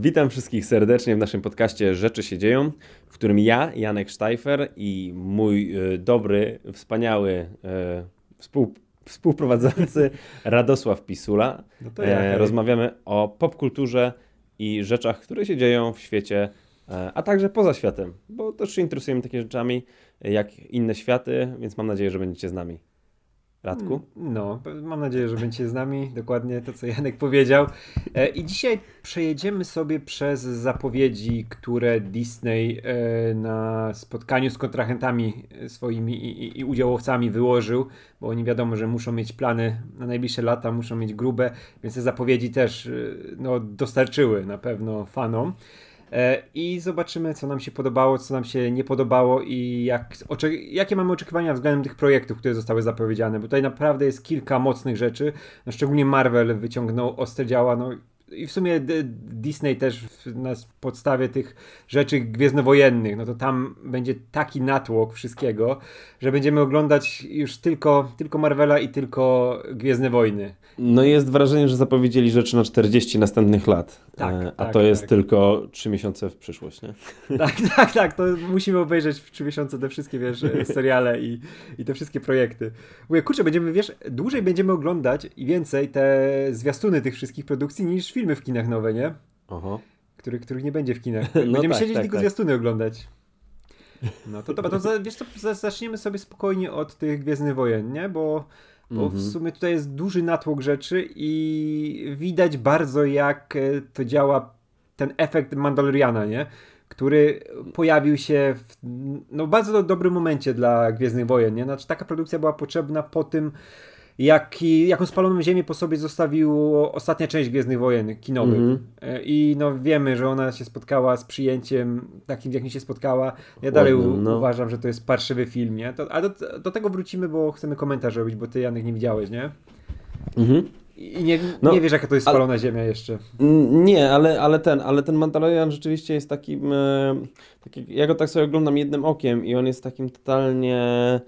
Witam wszystkich serdecznie w naszym podcaście Rzeczy się dzieją, w którym ja, Janek Sztajfer i mój y, dobry, wspaniały y, współ, współprowadzący Radosław Pisula no ja, e, rozmawiamy o popkulturze i rzeczach, które się dzieją w świecie, e, a także poza światem, bo też się interesujemy takimi rzeczami jak inne światy, więc mam nadzieję, że będziecie z nami. Radku? Mm, no, mam nadzieję, że będziecie z nami. Dokładnie to, co Janek powiedział. E, I dzisiaj przejedziemy sobie przez zapowiedzi, które Disney e, na spotkaniu z kontrahentami swoimi i, udziałowcami wyłożył, bo oni wiadomo, że muszą mieć plany na najbliższe lata, muszą mieć grube, więc te zapowiedzi też e, no, dostarczyły na pewno fanom. E, i zobaczymy, co nam się podobało, co nam się nie podobało i jak, jakie mamy oczekiwania względem tych projektów, które zostały zapowiedziane, bo tutaj naprawdę jest kilka mocnych rzeczy, no szczególnie Marvel wyciągnął ostre działa, no i w sumie Disney też na podstawie tych rzeczy gwiezdnowojennych, no to tam będzie taki natłok wszystkiego, że będziemy oglądać już tylko, tylko Marvela i tylko Gwiezdne Wojny. No jest wrażenie, że zapowiedzieli rzeczy na 40 następnych lat, tak, e, a tak, to jest tak. tylko 3 miesiące w przyszłość, nie? Tak, tak, tak, to musimy obejrzeć w 3 miesiące te wszystkie, wiesz, seriale i, i te wszystkie projekty. Mówię, kurczę, będziemy, wiesz, dłużej będziemy oglądać i więcej te zwiastuny tych wszystkich produkcji niż filmy w kinach nowe, nie? Aha. Który, których nie będzie w kinach. No Będziemy tak, siedzieć tak, tylko tak. zwiastuny oglądać. No to dobra, to wiesz co, zaczniemy sobie spokojnie od tych Gwiezdnych Wojen, nie? Bo, bo w mhm. sumie tutaj jest duży natłok rzeczy i widać bardzo jak e, to działa ten efekt Mandaloriana, nie? Który pojawił się w no, bardzo dobrym momencie dla Gwiezdnych Wojen, nie? Znaczy taka produkcja była potrzebna po tym jaki, jaką spaloną ziemię po sobie zostawił ostatnia część Gwiezdnych Wojen kinowych. Mm -hmm. I no wiemy, że ona się spotkała z przyjęciem takim, jakim się spotkała. Ja dalej no. uważam, że to jest parszywy film, nie? To, a do, do, tego wrócimy, bo chcemy komentarz robić, bo ty Janek nie widziałeś, nie? Mhm. I nie, no, nie wiesz, jaka to jest spalona ale, ziemia jeszcze. Nie, ale, ale ten, ale ten Mandalorian rzeczywiście jest takim, e, taki, ja go tak sobie oglądam jednym okiem i on jest takim totalnie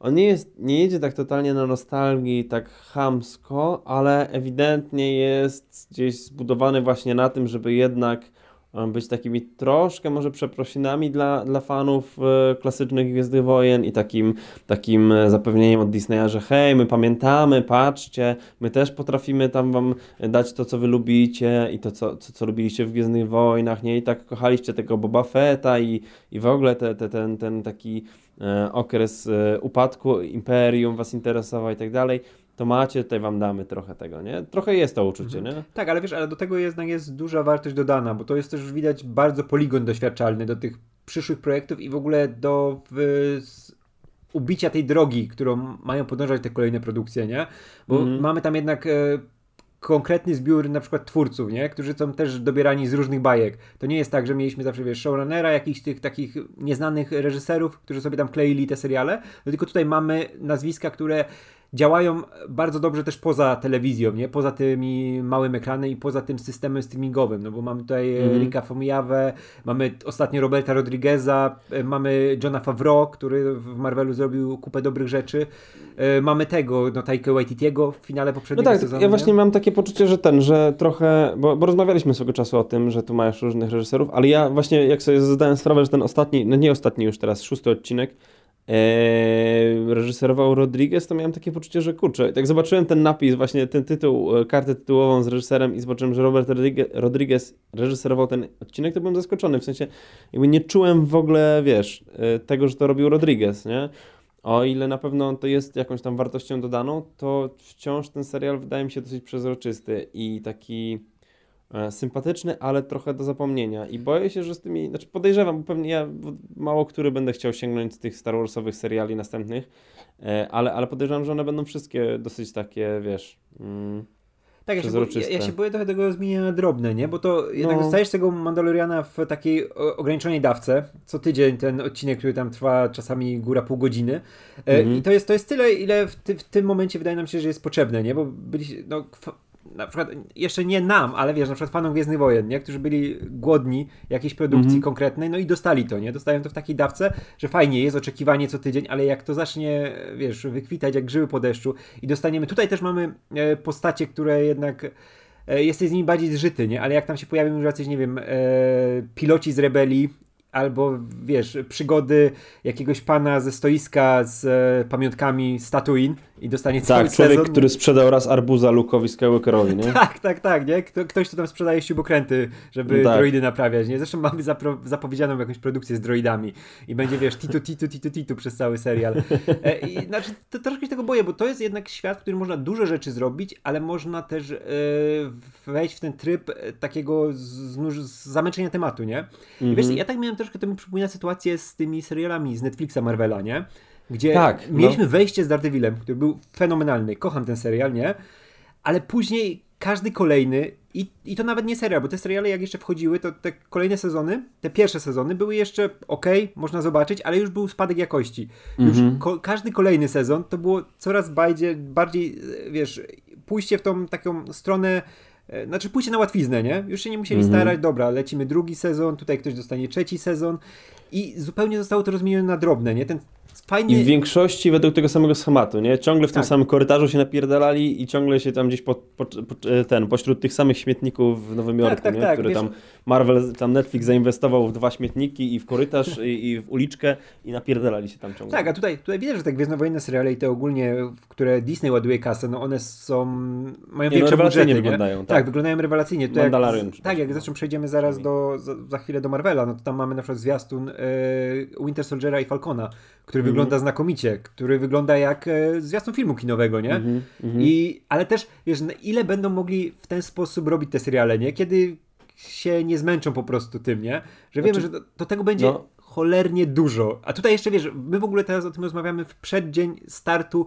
on nie, jest, nie jedzie tak totalnie na nostalgii, tak chamsko, ale ewidentnie jest gdzieś zbudowany właśnie na tym, żeby jednak być takimi troszkę może przeprosinami dla, dla fanów e, klasycznych Gwiezdnych Wojen i takim, takim zapewnieniem od Disneya, że hej, my pamiętamy, patrzcie, my też potrafimy tam wam dać to, co wy lubicie i to, co, co, co lubiliście w Gwiezdnych Wojnach, nie? I tak kochaliście tego Boba Fetta i, i w ogóle te, te, ten, ten taki e, okres e, upadku imperium was interesował i tak dalej to macie, tutaj wam damy trochę tego, nie? Trochę jest to uczucie, mhm. nie? Tak, ale wiesz, ale do tego jednak jest duża wartość dodana, bo to jest też widać bardzo poligon doświadczalny do tych przyszłych projektów i w ogóle do w, ubicia tej drogi, którą mają podążać te kolejne produkcje, nie? Bo mhm. mamy tam jednak e, konkretny zbiór na przykład twórców, nie? którzy są też dobierani z różnych bajek. To nie jest tak, że mieliśmy zawsze, wiesz, showrunnera, jakichś tych takich nieznanych reżyserów, którzy sobie tam kleili te seriale, no tylko tutaj mamy nazwiska, które działają bardzo dobrze też poza telewizją, nie? Poza tymi małym ekranem i poza tym systemem streamingowym, no bo mamy tutaj mm. Rika Fomijawę, mamy ostatnio Roberta Rodrigueza, e, mamy Johna Favreau, który w Marvelu zrobił kupę dobrych rzeczy, e, mamy tego, no Taika Waititiego w finale poprzedniego no tak, sezonu. Ja właśnie mam takie poczucie, że ten, że trochę, bo, bo rozmawialiśmy swego czasu o tym, że tu masz różnych reżyserów, ale ja właśnie jak sobie zdałem sprawę, że ten ostatni, no nie ostatni już teraz, szósty odcinek, Eee, reżyserował Rodriguez, to miałem takie poczucie, że kurczę, jak zobaczyłem ten napis, właśnie ten tytuł, e, kartę tytułową z reżyserem i zobaczyłem, że Robert Rodriguez reżyserował ten odcinek, to byłem zaskoczony, w sensie jakby nie czułem w ogóle, wiesz, e, tego, że to robił Rodriguez, nie? O ile na pewno to jest jakąś tam wartością dodaną, to wciąż ten serial wydaje mi się dosyć przezroczysty i taki sympatyczny, ale trochę do zapomnienia. I boję się, że z tymi, znaczy podejrzewam, bo pewnie ja mało który będę chciał sięgnąć z tych Star Warsowych seriali następnych, e, ale, ale podejrzewam, że one będą wszystkie dosyć takie, wiesz. Mm, tak, ja się, boję, ja, się boję trochę tego zmienienia drobne, nie? Bo to jednak no. dostajesz tego Mandaloriana w takiej ograniczonej dawce. Co tydzień ten odcinek, który tam trwa czasami góra pół godziny. E, mhm. I to jest, to jest tyle, ile w, ty, w, tym momencie wydaje nam się, że jest potrzebne, nie? Bo byliśmy, no, na przykład jeszcze nie nam, ale wiesz, na przykład fanom Gwiezdnych Wojen, nie? którzy byli głodni jakiejś produkcji mm -hmm. konkretnej, no i dostali to, nie? Dostają to w takiej dawce, że fajnie jest oczekiwanie co tydzień, ale jak to zacznie, wiesz, wykwitać jak grzyby po deszczu i dostaniemy, tutaj też mamy e, postacie, które jednak e, jesteś z nimi bardziej zżyty, nie? Ale jak tam się pojawią już jacyś, nie wiem, e, piloci z rebelii, albo wiesz, przygody jakiegoś pana ze stoiska z e, pamiątkami z Tatooine i dostanie cały Tak, człowiek, sezon. który sprzedał raz arbuza Luke'owi Skywalkerowi, nie? Tak, tak, tak, nie? Kto, ktoś, kto tam sprzedaje śrubokręty, żeby Tak. droidy naprawiać, nie? Zresztą mamy zapro, zapowiedzianą jakąś produkcję z droidami i będzie, wiesz, titu, titu, titu, titu przez cały serial. E, I, znaczy, to, troszkę się tego boję, bo to jest jednak świat, w którym można dużo rzeczy zrobić, ale można też e, wejść w ten tryb e, takiego znuż, zamęczenia tematu, nie? I Mhm. wiesz, ja tak miałem troszkę temu przypomina sytuację z tymi serialami z Netflixa Marvela, nie? Gdzie Tak, no. mieliśmy wejście z Daredevilem, który był fenomenalny. Kocham ten serial, nie? Ale później każdy kolejny, i, i to nawet nie serial, bo te seriale jak jeszcze wchodziły, to te kolejne sezony, te pierwsze sezony były jeszcze ok, można zobaczyć, ale już był spadek jakości. Już Mhm. ko- każdy kolejny sezon to było coraz bardziej, bardziej, wiesz, pójście w tą taką stronę e, znaczy pójście na łatwiznę, nie? Już się nie musieli Mhm. starać, dobra, lecimy drugi sezon, tutaj ktoś dostanie trzeci sezon i zupełnie zostało to rozmienione na drobne, nie? Ten fajnie... I w większości według tego samego schematu, nie? Ciągle w tym Tak. samym korytarzu się napierdalali i ciągle się tam gdzieś po, po, po, ten, pośród tych samych śmietników w Nowym Jorku, tak, nie? tak, Które wiesz- tam Marvel, tam Netflix zainwestował w dwa śmietniki i w korytarz i, i w uliczkę i napierdalali się tam ciągle. Tak, a tutaj, tutaj widać, że te gwiezdnowojenne seriale i te ogólnie, w które Disney ładuje kasę, no one są, mają Nie, no, większe rewelacyjnie budżety, nie? wyglądają, Tak. tak. wyglądają rewelacyjnie. Tutaj Mandalorian, jak, tak, jak zresztą przejdziemy zaraz do, za, za chwilę do Marvela, no to tam mamy na przykład zwiastun e, Winter Soldiera i Falcona, który Mhm. wygląda znakomicie, który wygląda jak e, zwiastun filmu kinowego, nie? Mhm, mhm. I, ale też, wiesz, ile będą mogli w ten sposób robić te seriale, nie? Kiedy się nie zmęczą po prostu tym, nie? Że wiemy, Znaczy, że do, do tego będzie no. cholernie dużo. A tutaj jeszcze, wiesz, my w ogóle teraz o tym rozmawiamy w przeddzień startu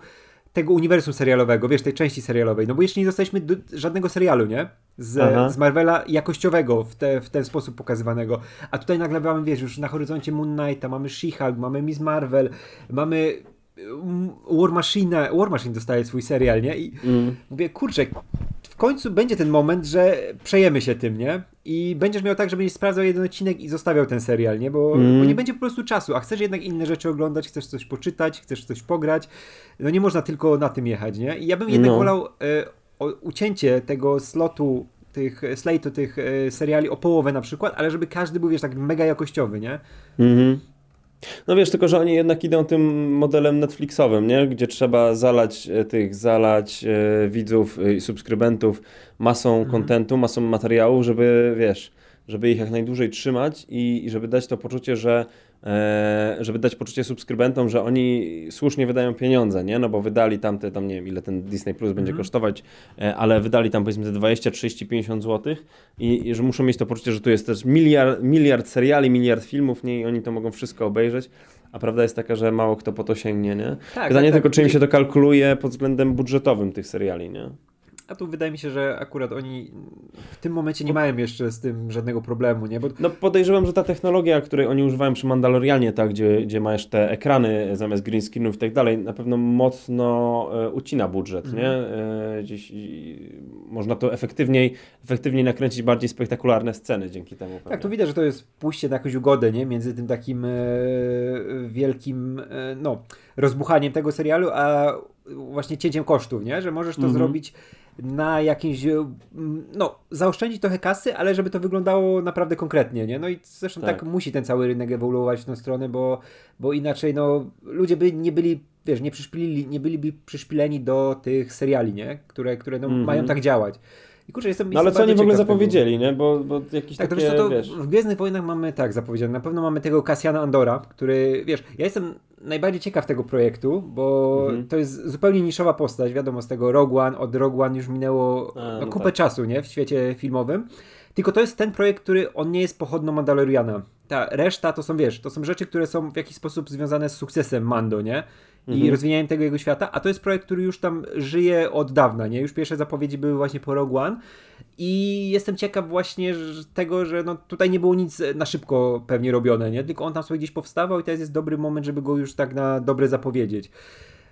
tego uniwersum serialowego, wiesz, tej części serialowej, no bo jeszcze nie dostaliśmy do, żadnego serialu, nie? Z, Aha. z Marvela jakościowego w, te, w ten sposób pokazywanego. A tutaj nagle mamy, wiesz, już na horyzoncie Moon Knighta, mamy She-Hulk, mamy Miss Marvel, mamy mm, War Machine, War Machine dostaje swój serial, nie? I Mm. mówię, kurczę, w końcu będzie ten moment, że przejemy się tym, nie? I będziesz miał tak, że będziesz sprawdzał jeden odcinek i zostawiał ten serial, nie? Bo, Mm. bo nie będzie po prostu czasu, a chcesz jednak inne rzeczy oglądać, chcesz coś poczytać, chcesz coś pograć. No nie można tylko na tym jechać, nie? I ja bym jednak No. wolał e, o, ucięcie tego slotu, tych slate'u, tych e, seriali o połowę na przykład, ale żeby każdy był, wiesz, tak mega jakościowy, nie? Mhm. No wiesz, tylko że oni jednak idą tym modelem Netflixowym, nie? Gdzie trzeba zalać e, tych, zalać e, widzów e, i subskrybentów masą Mhm. kontentu, masą materiałów, żeby, wiesz, żeby ich jak najdłużej trzymać i, i żeby dać to poczucie, że żeby dać poczucie subskrybentom, że oni słusznie wydają pieniądze, nie? No bo wydali tam te, tam nie wiem ile ten Disney Plus będzie Mhm. kosztować, e, ale wydali tam powiedzmy te 20, 30, 50 zł i, i że muszą mieć to poczucie, że tu jest też miliard, miliard seriali, miliard filmów, nie? I oni to mogą wszystko obejrzeć. A prawda jest taka, że mało kto po to sięgnie, nie? Tak, Pytanie tak, tylko, tak. czy im się to kalkuluje pod względem budżetowym tych seriali, nie? A tu wydaje mi się, że akurat oni w tym momencie nie mają jeszcze z tym żadnego problemu, nie? Bo No podejrzewam, że ta technologia, której oni używają przy Mandalorianie, tak, gdzie, gdzie masz te ekrany zamiast green screenów i tak dalej, na pewno mocno e, ucina budżet, Mhm. nie? E, gdzieś i, można to efektywniej, efektywniej nakręcić bardziej spektakularne sceny dzięki temu. Tak, pewnie. tu widać, że to jest pójście na jakąś ugodę, nie? Między tym takim e, wielkim, e, no, rozbuchaniem tego serialu, a właśnie cięciem kosztów, nie? Że możesz to Mhm. zrobić na jakimś, e, no, zaoszczędzić trochę kasy, ale żeby to wyglądało naprawdę konkretnie, nie? No i zresztą tak, Tak. musi ten cały rynek ewoluować w tą stronę, bo, bo inaczej, no, ludzie by nie byli, wiesz, nie przyszpilili, nie byliby przyszpileni do tych seriali, nie? Które, które no, Mhm. mają tak działać. I kurczę, jestem No ale co oni w ogóle ciekaw tego. zapowiedzieli, nie? Bo, bo jakieś Tak, to takie, wiesz, co, to wiesz... w Gwiezdnych Wojnach mamy tak zapowiedziane. Na pewno mamy tego Cassiana Andora, który, wiesz, ja jestem najbardziej ciekaw tego projektu, bo Mhm. to jest zupełnie niszowa postać, wiadomo, z tego Rogue One, od Rogue One już minęło A, no, no kupę tak. czasu, nie, w świecie filmowym. Tylko to jest ten projekt, który on nie jest pochodną Mandaloriana. Ta reszta to są, wiesz, to są rzeczy, które są w jakiś sposób związane z sukcesem Mando, nie? I Mhm. rozwijaniem tego jego świata, a to jest projekt, który już tam żyje od dawna, nie? Już pierwsze zapowiedzi były właśnie po Rogue One i jestem ciekaw właśnie tego, że no tutaj nie było nic na szybko pewnie robione, nie? Tylko on tam sobie gdzieś powstawał i teraz jest dobry moment, żeby go już tak na dobre zapowiedzieć.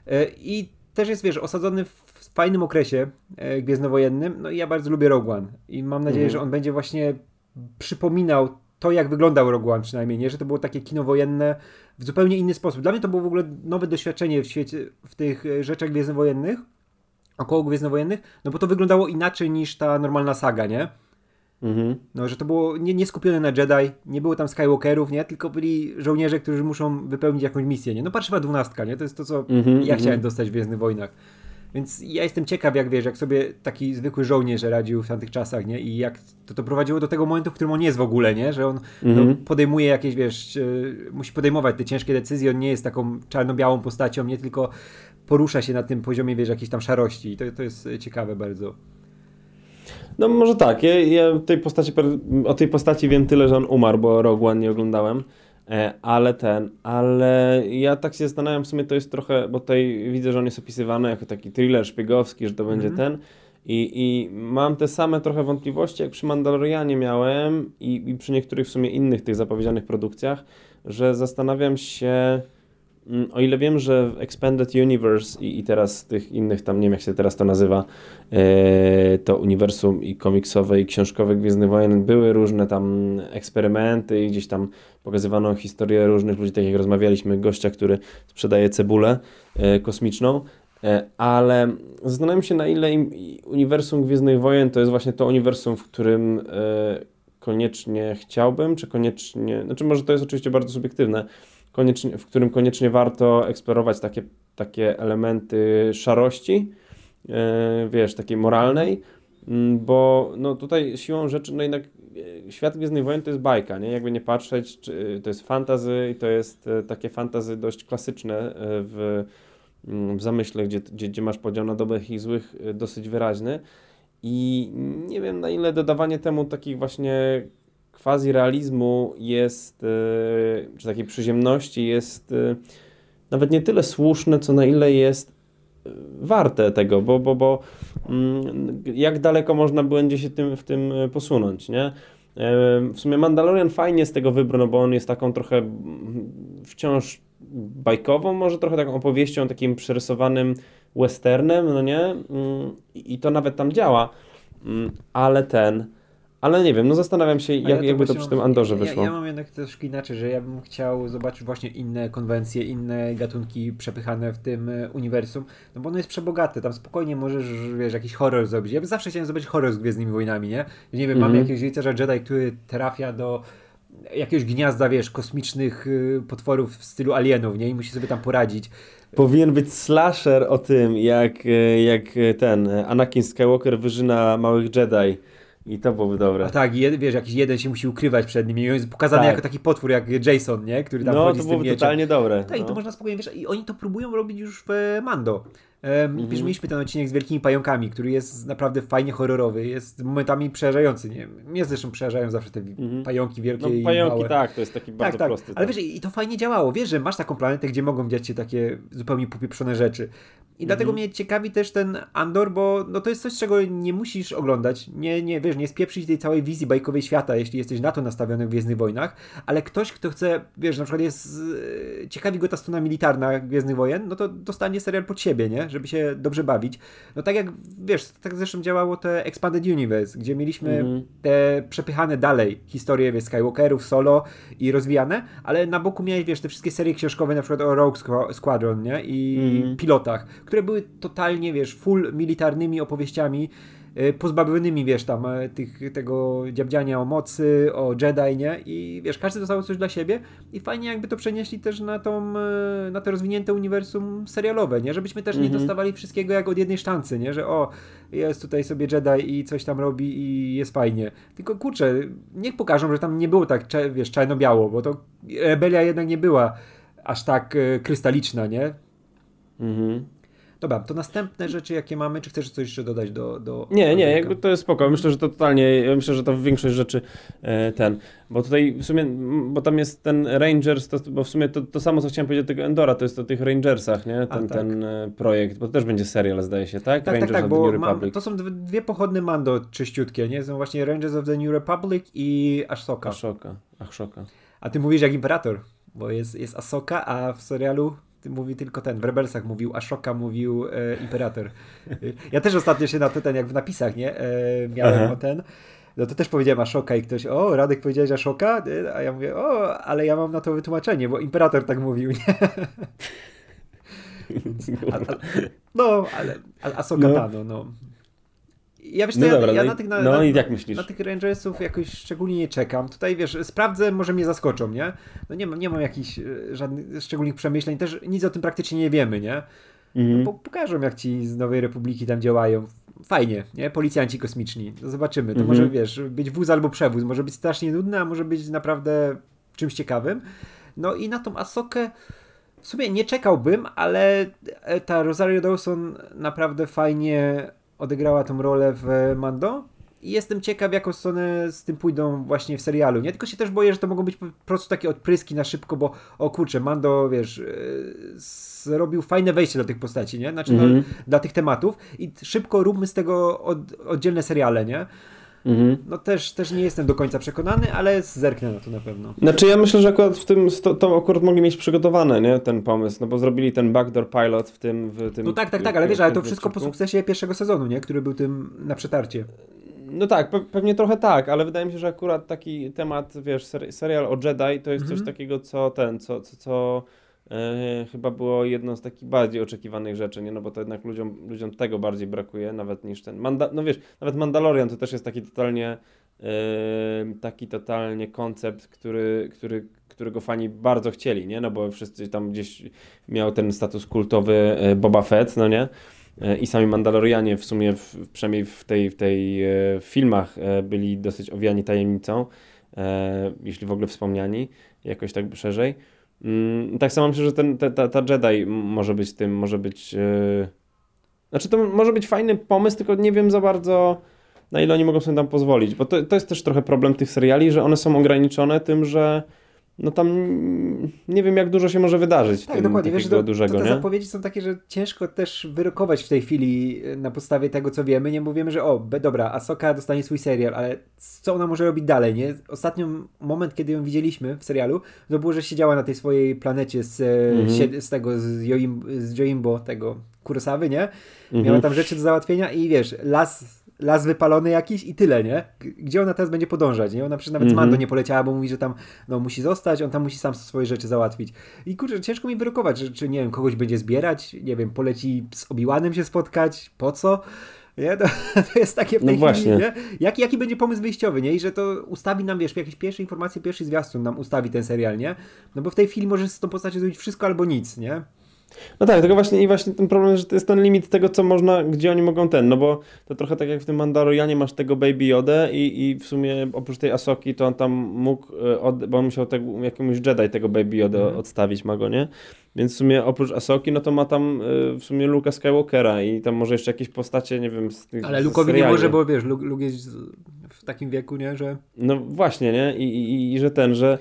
E, I też jest, wiesz, osadzony w fajnym okresie e, gwiezdnowojennym, no i ja bardzo lubię Rogue One i mam nadzieję, Mhm. że on będzie właśnie przypominał to, jak wyglądał Rogue One przynajmniej, nie? Że to było takie kino wojenne w zupełnie inny sposób. Dla mnie to było w ogóle nowe doświadczenie w świecie, w tych e, rzeczach gwiezdnowojennych, około Gwiezdnowojennych, no bo to wyglądało inaczej niż ta normalna saga, nie? Mhm. No, że to było nie, nie skupione na Jedi, nie było tam Skywalkerów, nie? Tylko byli żołnierze, którzy muszą wypełnić jakąś misję, nie? No parszywa dwunastka, nie? To jest to, co Mhm, ja mhm. chciałem dostać w Gwiezdnych Wojnach. Więc ja jestem ciekaw, jak wiesz, jak sobie taki zwykły żołnierz radził w tamtych czasach, nie? I jak to, to prowadziło do tego momentu, w którym on jest w ogóle, nie? Że on no, Mhm. podejmuje jakieś, wiesz, e, musi podejmować te ciężkie decyzje, on nie jest taką czarno-białą postacią, nie tylko porusza się na tym poziomie, wiesz, jakiejś tam szarości. I to, to jest e, ciekawe bardzo. No może tak, ja, ja tej postaci, o tej postaci wiem tyle, że on umarł, bo Rogue One nie oglądałem, ale ten, ale ja tak się zastanawiam, w sumie to jest trochę, bo tutaj widzę, że on jest opisywany jako taki thriller szpiegowski, że to będzie Mhm. ten i, i mam te same trochę wątpliwości, jak przy Mandalorianie miałem i, i przy niektórych w sumie innych tych zapowiedzianych produkcjach, że zastanawiam się, o ile wiem, że w Expanded Universe i, i teraz tych innych, tam nie wiem jak się teraz to nazywa, e, to uniwersum i komiksowe i książkowe Gwiezdnych Wojen były różne tam eksperymenty i gdzieś tam pokazywano historię różnych ludzi, tak jak rozmawialiśmy, gościa, który sprzedaje cebulę e, kosmiczną, e, ale zastanawiam się na ile im, uniwersum Gwiezdnych Wojen to jest właśnie to uniwersum, w którym koniecznie chciałbym, czy koniecznie, znaczy może to jest oczywiście bardzo subiektywne, koniecznie, w którym koniecznie warto eksplorować takie, takie elementy szarości, e, wiesz, takiej moralnej, mm, bo no tutaj siłą rzeczy, no jednak e, świat Gwiezdnych Wojen to jest bajka, nie? Jakby nie patrzeć, czy, to jest fantazy i to jest e, takie fantazy dość klasyczne e, w, mm, w zamyśle, gdzie, gdzie, gdzie masz podział na dobrych i złych e, dosyć wyraźny i nie wiem na ile dodawanie temu takich właśnie quasi realizmu jest, e, czy takiej przyziemności jest e, nawet nie tyle słuszne, co na ile jest e, warte tego, bo, bo, bo mm, jak daleko można będzie się tym, w tym posunąć, nie? W sumie Mandalorian fajnie z tego wybrał, no bo on jest taką trochę wciąż bajkową, może trochę taką opowieścią, takim przerysowanym westernem, no nie? Mm, I i to nawet tam działa, Mm, ale ten, ale nie wiem, no zastanawiam się, jak, ja jakby to przy tym mam- Andorze ja, wyszło. Ja, mam jednak troszkę inaczej, że ja bym chciał zobaczyć właśnie inne konwencje, inne gatunki przepychane w tym e, uniwersum, no bo ono jest przebogate, tam spokojnie możesz, wiesz, jakiś horror zrobić. Ja bym zawsze chciałem zobaczyć horror z Gwiezdnymi Wojnami, nie? Nie wiem, mamy Mhm. jakiegoś rycerza Jedi, który trafia do jakiegoś gniazda, wiesz, kosmicznych y, potworów w stylu alienów, nie? I musi sobie tam poradzić. Powinien być slasher o tym, jak, e, jak e, ten e, Anakin Skywalker wyżyna małych Jedi. I to byłoby dobre. A tak, jed, wiesz, jakiś jeden się musi ukrywać przed nim i on jest pokazany Tak. jako taki potwór, jak Jason, nie? Który tam No, chodzi to z tym byłoby mieczem. totalnie dobre. Tak, i to no. można spokojnie, wiesz, i oni to próbują robić już w e, Mando. Mhm. Mieliśmy ten odcinek z wielkimi pająkami, który jest naprawdę fajnie horrorowy, jest momentami przerażający, nie Mnie zresztą przerażają zawsze te Mhm. pająki wielkie No i pająki, małe. tak, to jest taki bardzo tak, tak. prosty. Ale tak. wiesz, i to fajnie działało. Wiesz, że masz taką planetę, gdzie mogą dziać się takie zupełnie popieprzone rzeczy. I dlatego Mhm. mnie ciekawi też ten Andor, bo no to jest coś, czego nie musisz oglądać. Nie, nie, wiesz, nie spieprzyć tej całej wizji bajkowej świata, jeśli jesteś na to nastawiony w Gwiezdnych Wojnach, ale ktoś, kto chce, wiesz, na przykład jest, e, ciekawi go ta strona militarna Gwiezdnych Wojen, no to dostanie serial pod siebie, nie? Żeby się dobrze bawić. No tak jak, wiesz, tak zresztą działało te Expanded Universe, gdzie mieliśmy Mhm. te przepychane dalej historie, wiesz, Skywalkerów, Solo i rozwijane, ale na boku miałeś, wiesz, te wszystkie serie książkowe, na przykład o Rogue Squa- Squadron, nie? I Mhm. pilotach, które były totalnie, wiesz, full militarnymi opowieściami, pozbawionymi, wiesz, tam e, tych, tego dziabdziania o mocy, o Jedi, nie? I wiesz, każdy dostał coś dla siebie i fajnie jakby to przenieśli też na tą, e, na to rozwinięte uniwersum serialowe, nie? Żebyśmy też nie Mhm. dostawali wszystkiego jak od jednej sztancy, nie? Że o, jest tutaj sobie Jedi i coś tam robi i jest fajnie. Tylko kurczę, niech pokażą, że tam nie było tak, wiesz, czarno-biało, bo to rebelia jednak nie była aż tak e, krystaliczna, nie? Mhm. Dobra, to następne rzeczy, jakie mamy, czy chcesz coś jeszcze dodać do... do Nie, nie, odcinka? jakby to jest spoko. Myślę, że to totalnie, myślę, że to większość rzeczy e, ten, bo tutaj w sumie, bo tam jest ten Rangers, to, bo w sumie to, to samo, co chciałem powiedzieć o tego Endora, to jest o tych Rangersach, nie, ten, A, tak. ten e, projekt, bo to też będzie serial, zdaje się, tak? Tak, tak, Rangers tak, of the bo New mam, Republic. to są dwie, pochodne Mando czyściutkie, nie? Są właśnie Rangers of the New Republic i Ahsoka. Ashoka, Ashoka. A ty mówisz jak Imperator, bo jest, jest Ahsoka, a w serialu mówi tylko ten, w Rebelsach mówił Ashoka, mówił e, Imperator. Ja też ostatnio się na to ten, jak w napisach, nie? E, miałem Aha. o ten. No to też powiedziałem Ashoka i ktoś, o, Radek powiedziałeś Ashoka? E, A ja mówię, o, ale ja mam na to wytłumaczenie, bo Imperator tak mówił, nie? A, a, no, ale Asoka no. Tano, no. Ja wiesz, no ja, dobra, ja no na tych, na, no na, jak myślisz? Na tych Rangersów jakoś szczególnie nie czekam. Tutaj wiesz, sprawdzę, może mnie zaskoczą, nie? No nie mam, nie mam jakichś e, żadnych szczególnych przemyśleń, też nic o tym praktycznie nie wiemy, nie? Mhm. No, pokażą, jak ci z Nowej Republiki tam działają. Fajnie, nie? Policjanci kosmiczni. No zobaczymy. To mhm. może, wiesz, być wóz albo przewóz. Może być strasznie nudne, a może być naprawdę czymś ciekawym. No i na tą Asokę w sumie nie czekałbym, ale e, ta Rosario Dawson naprawdę fajnie odegrała tą rolę w Mando. I jestem ciekaw, jaką stronę z tym pójdą właśnie w serialu. Nie tylko się też boję, że to mogą być po prostu takie odpryski na szybko, bo o kurczę, Mando, wiesz, e, zrobił fajne wejście do tych postaci, nie? Znaczy mm -hmm. do, dla tych tematów i szybko róbmy z tego od, oddzielne seriale, nie? Mhm. No też, też nie jestem do końca przekonany, ale zerknę na to na pewno. Znaczy ja myślę, że akurat w tym, to, to akurat mogli mieć przygotowane, nie, ten pomysł, no bo zrobili ten backdoor pilot w tym, w tym... No tak, tak, tak, ale wiesz, ale to wszystko po sukcesie pierwszego sezonu, nie, który był tym na przetarcie. No tak, pe pewnie trochę tak, ale wydaje mi się, że akurat taki temat, wiesz, ser serial o Jedi to jest mhm. coś takiego, co ten, co, co, co E, chyba było jedną z takich bardziej oczekiwanych rzeczy, nie? No bo to jednak ludziom, ludziom tego bardziej brakuje, nawet niż ten. Manda no wiesz, nawet Mandalorian to też jest taki totalnie yy, taki totalnie koncept, który, który, którego fani bardzo chcieli, nie? No bo wszyscy tam gdzieś miał ten status kultowy e, Boba Fett, no nie? I sami Mandalorianie w sumie, w, przynajmniej w tej, w tej e, filmach byli dosyć owiani tajemnicą, jeśli w ogóle wspomniani, jakoś tak szerzej. Mm, tak samo myślę, że ten, ta, ta, Jedi może być tym, może być... Yy... Znaczy to może być fajny pomysł, tylko nie wiem za bardzo na ile oni mogą sobie tam pozwolić, bo to, to jest też trochę problem tych seriali, że one są ograniczone tym, że no tam nie wiem, jak dużo się może wydarzyć. Tak, tym, dokładnie. Wiesz, to, dużego, to te nie? zapowiedzi są takie, że ciężko też wyrokować w tej chwili e, na podstawie tego, co wiemy. Nie mówimy, że o, dobra, Asoka dostanie swój serial, ale co ona może robić dalej, nie? Ostatni moment, kiedy ją widzieliśmy w serialu, to było, że siedziała na tej swojej planecie z, e, mhm. z tego, z, Joim, z Joimbo, tego Kurosawy, nie? Miała mhm. tam rzeczy do załatwienia i wiesz, las las wypalony jakiś i tyle, nie? Gdzie ona teraz będzie podążać, nie? Ona przecież nawet mm -hmm. z Mando mhm. nie poleciała, bo mówi, że tam no, musi zostać, on tam musi sam swoje rzeczy załatwić. I kurczę, ciężko mi wyrokować, że, czy nie wiem, kogoś będzie zbierać, nie wiem, poleci z Obiłanem się spotkać, po co? Nie? To, to jest takie w tej no chwili, nie? Jaki, jaki będzie pomysł wyjściowy, nie? I że to ustawi nam, wiesz, jakieś pierwsze informacje, pierwszy zwiastun nam ustawi ten serial, nie? No bo w tej chwili możesz z tą postacią zrobić wszystko albo nic, nie? No tak, tylko właśnie i właśnie ten problem, że to jest ten limit tego, co można, gdzie oni mogą ten, no bo to trochę tak jak w tym Mandalorianie masz tego Baby Yoda i, i w sumie oprócz tej Asoki to on tam mógł, e, od, bo on musiał tego, jakiemuś Jedi tego Baby Yoda mm. odstawić ma go, nie? Więc w sumie oprócz Asoki, no to ma tam e, w sumie Luka Skywalkera i tam może jeszcze jakieś postacie, nie wiem, z tych Ale Luke'owi nie może, bo wiesz, Luke, Luke jest w takim wieku, nie, że... No właśnie, nie? I, i, i że ten, że...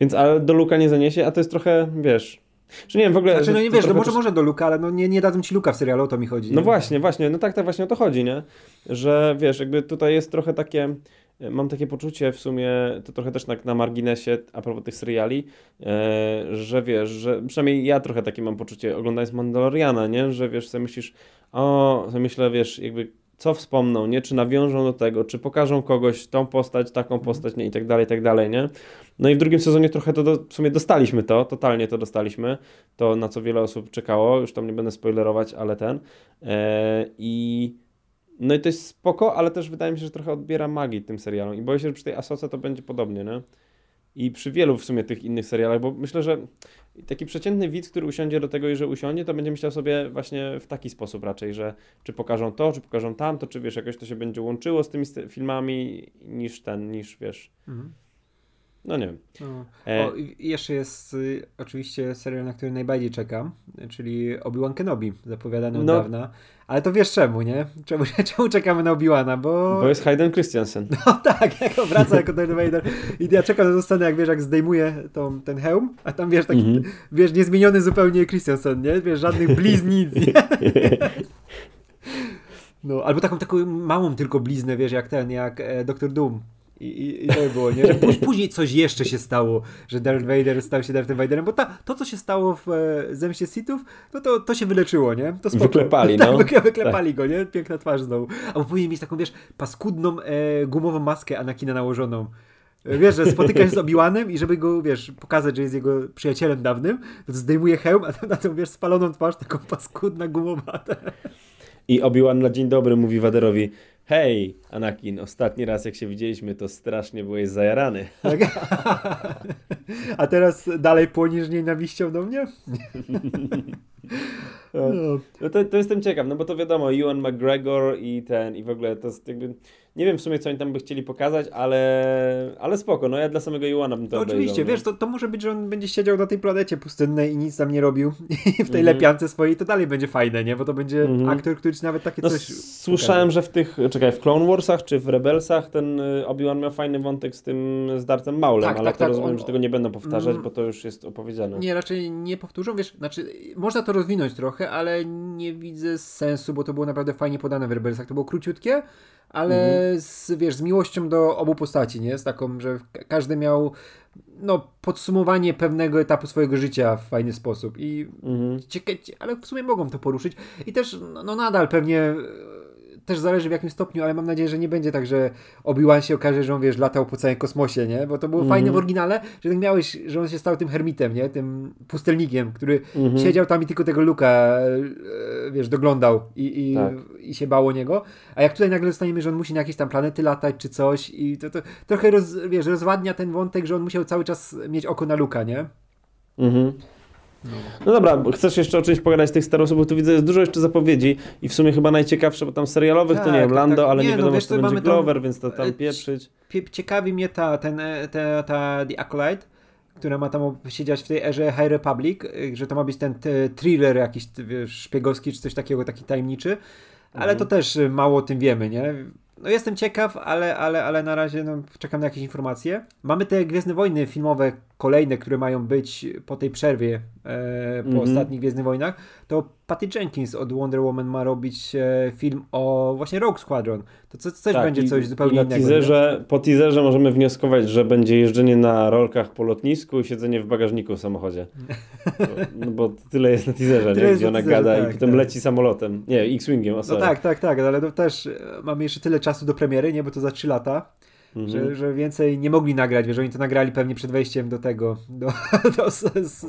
Więc ale do Luka nie zaniesie, a to jest trochę, wiesz że nie wiem, w ogóle... Znaczy, no nie wiesz, no może, też... może do Luka, ale no nie, nie dadzą ci Luka w serialu, o to mi chodzi. No nie? właśnie, właśnie, no tak, tak właśnie o to chodzi, nie? Że wiesz, jakby tutaj jest trochę takie mam takie poczucie w sumie, to trochę też na, na marginesie a propos tych seriali, e, że wiesz, że przynajmniej ja trochę takie mam poczucie oglądając Mandaloriana, nie? Że wiesz, sobie myślisz, o, sobie myślę, wiesz, jakby co wspomną, nie? Czy nawiążą do tego, czy pokażą kogoś, tą postać, taką mhm. postać, nie? I tak dalej, i tak dalej, nie? No i w drugim sezonie trochę to do, w sumie dostaliśmy to, totalnie to dostaliśmy, to na co wiele osób czekało, już tam nie będę spoilerować, ale ten. E, I no i to jest spoko, ale też wydaje mi się, że trochę odbiera magii tym serialom i boję się, że przy tej Asoce to będzie podobnie, nie? I przy wielu w sumie tych innych serialach, bo myślę, że taki przeciętny widz, który usiądzie do tego i że usiądzie, to będzie myślał sobie właśnie w taki sposób raczej, że czy pokażą to, czy pokażą tamto, czy wiesz, jakoś to się będzie łączyło z tymi filmami niż ten, niż wiesz. Mhm. No nie wiem. No. E... O, jeszcze jest y, oczywiście serial, na który najbardziej czekam, czyli Obi-Wan Kenobi, zapowiadany od no. dawna. Ale to wiesz czemu, nie? Czemu, czemu czekamy na Obi-Wana, bo... Bo jest Hayden Christensen. No tak, jak wraca jako Darth Vader. I ja czekam na tę scenę, jak wiesz, jak zdejmuje tą, ten hełm, a tam wiesz, taki, mm -hmm. wiesz, niezmieniony zupełnie Christensen, nie? Wiesz, żadnych bliznic, nie? No, albo taką, taką małą tylko bliznę, wiesz, jak ten, jak e, Doktor Doom i, i, I, to było, nie? Że później coś jeszcze się stało, że Darth Vader stał się Darth Vaderem, bo ta, to, co się stało w e, Zemście Sithów, no to, to się wyleczyło, nie? To spoko. Wyklepali, no. Tak, wyklepali tak. go, nie? Piękna twarz znowu. Albo powinien mieć taką, wiesz, paskudną, e, gumową maskę Anakina nałożoną. Wiesz, że spotyka się z Obi-Wanem i żeby go, wiesz, pokazać, że jest jego przyjacielem dawnym, to zdejmuje hełm, a na tą, wiesz, spaloną twarz taką paskudna, gumowata. I Obi-Wan na dzień dobry mówi Waderowi Hej, Anakin, ostatni raz jak się widzieliśmy, to strasznie byłeś zajarany. Tak? A teraz dalej płonisz nienawiścią do mnie? No, to, to jestem ciekaw, no bo to wiadomo, Ewan McGregor i ten, i w ogóle to jest jakby, nie wiem w sumie co oni tam by chcieli pokazać, ale, ale spoko, no ja dla samego Ewana bym to no, obejrzał, Oczywiście, no. wiesz, to, to może być, że on będzie siedział na tej planecie pustynnej i nic tam nie robił w tej mm. lepiance swojej to dalej będzie fajne, nie? Bo to będzie mm. aktor, który nawet takie no, coś... Słyszałem, pokaże. że w tych, czekaj, w Clone Warsach czy w Rebelsach ten y, Obi-Wan miał fajny wątek z tym, z Dartem Maulem, tak, ale tak, to tak, rozumiem, on... że tego nie będą powtarzać, mm. bo to już jest opowiedziane. Nie, raczej nie powtórzą, wiesz, znaczy można to rozwinąć trochę, ale nie widzę sensu, bo to było naprawdę fajnie podane w Rebelsach. To było króciutkie, ale mhm. z, wiesz, z miłością do obu postaci, nie? Z taką, że każdy miał no, podsumowanie pewnego etapu swojego życia w fajny sposób i mhm. ciekawe, ale w sumie mogą to poruszyć i też no, no nadal pewnie też zależy w jakim stopniu, ale mam nadzieję, że nie będzie tak, że Obi-Wan się okaże, że on, wiesz, latał po całym kosmosie, nie? Bo to było mm -hmm. fajne w oryginale, że tak miałeś, że on się stał tym hermitem, nie? Tym pustelnikiem, który mm -hmm. siedział tam i tylko tego Luka, e, wiesz, doglądał i, i, tak. i się bało niego. A jak tutaj nagle dostaniemy, że on musi na jakieś tam planety latać czy coś i to, to trochę, roz, wiesz, rozwadnia ten wątek, że on musiał cały czas mieć oko na Luka, nie? Mhm. No dobra, chcesz jeszcze o czymś pogadać z tych Star bo tu widzę, jest dużo jeszcze zapowiedzi i w sumie chyba najciekawsze, bo tam serialowych tak, to nie wiem, tak, Lando, tak. ale nie, nie no wiadomo, no, wiesz, co będzie Glover, więc to tam e, pieprzyć. Ciekawi mnie ta, ten, e, ta, ta The Acolyte, która ma tam siedzieć w tej erze High Republic, e, że to ma być ten thriller jakiś wiesz, szpiegowski czy coś takiego, taki tajemniczy, ale mhm. to też mało o tym wiemy, nie? No jestem ciekaw, ale, ale, ale na razie no, czekam na jakieś informacje. Mamy te Gwiezdne Wojny filmowe kolejne, które mają być po tej przerwie, e, po mm -hmm. ostatnich Gwiezdnych Wojnach, to Patty Jenkins od Wonder Woman ma robić e, film o właśnie Rogue Squadron. To co, coś tak, będzie coś zupełnie i innego. Teaserze, po teaserze możemy wnioskować, że będzie jeżdżenie na rolkach po lotnisku i siedzenie w bagażniku w samochodzie. no bo tyle jest na teaserze, nie? gdzie ona teaserze, gada tak, i potem tak. leci samolotem. Nie, X-Wingiem, No tak, tak, tak, ale też e, mamy jeszcze tyle czasu do premiery, nie? Bo to za 3 lata. Mhm. Że, że więcej nie mogli nagrać, wiesz, oni to nagrali pewnie przed wejściem do tego, do, do,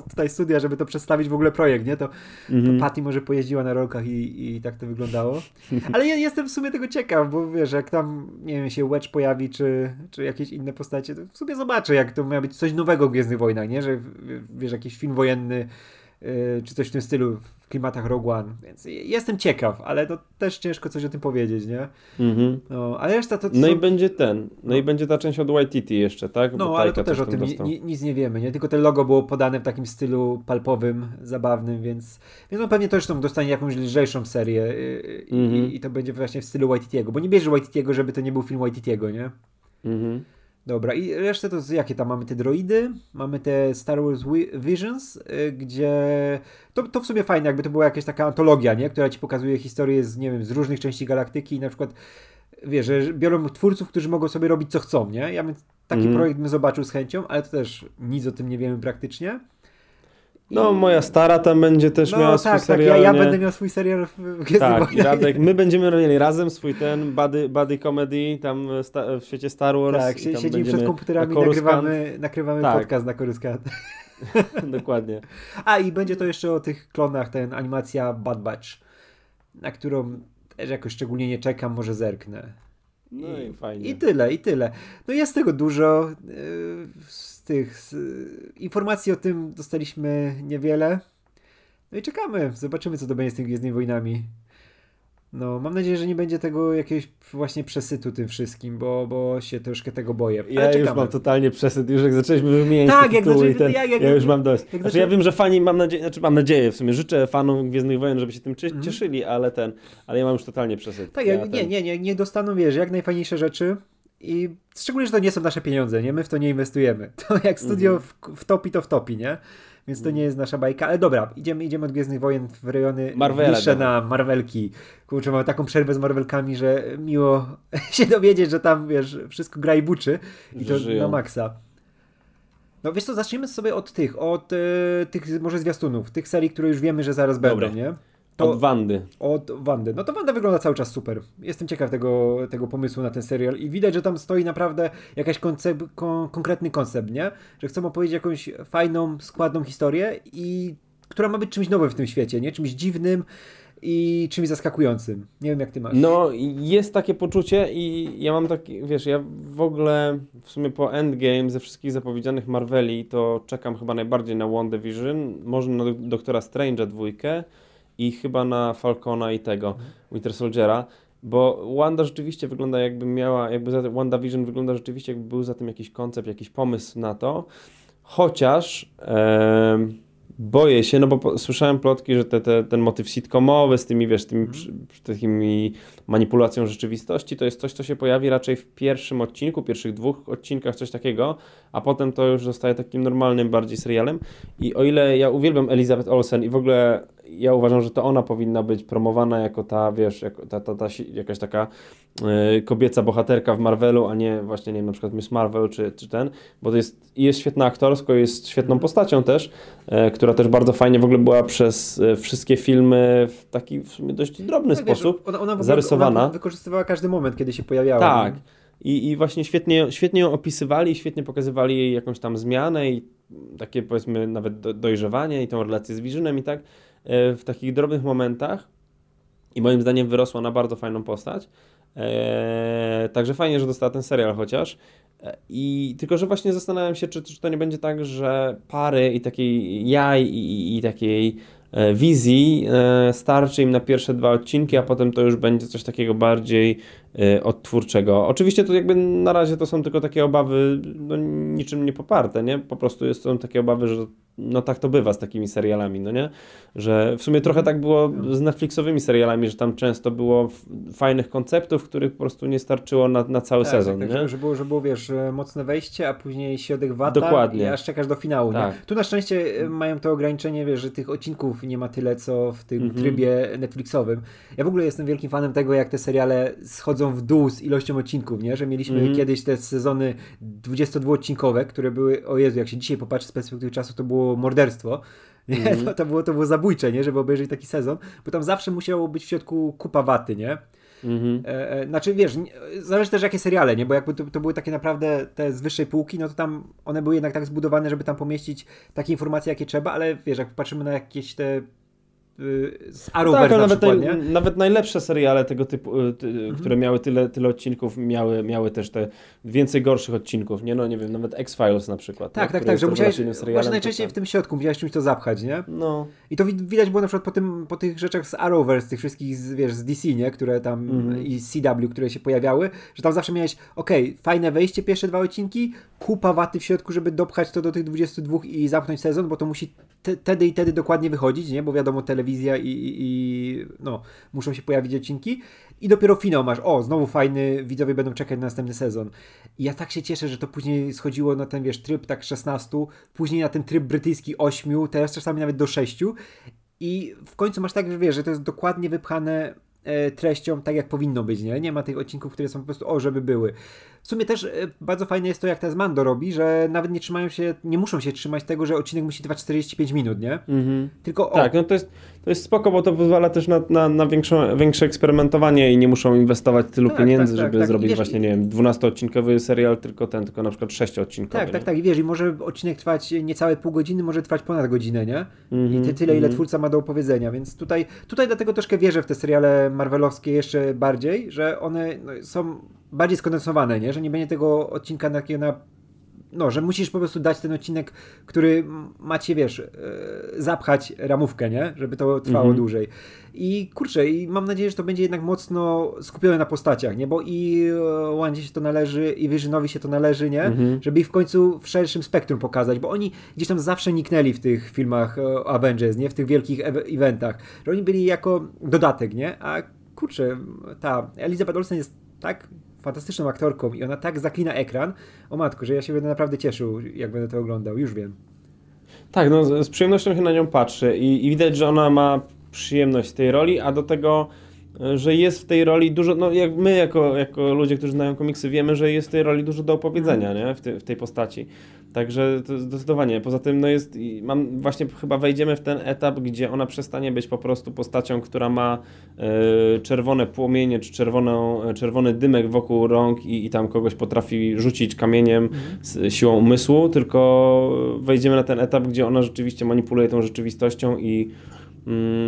tutaj studia, żeby to przedstawić w ogóle projekt, nie? To, mhm. to Patty może pojeździła na rolkach i, i tak to wyglądało. Ale ja jestem w sumie tego ciekaw, bo wiesz, jak tam, nie wiem, się Wedge pojawi, czy, czy jakieś inne postacie, to w sumie zobaczę, jak to miał być coś nowego w Gwiezdnych Wojnach, nie? Że wiesz, jakiś film wojenny Y, czy coś w tym stylu w klimatach Rogue One, więc jestem ciekaw, ale to też ciężko coś o tym powiedzieć, nie? Mhm. No, ale reszta to... No są... i będzie ten, no, no, i będzie ta część od YTT jeszcze, tak? Bo no, ale to też o tym ni, nic nie wiemy, nie? Tylko te logo było podane w takim stylu palpowym, zabawnym, więc, więc no pewnie też dostanie jakąś lżejszą serię y, i, mhm. i, i to będzie właśnie w stylu YTT'ego, bo nie bierze YTT'ego, żeby to nie był film YTT'ego, nie? Mhm. Dobra, i resztę to jakie tam mamy te droidy, mamy te Star Wars Visions, y, gdzie to, to w sumie fajne, jakby to była jakaś taka antologia, nie? która ci pokazuje historię z, nie wiem, z różnych części galaktyki i na przykład wiesz, że biorą twórców, którzy mogą sobie robić co chcą, nie? Ja bym taki mm. projekt bym zobaczył z chęcią, ale to też nic o tym nie wiemy praktycznie. No, moja stara tam będzie też no, miała tak, swój serial. Tak, ja, ja będę miał swój serial w Tak, i Radek, my będziemy robili razem swój ten buddy, buddy comedy tam w świecie Star Wars. Tak, siedzimy przed komputerami i nagrywamy, nagrywamy tak. podcast na Coruscant. Dokładnie. A i będzie to jeszcze o tych klonach, ten animacja Bad Batch, na którą też jakoś szczególnie nie czekam, może zerknę. No i, i fajnie. I tyle, i tyle. No jest tego dużo. Yy, tych informacji o tym dostaliśmy niewiele. No i czekamy, zobaczymy co to będzie z tymi Gwiezdnymi Wojnami. No, mam nadzieję, że nie będzie tego jakiegoś właśnie przesytu tym wszystkim, bo, bo się troszkę tego boję. Ale ja czekamy. już mam totalnie przesyt, już jak zaczęliśmy wymieniać tak, jak zaczęliśmy, ten, jak, jak, ja już mam dość. Znaczy, zaczę... ja wiem, że fani, mam nadzieję, znaczy mam nadzieję, w sumie życzę fanom Gwiezdnych Wojen, żeby się tym mhm. cieszyli, mm. ale ten, ale ja mam już totalnie przesyt. Tak, ja, ja nie, nie, nie, nie dostaną, wiesz, jak najfajniejsze rzeczy, i szczególnie, że to nie są nasze pieniądze, nie? My w to nie inwestujemy. To jak studio mm -hmm. wtopi, to wtopi, nie? Więc to mhm. nie jest nasza bajka. Ale dobra, idziemy, idziemy od Gwiezdnych Wojen w rejony Marvela, bliższe na Marvelki. Kurczę, mamy taką przerwę z Marvelkami, że miło się dowiedzieć, że tam, wiesz, wszystko gra i buczy. I to Żyją. na maksa. No wiesz co, zacznijmy sobie od tych, od y, tych może zwiastunów, tych serii, które już wiemy, że zaraz będą, nie? To, od Wandy. Od Wandy. No to Wanda wygląda cały czas super. Jestem ciekaw tego, tego pomysłu na ten serial i widać, że tam stoi naprawdę jakiś koncept, kon, konkretny koncept, nie? Że chcą opowiedzieć jakąś fajną, składną historię i która ma być czymś nowym w tym świecie, nie? Czymś dziwnym i czymś zaskakującym. Nie wiem, jak ty masz. No, jest takie poczucie i ja mam taki, wiesz, ja w ogóle w sumie po Endgame ze wszystkich zapowiedzianych Marveli to czekam chyba najbardziej na WandaVision, może na Doktora Strange'a dwójkę i chyba na Falcona i tego, mhm. Winter Soldiera. Bo Wanda rzeczywiście wygląda jakby miała, jakby za, WandaVision wygląda rzeczywiście jakby był za tym jakiś koncept, jakiś pomysł na to. Chociaż e, boję się, no bo po, słyszałem plotki, że te, te, ten motyw sitcomowy z tymi, wiesz, tymi mm. takimi manipulacją rzeczywistości, to jest coś, co się pojawi raczej w pierwszym odcinku, pierwszych dwóch odcinkach, coś takiego, a potem to już zostaje takim normalnym bardziej serialem. I o ile ja uwielbiam Elizabeth Olsen i w ogóle ja uważam, że to ona powinna być promowana jako ta, wiesz, jako ta, ta, ta jakaś taka y, kobieca bohaterka w Marvelu, a nie właśnie, nie wiem, na przykład Miss Marvel czy, czy ten, bo to jest, jest świetna aktorsko, jest świetną postacią też, y, która też bardzo fajnie w ogóle była przez y, wszystkie filmy w taki w sumie dość drobny tak, sposób wiesz, ona, ona zarysowana. Ona wykorzystywała każdy moment, kiedy się pojawiała. Tak. I, I właśnie świetnie, świetnie ją opisywali, świetnie pokazywali jej jakąś tam zmianę i takie powiedzmy nawet dojrzewanie i tą relację z Visionem i tak. W takich drobnych momentach i moim zdaniem wyrosła na bardzo fajną postać. Eee, także fajnie, że dostała ten serial chociaż. E, I tylko, że właśnie zastanawiam się, czy, czy to nie będzie tak, że pary i takiej jaj i, i, i takiej e, wizji e, starczy im na pierwsze dwa odcinki, a potem to już będzie coś takiego bardziej odtwórczego. Oczywiście to jakby na razie to są tylko takie obawy, no niczym nie poparte, nie? Po prostu są takie obawy, że no tak to bywa z takimi serialami, no nie? Że w sumie trochę tak było z Netflixowymi serialami, że tam często było fajnych konceptów, których po prostu nie starczyło na, na cały tak, sezon, tak, nie? Że było, że było, wiesz, mocne wejście, a później środek wata Dokładnie. i aż czekasz do finału, tak. nie? Tu na szczęście e, mają to ograniczenie, wiesz, że tych odcinków nie ma tyle, co w tym mhm. trybie Netflixowym. Ja w ogóle jestem wielkim fanem tego, jak te seriale schodzą w dół z ilością odcinków, nie? Że mieliśmy mhm. kiedyś te sezony 22-odcinkowe, które były, o Jezu, jak się dzisiaj popatrzy z perspektywy czasu, to było morderstwo. Nie? Mm. To, to, było, to było zabójcze, nie? żeby obejrzeć taki sezon, bo tam zawsze musiało być w środku kupa waty, nie? Mm-hmm. E, e, znaczy, wiesz, zależy też jakie seriale, nie? Bo jakby to, to, były takie naprawdę te z wyższej półki, no to tam one były jednak tak zbudowane, żeby tam pomieścić takie informacje, jakie trzeba, ale wiesz, jak patrzymy na jakieś te z Arrowverse tak, nawet, przykład, naj, nawet najlepsze seriale tego typu, y, ty, mhm. które miały tyle, tyle odcinków, miały, miały też te więcej gorszych odcinków, nie? No nie wiem, nawet X-Files na przykład. Tak, tak, tak, że musiałeś, właśnie najczęściej w tym środku musiałeś czymś to zapchać, nie? No. I to widać było na przykład po, tym, po tych rzeczach z Arrowverse, tych wszystkich, z, wiesz, z DC, nie? Które tam mhm. i CW, które się pojawiały, że tam zawsze miałeś, okej, okay, fajne wejście, pierwsze dwa odcinki, kupa waty w środku, żeby dopchać to do tych 22 i zamknąć sezon, bo to musi wtedy i wtedy dokładnie wychodzić, nie? Bo wiadomo, telewizja i, i, i, no, muszą się pojawić odcinki. I dopiero finał masz, o, znowu fajny, widzowie będą czekać na następny sezon. I ja tak się cieszę, że to później schodziło na ten, wiesz, tryb tak 16, później na ten tryb brytyjski 8, teraz czasami nawet do 6. I w końcu masz tak, że wiesz, że to jest dokładnie wypchane e, treścią tak, jak powinno być, nie? Nie ma tych odcinków, które są po prostu, o, żeby były. W sumie też e, bardzo fajne jest to, jak teraz Mando robi, że nawet nie trzymają się, nie muszą się trzymać tego, że odcinek musi trwać 45 minut, nie? Mhm. Tylko o... Tak, no to jest, to jest spoko, bo to pozwala też na, na, na większą, większe eksperymentowanie i nie muszą inwestować tylu tak, pieniędzy, tak, tak żeby tak, zrobić wiesz, właśnie, nie wiem, 12-odcinkowy serial, tylko ten, tylko na przykład 6-odcinkowy. Tak, tak, tak. I wiesz, i może odcinek trwać niecałe pół godziny, może trwać ponad godzinę, nie? Mhm, I ty, tyle, ile mhm. twórca ma do opowiedzenia, więc tutaj, tutaj dlatego troszkę wierzę w te seriale marvelowskie jeszcze bardziej, że one no, są bardziej skondensowane, nie? Że nie będzie tego odcinka takiego na no, że musisz po prostu dać ten odcinek, który macie, wiesz, e, zapchać ramówkę, nie? Żeby to trwało mhm. dłużej. I kurczę, i mam nadzieję, że to będzie jednak mocno skupione na postaciach, nie? Bo i e, Wandzie się to należy, i Visionowi się to należy, nie? Mhm. Żeby ich w końcu w szerszym spektrum pokazać, bo oni gdzieś tam zawsze niknęli w tych filmach e, Avengers, nie? W tych wielkich eventach. Że oni byli jako dodatek, nie? A kurczę, ta Elizabeth Olsen jest tak fantastyczną aktorką i ona tak zaklina ekran, o matko, że ja się będę naprawdę cieszył, jak będę to oglądał, już wiem. Tak, no z przyjemnością się na nią patrzy i, i widać, że ona ma przyjemność tej roli, a do tego że jest w tej roli dużo, no jak my jako, jako ludzie, którzy znają komiksy wiemy, że jest w tej roli dużo do opowiedzenia, nie? W, ty, w tej postaci. Także to zdecydowanie. Poza tym, no jest, mam, właśnie chyba wejdziemy w ten etap, gdzie ona przestanie być po prostu postacią, która ma y, czerwone płomienie, czy czerwoną, czerwony dymek wokół rąk i, i tam kogoś potrafi rzucić kamieniem mhm. z siłą umysłu, tylko wejdziemy na ten etap, gdzie ona rzeczywiście manipuluje tą rzeczywistością i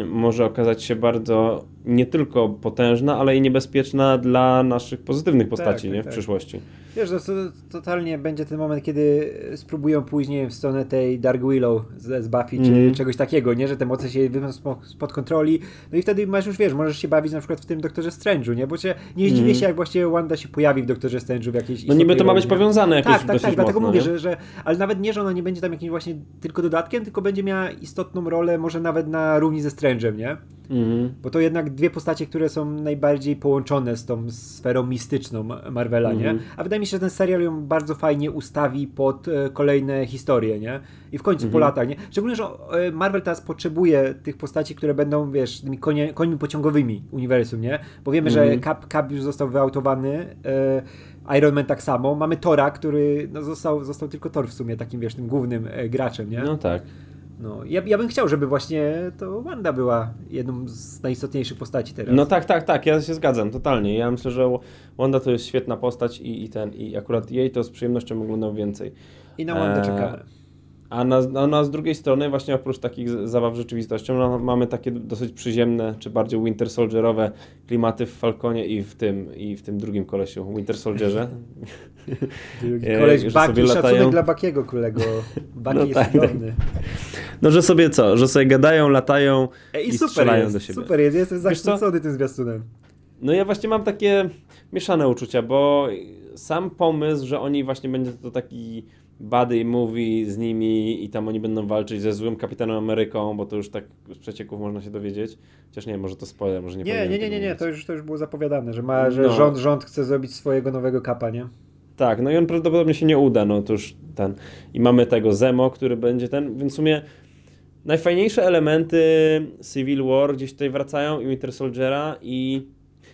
może okazać się bardzo nie tylko potężna, ale i niebezpieczna dla naszych pozytywnych postaci tak, nie, w tak. przyszłości. Wiesz, to, to, totalnie będzie ten moment, kiedy spróbują później w stronę tej Dark Willow z, z Buffy, czy mhm. czegoś takiego, nie? Że te moce się wyjdą spod kontroli, no i wtedy masz już, wiesz, możesz się bawić na przykład w tym Doktorze Strange'u, nie? Bo cię, nie zdziwię mm. się, jak właściwie Wanda się pojawi w Doktorze Strange'u w jakiejś No niby to ma być roli, powiązane jakoś Tak, tak, tak, dlatego mówię, że, że, ale nawet nie, że ona nie będzie tam jakimś właśnie tylko dodatkiem, tylko będzie miała istotną rolę, może nawet na równi ze Strange'em, nie? Mm. Bo to jednak dwie postacie, które są najbardziej połączone z tą sferą mistyczną Marvela, mm. nie? Mhm. A wydaje mi się, że ten serial ją bardzo fajnie ustawi pod e, kolejne historie, nie? I w końcu mm. po mhm. latach, nie? Szczególnie, że e, Marvel teraz potrzebuje tych postaci, które będą, wiesz, tymi konie, końmi pociągowymi uniwersum, nie? Bo wiemy, że mhm. Cap, Cap już został wyautowany, e, Iron Man tak samo. Mamy Tora, który no, został, został tylko Thor w sumie takim, wiesz, tym głównym e, graczem, nie? No tak. No, ja, ja bym chciał, żeby właśnie to Wanda była jedną z najistotniejszych postaci teraz. No tak, tak, tak, ja się zgadzam, totalnie. Ja myślę, że Wanda to jest świetna postać i, i ten, i akurat jej to z przyjemnością oglądam więcej. I na Wandę e... czekamy. A na, a na z drugiej strony właśnie oprócz takich zabaw rzeczywistością no, mamy takie dosyć przyziemne, czy bardziej Winter Soldierowe klimaty w Falconie i w tym, i w tym drugim kolesiu, Winter Soldierze. Koleś e, Baki, szacunek latają... dla Bakiego kolego. Baki no jest tak, tak. No, że sobie co, że sobie gadają, latają e, i, i super strzelają jest, do siebie. Super jest, jestem zachwycony tym zwiastunem. No ja właśnie mam takie mieszane uczucia, bo sam pomysł, że oni właśnie będzie to taki buddy movie z nimi i tam oni będą walczyć ze złym Kapitanem Ameryką, bo to już tak z przecieków można się dowiedzieć. Chociaż nie, może to spoiler, może nie Nie, nie, nie, nie, nie, to już, to już było zapowiadane, że, ma, że no. rząd, rząd chce zrobić swojego nowego kapa, nie? Tak, no i on prawdopodobnie się nie uda, no to już ten. I mamy tego Zemo, który będzie ten, więc w sumie najfajniejsze elementy Civil War gdzieś tutaj wracają i Winter Soldiera i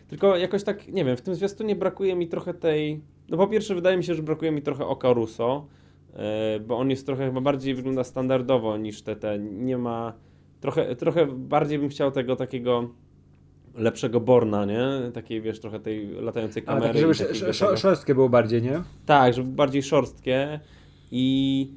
tylko jakoś tak, nie wiem, w tym zwiastunie brakuje mi trochę tej, no po pierwsze wydaje mi się, że brakuje mi trochę Oka Russo, E, bo on jest trochę chyba bardziej wygląda standardowo niż te, te nie ma, trochę, trochę bardziej bym chciał tego takiego lepszego Borna, nie? Takiej, wiesz, trochę tej latającej kamery. A, tak, żeby sz szorstkie było bardziej, nie? Tak, żeby bardziej szorstkie i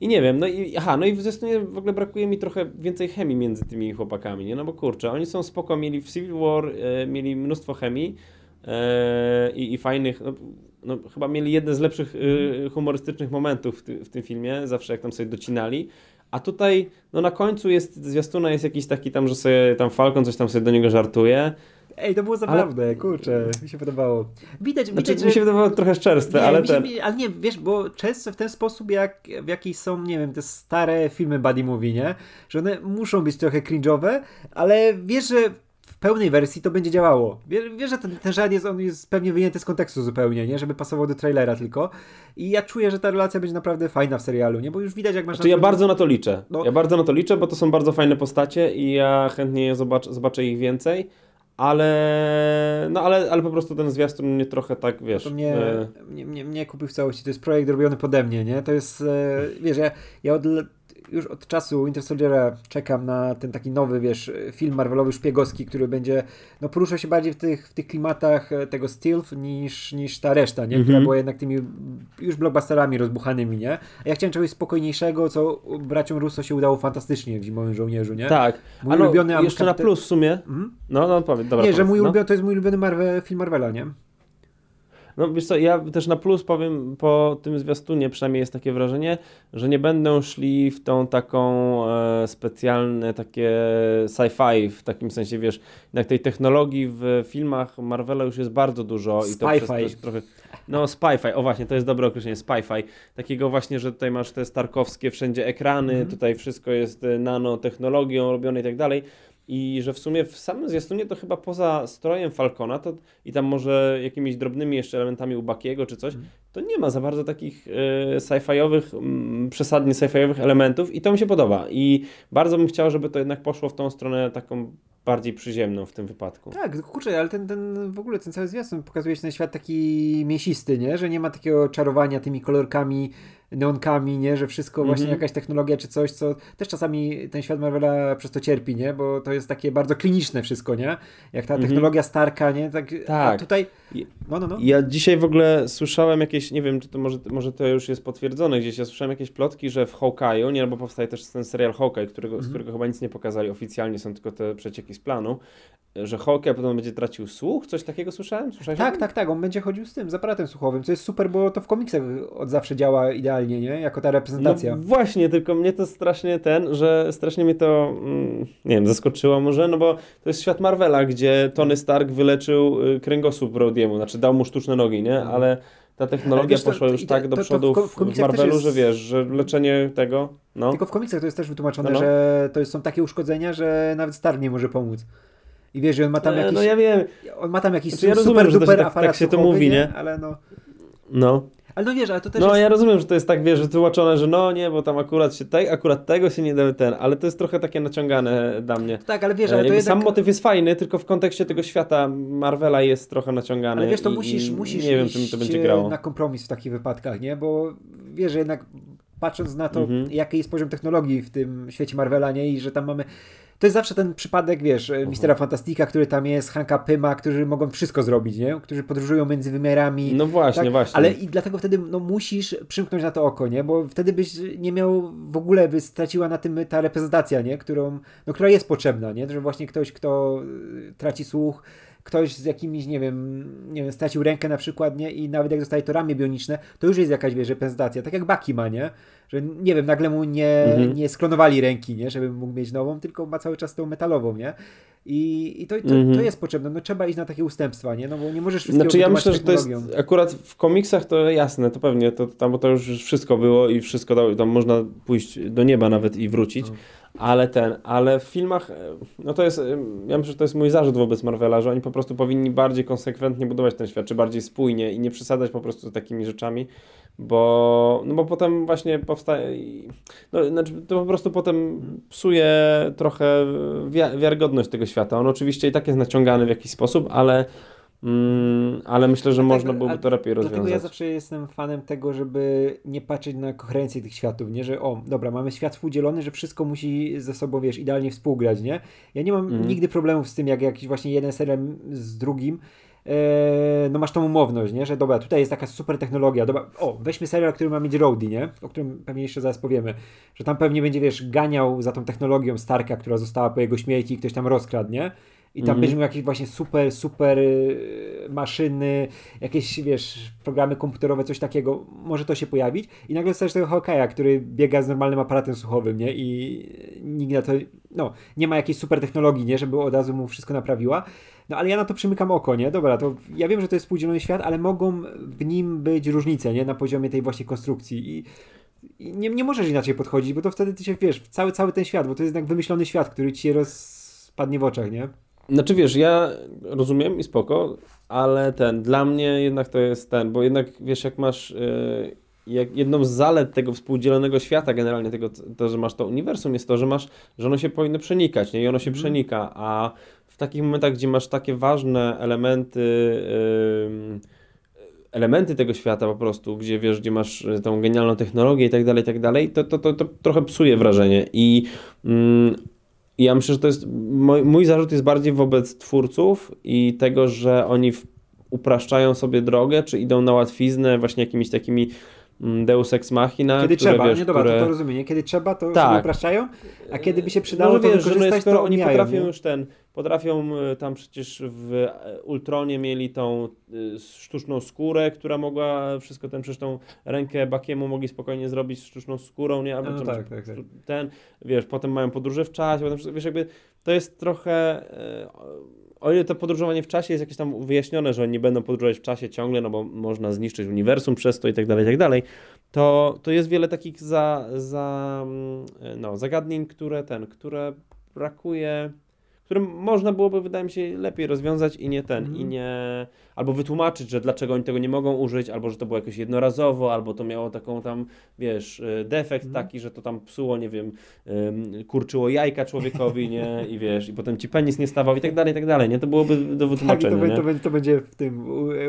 i nie wiem, no i aha, no i w zestawie w ogóle brakuje mi trochę więcej chemii między tymi chłopakami, nie? No bo kurczę, oni są spoko, mieli w Civil War, e, mieli mnóstwo chemii e, i, i fajnych, no, no, chyba mieli jedne z lepszych y, humorystycznych momentów w, ty, w, tym filmie, zawsze jak tam sobie docinali. A tutaj, no na końcu jest zwiastuna, jest jakiś taki tam, że sobie tam Falcon coś tam sobie do niego żartuje. Ej, to było zabawne, ale... kurczę, mi się podobało. Widać, znaczy, widać, że... Mi się wydawało trochę szczerstwe, nie, ale ten... Się, ale nie, wiesz, bo często w ten sposób, jak w jakiej są, nie wiem, te stare filmy buddy movie, nie? Że one muszą być trochę cringe'owe, ale wiesz, że pełnej wersji to będzie działało. Wiesz, że ten, ten żart jest, on jest pewnie wyjęty z kontekstu zupełnie, nie? Żeby pasował do trailera tylko. I ja czuję, że ta relacja będzie naprawdę fajna w serialu, nie? Bo już widać, jak masz... Znaczy, ja bardzo na to liczę. No. Ja bardzo na to liczę, bo to są bardzo fajne postacie i ja chętnie zobacz, zobaczę ich więcej. Ale, no ale, ale po prostu ten zwiastun mnie trochę tak, wiesz... To mnie, e... mnie, mnie, mnie kupił w całości. To jest projekt robiony pode mnie, nie? To jest, e, wiesz, ja, ja od już od czasu Winter Soldiera czekam na ten taki nowy, wiesz, film Marvelowy szpiegowski, który będzie, no poruszał się bardziej w tych, w tych klimatach e, tego stealth niż, niż ta reszta, nie? Która mm -hmm. była jednak tymi już blockbusterami rozbuchanymi, nie? A ja chciałem czegoś spokojniejszego, co braciom Russo się udało fantastycznie w Zimowym Żołnierzu, nie? Tak. Mój no, ulubiony jeszcze na plus w sumie. Mm? No, no powiedz, dobra. Nie, że mój no. ulubiony, to jest mój ulubiony Marvel, film Marvela, nie? No wiesz co, ja też na plus powiem po tym zwiastunie, przynajmniej jest takie wrażenie, że nie będą szli w tą taką e, specjalne takie sci-fi, w takim sensie, wiesz, jednak tej technologii w filmach Marvela już jest bardzo dużo. i to przez, przez trochę... No, spy-fi, o właśnie, to jest dobre określenie, spy-fi. Takiego właśnie, że tutaj masz te starkowskie wszędzie ekrany, mm -hmm. tutaj wszystko jest nanotechnologią robione i tak dalej i że w sumie w samym zwiastunie to chyba poza strojem Falcona to, i tam może jakimiś drobnymi jeszcze elementami Ubakiego czy coś, to nie ma za bardzo takich y, sci-fiowych, mm, przesadnie sci-fiowych elementów i to mi się podoba i bardzo bym chciał, żeby to jednak poszło w tą stronę taką bardziej przyziemną w tym wypadku. Tak, kurczę, ale ten, ten w ogóle ten cały zwiastun pokazuje się ten świat taki mięsisty, nie? Że nie ma takiego czarowania tymi kolorkami neonkami, nie? Że wszystko mm -hmm. właśnie jakaś technologia czy coś, co też czasami ten świat Marvela przez to cierpi, nie? Bo to jest takie bardzo kliniczne wszystko, nie? Jak ta mm -hmm. technologia Starka, nie? Tak, tak. A tutaj... No, no, no. Ja dzisiaj w ogóle słyszałem jakieś, nie wiem, czy to może, może to już jest potwierdzone gdzieś, ja słyszałem jakieś plotki, że w Hawkeye'u, nie? No bo powstaje też ten serial Hawkeye, którego, mm -hmm. z mhm. którego chyba nic nie pokazali oficjalnie, są tylko te przecieki z planu, że Hawkeye potem będzie tracił słuch? Coś takiego słyszałem? Słyszałeś tak, tak, tak. On będzie chodził z tym, z aparatem słuchowym, co jest super, bo to w komiksach od zawsze działa idealnie, nie? Jako ta reprezentacja. No właśnie, tylko mnie to strasznie ten, że strasznie mnie to, mm, nie wiem, zaskoczyło może, no bo to jest świat Marvela, gdzie Tony Stark wyleczył y, kręgosłup Rodiemu, znaczy dał mu sztuczne nogi, nie? Mhm. Ale ta technologia wiesz, poszła już tak do przodu w, w, Marvelu, jest... że wiesz, że leczenie tego. No. Tylko w komiksach to jest też wytłumaczone, no, no. że to są takie uszkodzenia, że nawet Stark nie może pomóc. I wiesz, że on ma tam e, jakiś. No ja wiem. On ma tam jakiś znaczy, ja rozumiem, super, że tak, tak się to mówi, nie? Ale no. No. Ale no wiesz, ale to też No jest... ja rozumiem, że to jest tak, wiesz, że tłumaczone, że no nie, bo tam akurat się te, akurat tego się nie da ten, ale to jest trochę takie naciągane dla mnie. Tak, ale wiesz, ale to jednak... Sam motyw jest fajny, tylko w kontekście tego świata Marvela jest trochę naciągany. Ale wiesz, to i, musisz, musisz nie wiem, czym to będzie grało. na kompromis w takich wypadkach, nie? Bo wiesz, że jednak patrząc na to, mhm. jaki jest poziom technologii w tym świecie Marvela, nie? I że tam mamy to jest zawsze ten przypadek, wiesz, uh Mistera Fantastika, który tam jest, Hanka Pyma, którzy mogą wszystko zrobić, nie? Którzy podróżują między wymiarami. No właśnie, tak? właśnie. Ale i dlatego wtedy no, musisz przymknąć na to oko, nie? Bo wtedy byś nie miał, w ogóle by straciła na tym ta reprezentacja, nie? Którą, no, która jest potrzebna, nie? Że właśnie ktoś, kto y, traci słuch, ktoś z jakimiś, nie wiem, nie wiem, stracił rękę na przykład, nie? I nawet jak dostaje to ramię bioniczne, to już jest jakaś, wiesz, reprezentacja. Tak jak Baki ma, nie? Że, nie wiem, nagle mu nie, mhm. nie sklonowali ręki, nie? Żeby mógł mieć nową, tylko ma cały czas tą metalową, nie? I, i to, to, mhm. to jest potrzebne. No trzeba iść na takie ustępstwa, nie? No bo nie możesz wszystkiego Znaczy ja myślę, że to jest akurat w komiksach to jasne, to pewnie, to, tam, bo to już wszystko było i wszystko dało, tam można pójść do nieba nawet i wrócić. No. Ale ten, ale w filmach, no to jest, ja myślę, że to jest mój zarzut wobec Marvela, że oni po prostu powinni bardziej konsekwentnie budować ten świat, czy bardziej spójnie i nie przesadzać po prostu z takimi rzeczami, bo, no bo potem właśnie powstaje, no, znaczy to po prostu potem psuje trochę wiarygodność tego świata. On oczywiście i tak jest naciągany w jakiś sposób, ale Mm, ale myślę, że dlatego, można byłoby to lepiej rozwiązać. Dlatego ja zawsze jestem fanem tego, żeby nie patrzeć na koherencję tych światów, nie? Że o, dobra, mamy świat współdzielony, że wszystko musi ze sobą, wiesz, idealnie współgrać, nie? Ja nie mam mm. nigdy problemów z tym, jak jakiś właśnie jeden serial z drugim, e, no masz tą umowność, nie? Że dobra, tutaj jest taka super technologia, dobra, o, weźmy serial, który ma mieć Rowdy, nie? O którym pewnie jeszcze zaraz powiemy, że tam pewnie będzie, wiesz, ganiał za tą technologią Starka, która została po jego śmierci i ktoś tam rozkradł, nie? I tam mm będziemy jakieś właśnie super, super y, maszyny, jakieś, wiesz, programy komputerowe, coś takiego. Może to się pojawić. I nagle dostajesz tego Hawkeye'a, który biega z normalnym aparatem słuchowym, nie? I nikt na to, no, nie ma jakiejś super technologii, nie? Żeby od razu mu wszystko naprawiła. No ale ja na to przymykam oko, nie? Dobra, to ja wiem, że to jest współdzielony świat, ale mogą w nim być różnice, nie? Na poziomie tej właśnie konstrukcji. I nie, nie możesz inaczej podchodzić, bo to wtedy ty się, wiesz, cały, cały ten świat, bo to jest jednak wymyślony świat, który ci rozpadnie w oczach, nie? Znaczy wiesz, ja rozumiem i spoko, ale ten, dla mnie jednak to jest ten, bo jednak wiesz, jak masz, yy, jak jedną z zalet tego współdzielonego świata, generalnie tego, to, że masz to uniwersum, jest to, że masz, że ono się powinno przenikać, nie? I ono się mm. przenika, a w takich momentach, gdzie masz takie ważne elementy, yy, elementy tego świata po prostu, gdzie wiesz, gdzie masz tą genialną technologię i tak dalej, i tak dalej, to, to, to, to trochę psuje wrażenie. I mm, i ja myślę, że to jest. Mój, mój zarzut jest bardziej wobec twórców i tego, że oni w, upraszczają sobie drogę, czy idą na łatwiznę właśnie jakimiś takimi mm, Deus Ex Machina. Kiedy które, trzeba, wiesz, nie dobra, które... to, to rozumiem, nie? Kiedy trzeba, to tak. upraszczają, a kiedy by się przydało, no, to wiesz, że no, skoro oni potrafią nie? już ten Potrafią e, tam przecież w e, Ultronie mieli tą e, sztuczną skórę, która mogła wszystko ten przecież tą rękę Bakiemu mogli spokojnie zrobić z sztuczną skórą, nie? Albo no, tak, tak, tak. Ten, wiesz, potem mają podróże w czasie, potem, wiesz, jakby to jest trochę o ile to podróżowanie w czasie jest jakieś tam wyjaśnione, że oni nie będą podróżować w czasie ciągle, no bo można zniszczyć uniwersum przez to i tak dalej, i tak dalej, to, to jest wiele takich za, za, mm, no, zagadnień, które ten, które brakuje który można byłoby, wydaje mi się, lepiej rozwiązać i nie ten, mm. i nie, albo wytłumaczyć, że dlaczego oni tego nie mogą użyć, albo że to było jakoś jednorazowo, albo to miało taką tam, wiesz, y, defekt mm. taki, że to tam psuło, nie wiem, kurczyło jajka człowiekowi, nie, i wiesz, i potem ci penis nie stawał i tak dalej, i tak dalej, nie, to byłoby do wytłumaczenia, tak, to, nie? To, będzie, to będzie w tym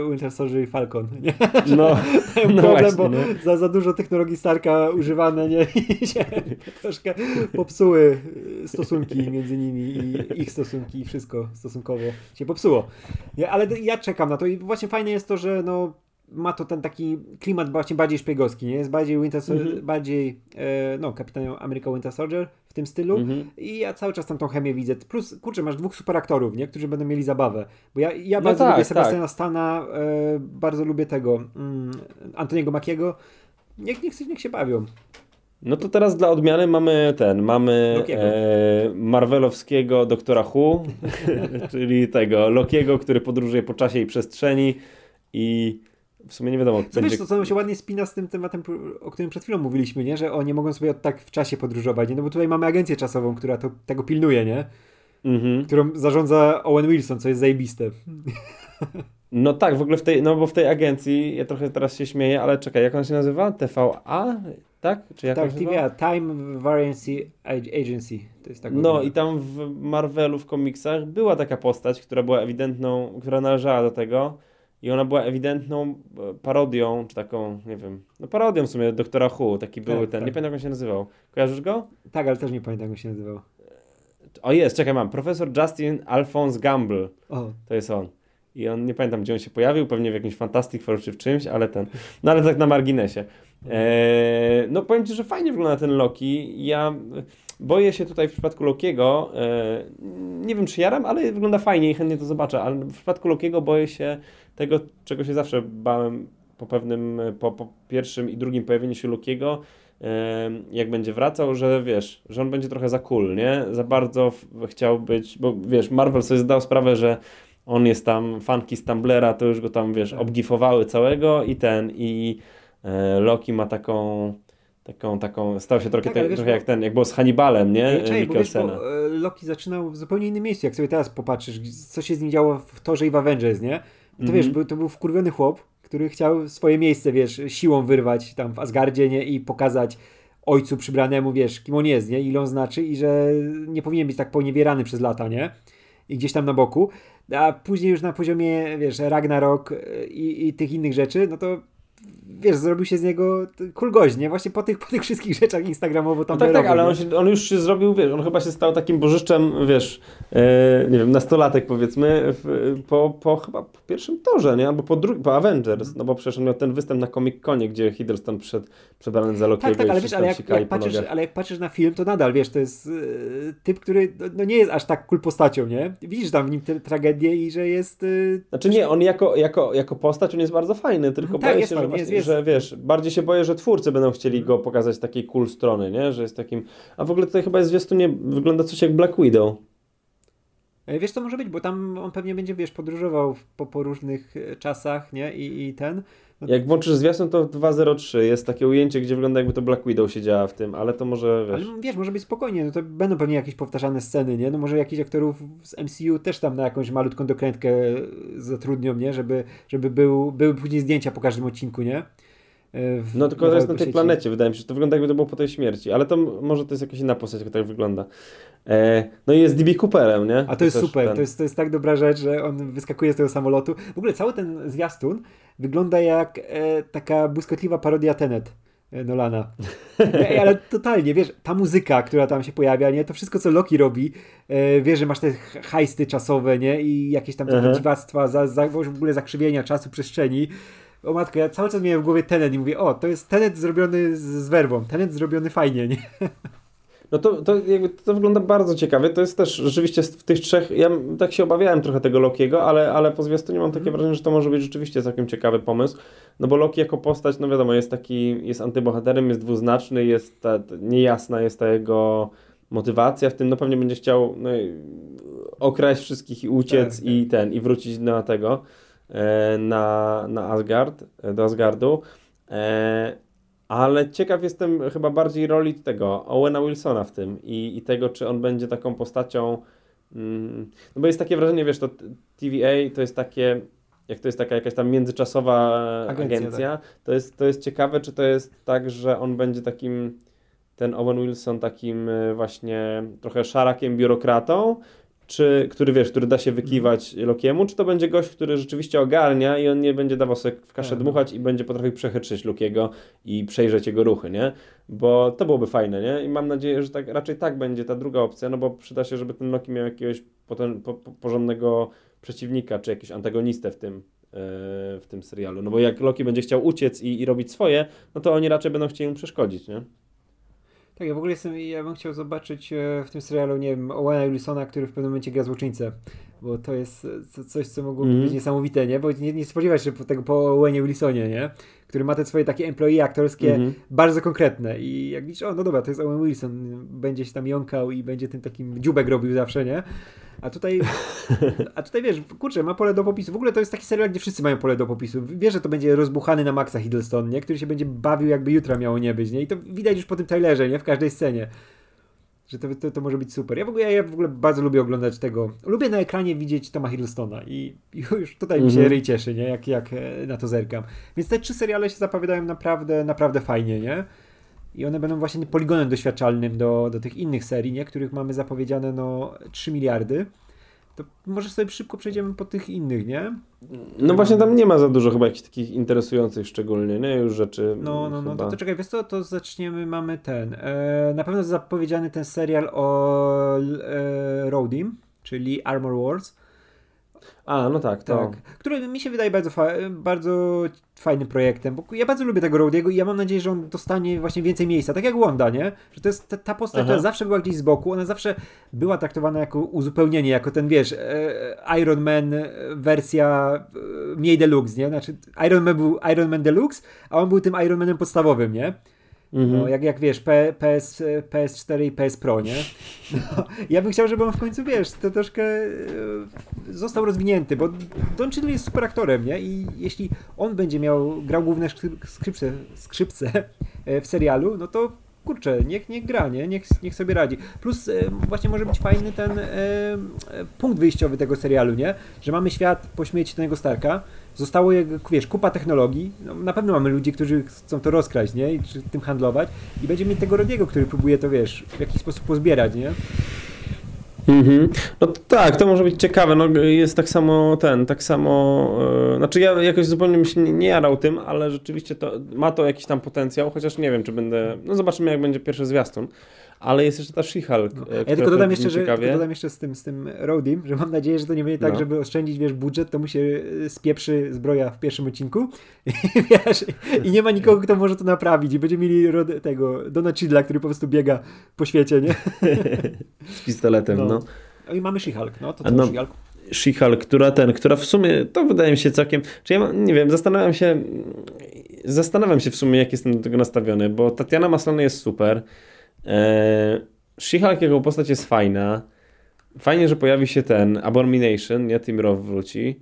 Winter Soldier i Falcon, nie? No, no problem, właśnie, bo za, za dużo technologii Starka używane, nie, i się troszkę popsuły stosunki między nimi i ich stosunki i wszystko stosunkowo się popsuło. Nie, ale ja czekam na to i właśnie fajne jest to, że no ma to ten taki klimat właśnie bardziej szpiegowski, nie? Jest bardziej Winter mhm. bardziej e, no, Kapitan Ameryka Winter Soldier w tym stylu mhm. i ja cały czas tam tą chemię widzę. Plus, kurczę, masz dwóch super aktorów, nie? Którzy będą mieli zabawę. Bo ja, ja no bardzo tak, lubię Sebastiana tak. Stana, e, bardzo lubię tego mm, Antoniego Makiego. Niech, niech, niech się bawią. No to teraz dla odmiany mamy ten, mamy e, Marvelowskiego doktora Hu, czyli tego Lokiego, który podróżuje po czasie i przestrzeni i w sumie nie wiadomo. Co będzie... wiesz, to, co się ładnie spina z tym tematem, o którym przed chwilą mówiliśmy, nie? że oni mogą sobie tak w czasie podróżować, nie? no bo tutaj mamy agencję czasową, która to, tego pilnuje, nie? Mhm. którą zarządza Owen Wilson, co jest zajebiste. No tak, w ogóle w tej, no bo w tej agencji, ja trochę teraz się śmieję, ale czekaj, jak on się nazywa? TVA? Tak? Czy jak tak, TVA, Time Variance Agency. To jest tak no i tam w Marvelu, w komiksach była taka postać, która była ewidentną, która należała do tego i ona była ewidentną e, parodią, czy taką, nie wiem, no parodią w sumie Doktora Who, taki tak, były ten, tak. nie pamiętam jak on się nazywał. Kojarzysz go? Tak, ale też nie pamiętam jak on się nazywał. O jest, czekaj mam, profesor Justin Alphonse Gamble. O. To jest on. I on, nie pamiętam gdzie on się pojawił, pewnie w jakimś Fantastic Four czy w czymś, ale ten, no ale tak na marginesie. Eee, no powiem Ci, że fajnie wygląda ten Loki. Ja boję się tutaj w przypadku Lokiego, e, nie wiem czy jaram, ale wygląda fajnie i chętnie to zobaczę, ale w przypadku Lokiego boję się tego, czego się zawsze bałem po pewnym, po, po pierwszym i drugim pojawieniu się Lokiego, e, jak będzie wracał, że wiesz, że on będzie trochę za cool, nie? Za bardzo chciał być, bo wiesz, Marvel sobie zdał sprawę, że on jest tam fanki Stumblera, to już go tam, wiesz, tak. obgifowały całego i ten, i e, Loki ma taką taką, taką, stał się trochę, tak, wiesz, trochę jak ten, jak było z Hannibalem, nie? Bo, wiesz, bo e, Loki zaczynał w zupełnie innym miejscu, jak sobie teraz popatrzysz, co się z nim działo w Torze i w Avengers, nie? To mm -hmm. wiesz, był, to był wkurwiony chłop, który chciał swoje miejsce, wiesz, siłą wyrwać tam w Asgardzie, nie? I pokazać ojcu przybranemu, wiesz, kim on jest, nie? Ile on znaczy i że nie powinien być tak poniewierany przez lata, nie? I gdzieś tam na boku. A później już na poziomie, wiesz, Ragnarok i, i tych innych rzeczy, no to wiesz, zrobił się z niego cool gość, nie? Właśnie po tych, po tych wszystkich rzeczach instagramowo tam no Tak, tak, ale on, się, on, już się zrobił, wiesz, on chyba się stał takim bożyszczem, wiesz, e, nie wiem, nastolatek powiedzmy, w, po, po chyba po pierwszym torze, nie? Albo po, dru- po Avengers, no bo przecież on miał ten występ na Comic-Conie, gdzie Hiddleston przyszedł przebrany za Lokiego tak, tak, ale wiesz, ale jak, jak patrzysz, ale jak patrzysz na film, to nadal, wiesz, to jest e, typ, który no, no, nie jest aż tak cool postacią, nie? Widzisz tam w nim tę tragedię i że jest... E, znaczy nie, on jako, jako, jako postać, on jest bardzo fajny, tylko tak, boję się, że, właśnie, jest, że wiesz, bardziej się boję, że twórcy będą chcieli go pokazać z takiej cool strony, nie? Że jest takim... A w ogóle tutaj chyba jest zwiastunie, wygląda coś jak Black Widow. E, wiesz, to może być, bo tam on pewnie będzie, wiesz, podróżował po, po różnych e, czasach, nie? I, i ten. Jak włączysz zwiastun, to 2.03 jest takie ujęcie, gdzie wygląda jakby to Black Widow siedziała w tym, ale to może, wiesz... Ale wiesz, może być spokojnie, no to będą pewnie jakieś powtarzane sceny, nie? No może jakichś aktorów z MCU też tam na jakąś malutką dokrętkę zatrudnią, nie? Żeby, żeby był, były później zdjęcia po każdym odcinku, nie? No tylko to jest na tej planecie, wydaje mi się, że to wygląda jakby to było po tej śmierci, ale to może to jest jakaś inna postać, jak tak wygląda. E, no i jest DB Cooperem, nie? A to, to jest super, ten... to, jest, to jest tak dobra rzecz, że on wyskakuje z tego samolotu. W ogóle cały ten zwiastun wygląda jak e, taka błyskotliwa parodia Tenet. E, Nolana. E, ale totalnie, wiesz, ta muzyka, która tam się pojawia, nie, to wszystko, co Loki robi, e, wiesz, że masz te hajsty czasowe, nie, i jakieś tam uh dziwactwa, za, za, w ogóle zakrzywienia czasu, przestrzeni o matko, ja cały czas miałem w głowie Tenet i mówię, o, to jest Tenet zrobiony z, z werwą, Tenet zrobiony fajnie, nie? No to, to, jakby, to wygląda bardzo ciekawie. To jest też rzeczywiście w tych trzech. Ja tak się obawiałem trochę tego Lokiego, ale, ale po zwiastunie mam takie mm. wrażenie, że to może być rzeczywiście całkiem ciekawy pomysł. No bo Loki jako postać, no wiadomo, jest taki, jest antybohaterem, jest dwuznaczny, jest ta, niejasna jest ta jego motywacja w tym, no pewnie będzie chciał no, okraść wszystkich i uciec tak, i tak. ten, i wrócić na tego. E, na, na Asgard, e, do Asgardu. E, ale ciekaw jestem chyba bardziej roli tego Owena Wilsona w tym i, i tego, czy on będzie taką postacią Mm, no bo jest takie wrażenie, wiesz, to TVA to jest takie, jak to jest taka jakaś tam międzyczasowa agencja, agencja tak. to, jest, to jest ciekawe, czy to jest tak, że on będzie takim, ten Owen Wilson takim właśnie trochę szarakiem biurokratą, czy, który wiesz, który da się wykiwać Lokiemu, czy to będzie gość, który rzeczywiście ogarnia i on nie będzie dawał sobie w kaszę dmuchać i będzie potrafił przechytrzyć Lokiego i przejrzeć jego ruchy, nie? Bo to byłoby fajne, nie? I mam nadzieję, że tak, raczej tak będzie ta druga opcja, no bo przyda się, żeby ten Loki miał jakiegoś potem, po, po, porządnego przeciwnika, czy jakiś antagonistę w tym, yy, w tym serialu. No bo jak Loki będzie chciał uciec i, i robić swoje, no to oni raczej będą chcieli mu przeszkodzić, nie? Tak, ja w ogóle jestem, ja bym chciał zobaczyć e, w tym serialu, nie wiem, Owena Wilsona, który w pewnym momencie gra złoczyńcę, bo to jest e, coś, co mogłoby mm. być niesamowite, nie? Bo nie, nie się tego po Owenie Wilsonie, nie? Który ma te swoje takie employee aktorskie mm -hmm. bardzo konkretne i jak widzisz, o no dobra, to jest Owen Wilson, będzie się tam jąkał i będzie tym takim dziubek robił zawsze, nie? A tutaj, a tutaj wiesz, kurczę, ma pole do popisu. W ogóle to jest taki serial, gdzie wszyscy mają pole do popisu. Wiesz, że to będzie rozbuchany na Maxa Hiddleston, nie? Który się będzie bawił, jakby jutra miało nie być, nie? I to widać już po tym trailerze, nie? W każdej scenie. Że to, to, to może być super. Ja w, ogóle, ja w ogóle bardzo lubię oglądać tego. Lubię na ekranie widzieć Toma Hiddlestona i, już tutaj mi się mhm. ryj cieszy, nie? Jak, jak e, na to zerkam. Więc te trzy seriale się zapowiadają naprawdę, naprawdę fajnie, nie? I one będą właśnie poligonem doświadczalnym do, do tych innych serii, nie? których mamy zapowiedziane no 3 miliardy. To może sobie szybko przejdziemy po tych innych, nie? No właśnie tam nie ma za dużo chyba jakichś takich interesujących szczególnie, nie? Już rzeczy. No, no, no, to, to czekaj, wiesz co, to zaczniemy, mamy ten. E, na pewno zapowiedziany ten serial o e, Roadim, czyli Armor Wars. A, no tak, to. Tak. Który mi się wydaje bardzo, fa bardzo fajnym projektem, bo ja bardzo lubię tego Roadiego i ja mam nadzieję, że on dostanie właśnie więcej miejsca, tak jak Wanda, nie? Że to jest ta, ta postać, Aha. która zawsze była gdzieś z boku, ona zawsze była traktowana jako uzupełnienie, jako ten, wiesz, e, Iron Man wersja e, mniej deluxe, nie? Znaczy Iron Man był Iron Man deluxe, a on był tym Iron Manem podstawowym, nie? Mhm. No, jak, jak wiesz, P, PS, PS4 i PS Pro, nie? No, ja bym chciał, żeby on w końcu, wiesz, to troszkę e, został rozwinięty, bo Don Cheadle jest super aktorem, nie? I jeśli on będzie miał, grał główne skrzypce, skrzypce e, w serialu, no to kurczę, niech, niech gra, nie? Niech, niech sobie radzi. Plus e, właśnie może być fajny ten e, punkt wyjściowy tego serialu, nie? Że mamy świat po śmierci tego Starka, zostało, wiesz, kupa technologii, no, na pewno mamy ludzi, którzy chcą to rozkraść, nie? I czy tym handlować i będziemy mieć tego Rodiego, który próbuje to, wiesz, w jakiś sposób pozbierać, nie? Mhm. No tak, to może być ciekawe. No, jest tak samo ten, tak samo. Yy, znaczy, ja jakoś zupełnie mi się nie, nie jarał tym, ale rzeczywiście to ma to jakiś tam potencjał, chociaż nie wiem, czy będę. No, zobaczymy, jak będzie pierwszy zwiastun ale jest jeszcze ta She-Hulk. No. E, ja tylko dodam jeszcze, że, tylko dodam jeszcze z tym, z tym Roadim, że mam nadzieję, że to nie będzie tak, no. żeby oszczędzić wiesz, budżet, to mu się e, spieprzy zbroja w pierwszym odcinku i, wiesz, i nie ma nikogo, kto może to naprawić i będziemy mieli rod, tego Dona Chidla, który po prostu biega po świecie, nie? z pistoletem, no. no. no i mamy She-Hulk, no to co no. She-Hulk? She-Hulk, która ten, która w sumie, to wydaje mi się całkiem, czy ja nie wiem, zastanawiam się, zastanawiam się w sumie, jak jestem do tego nastawiony, bo Tatiana Maslany jest super, She-Hulk jako postać jest fajna. Fajnie, że pojawi się ten Abomination, nie? Tim Roth wróci.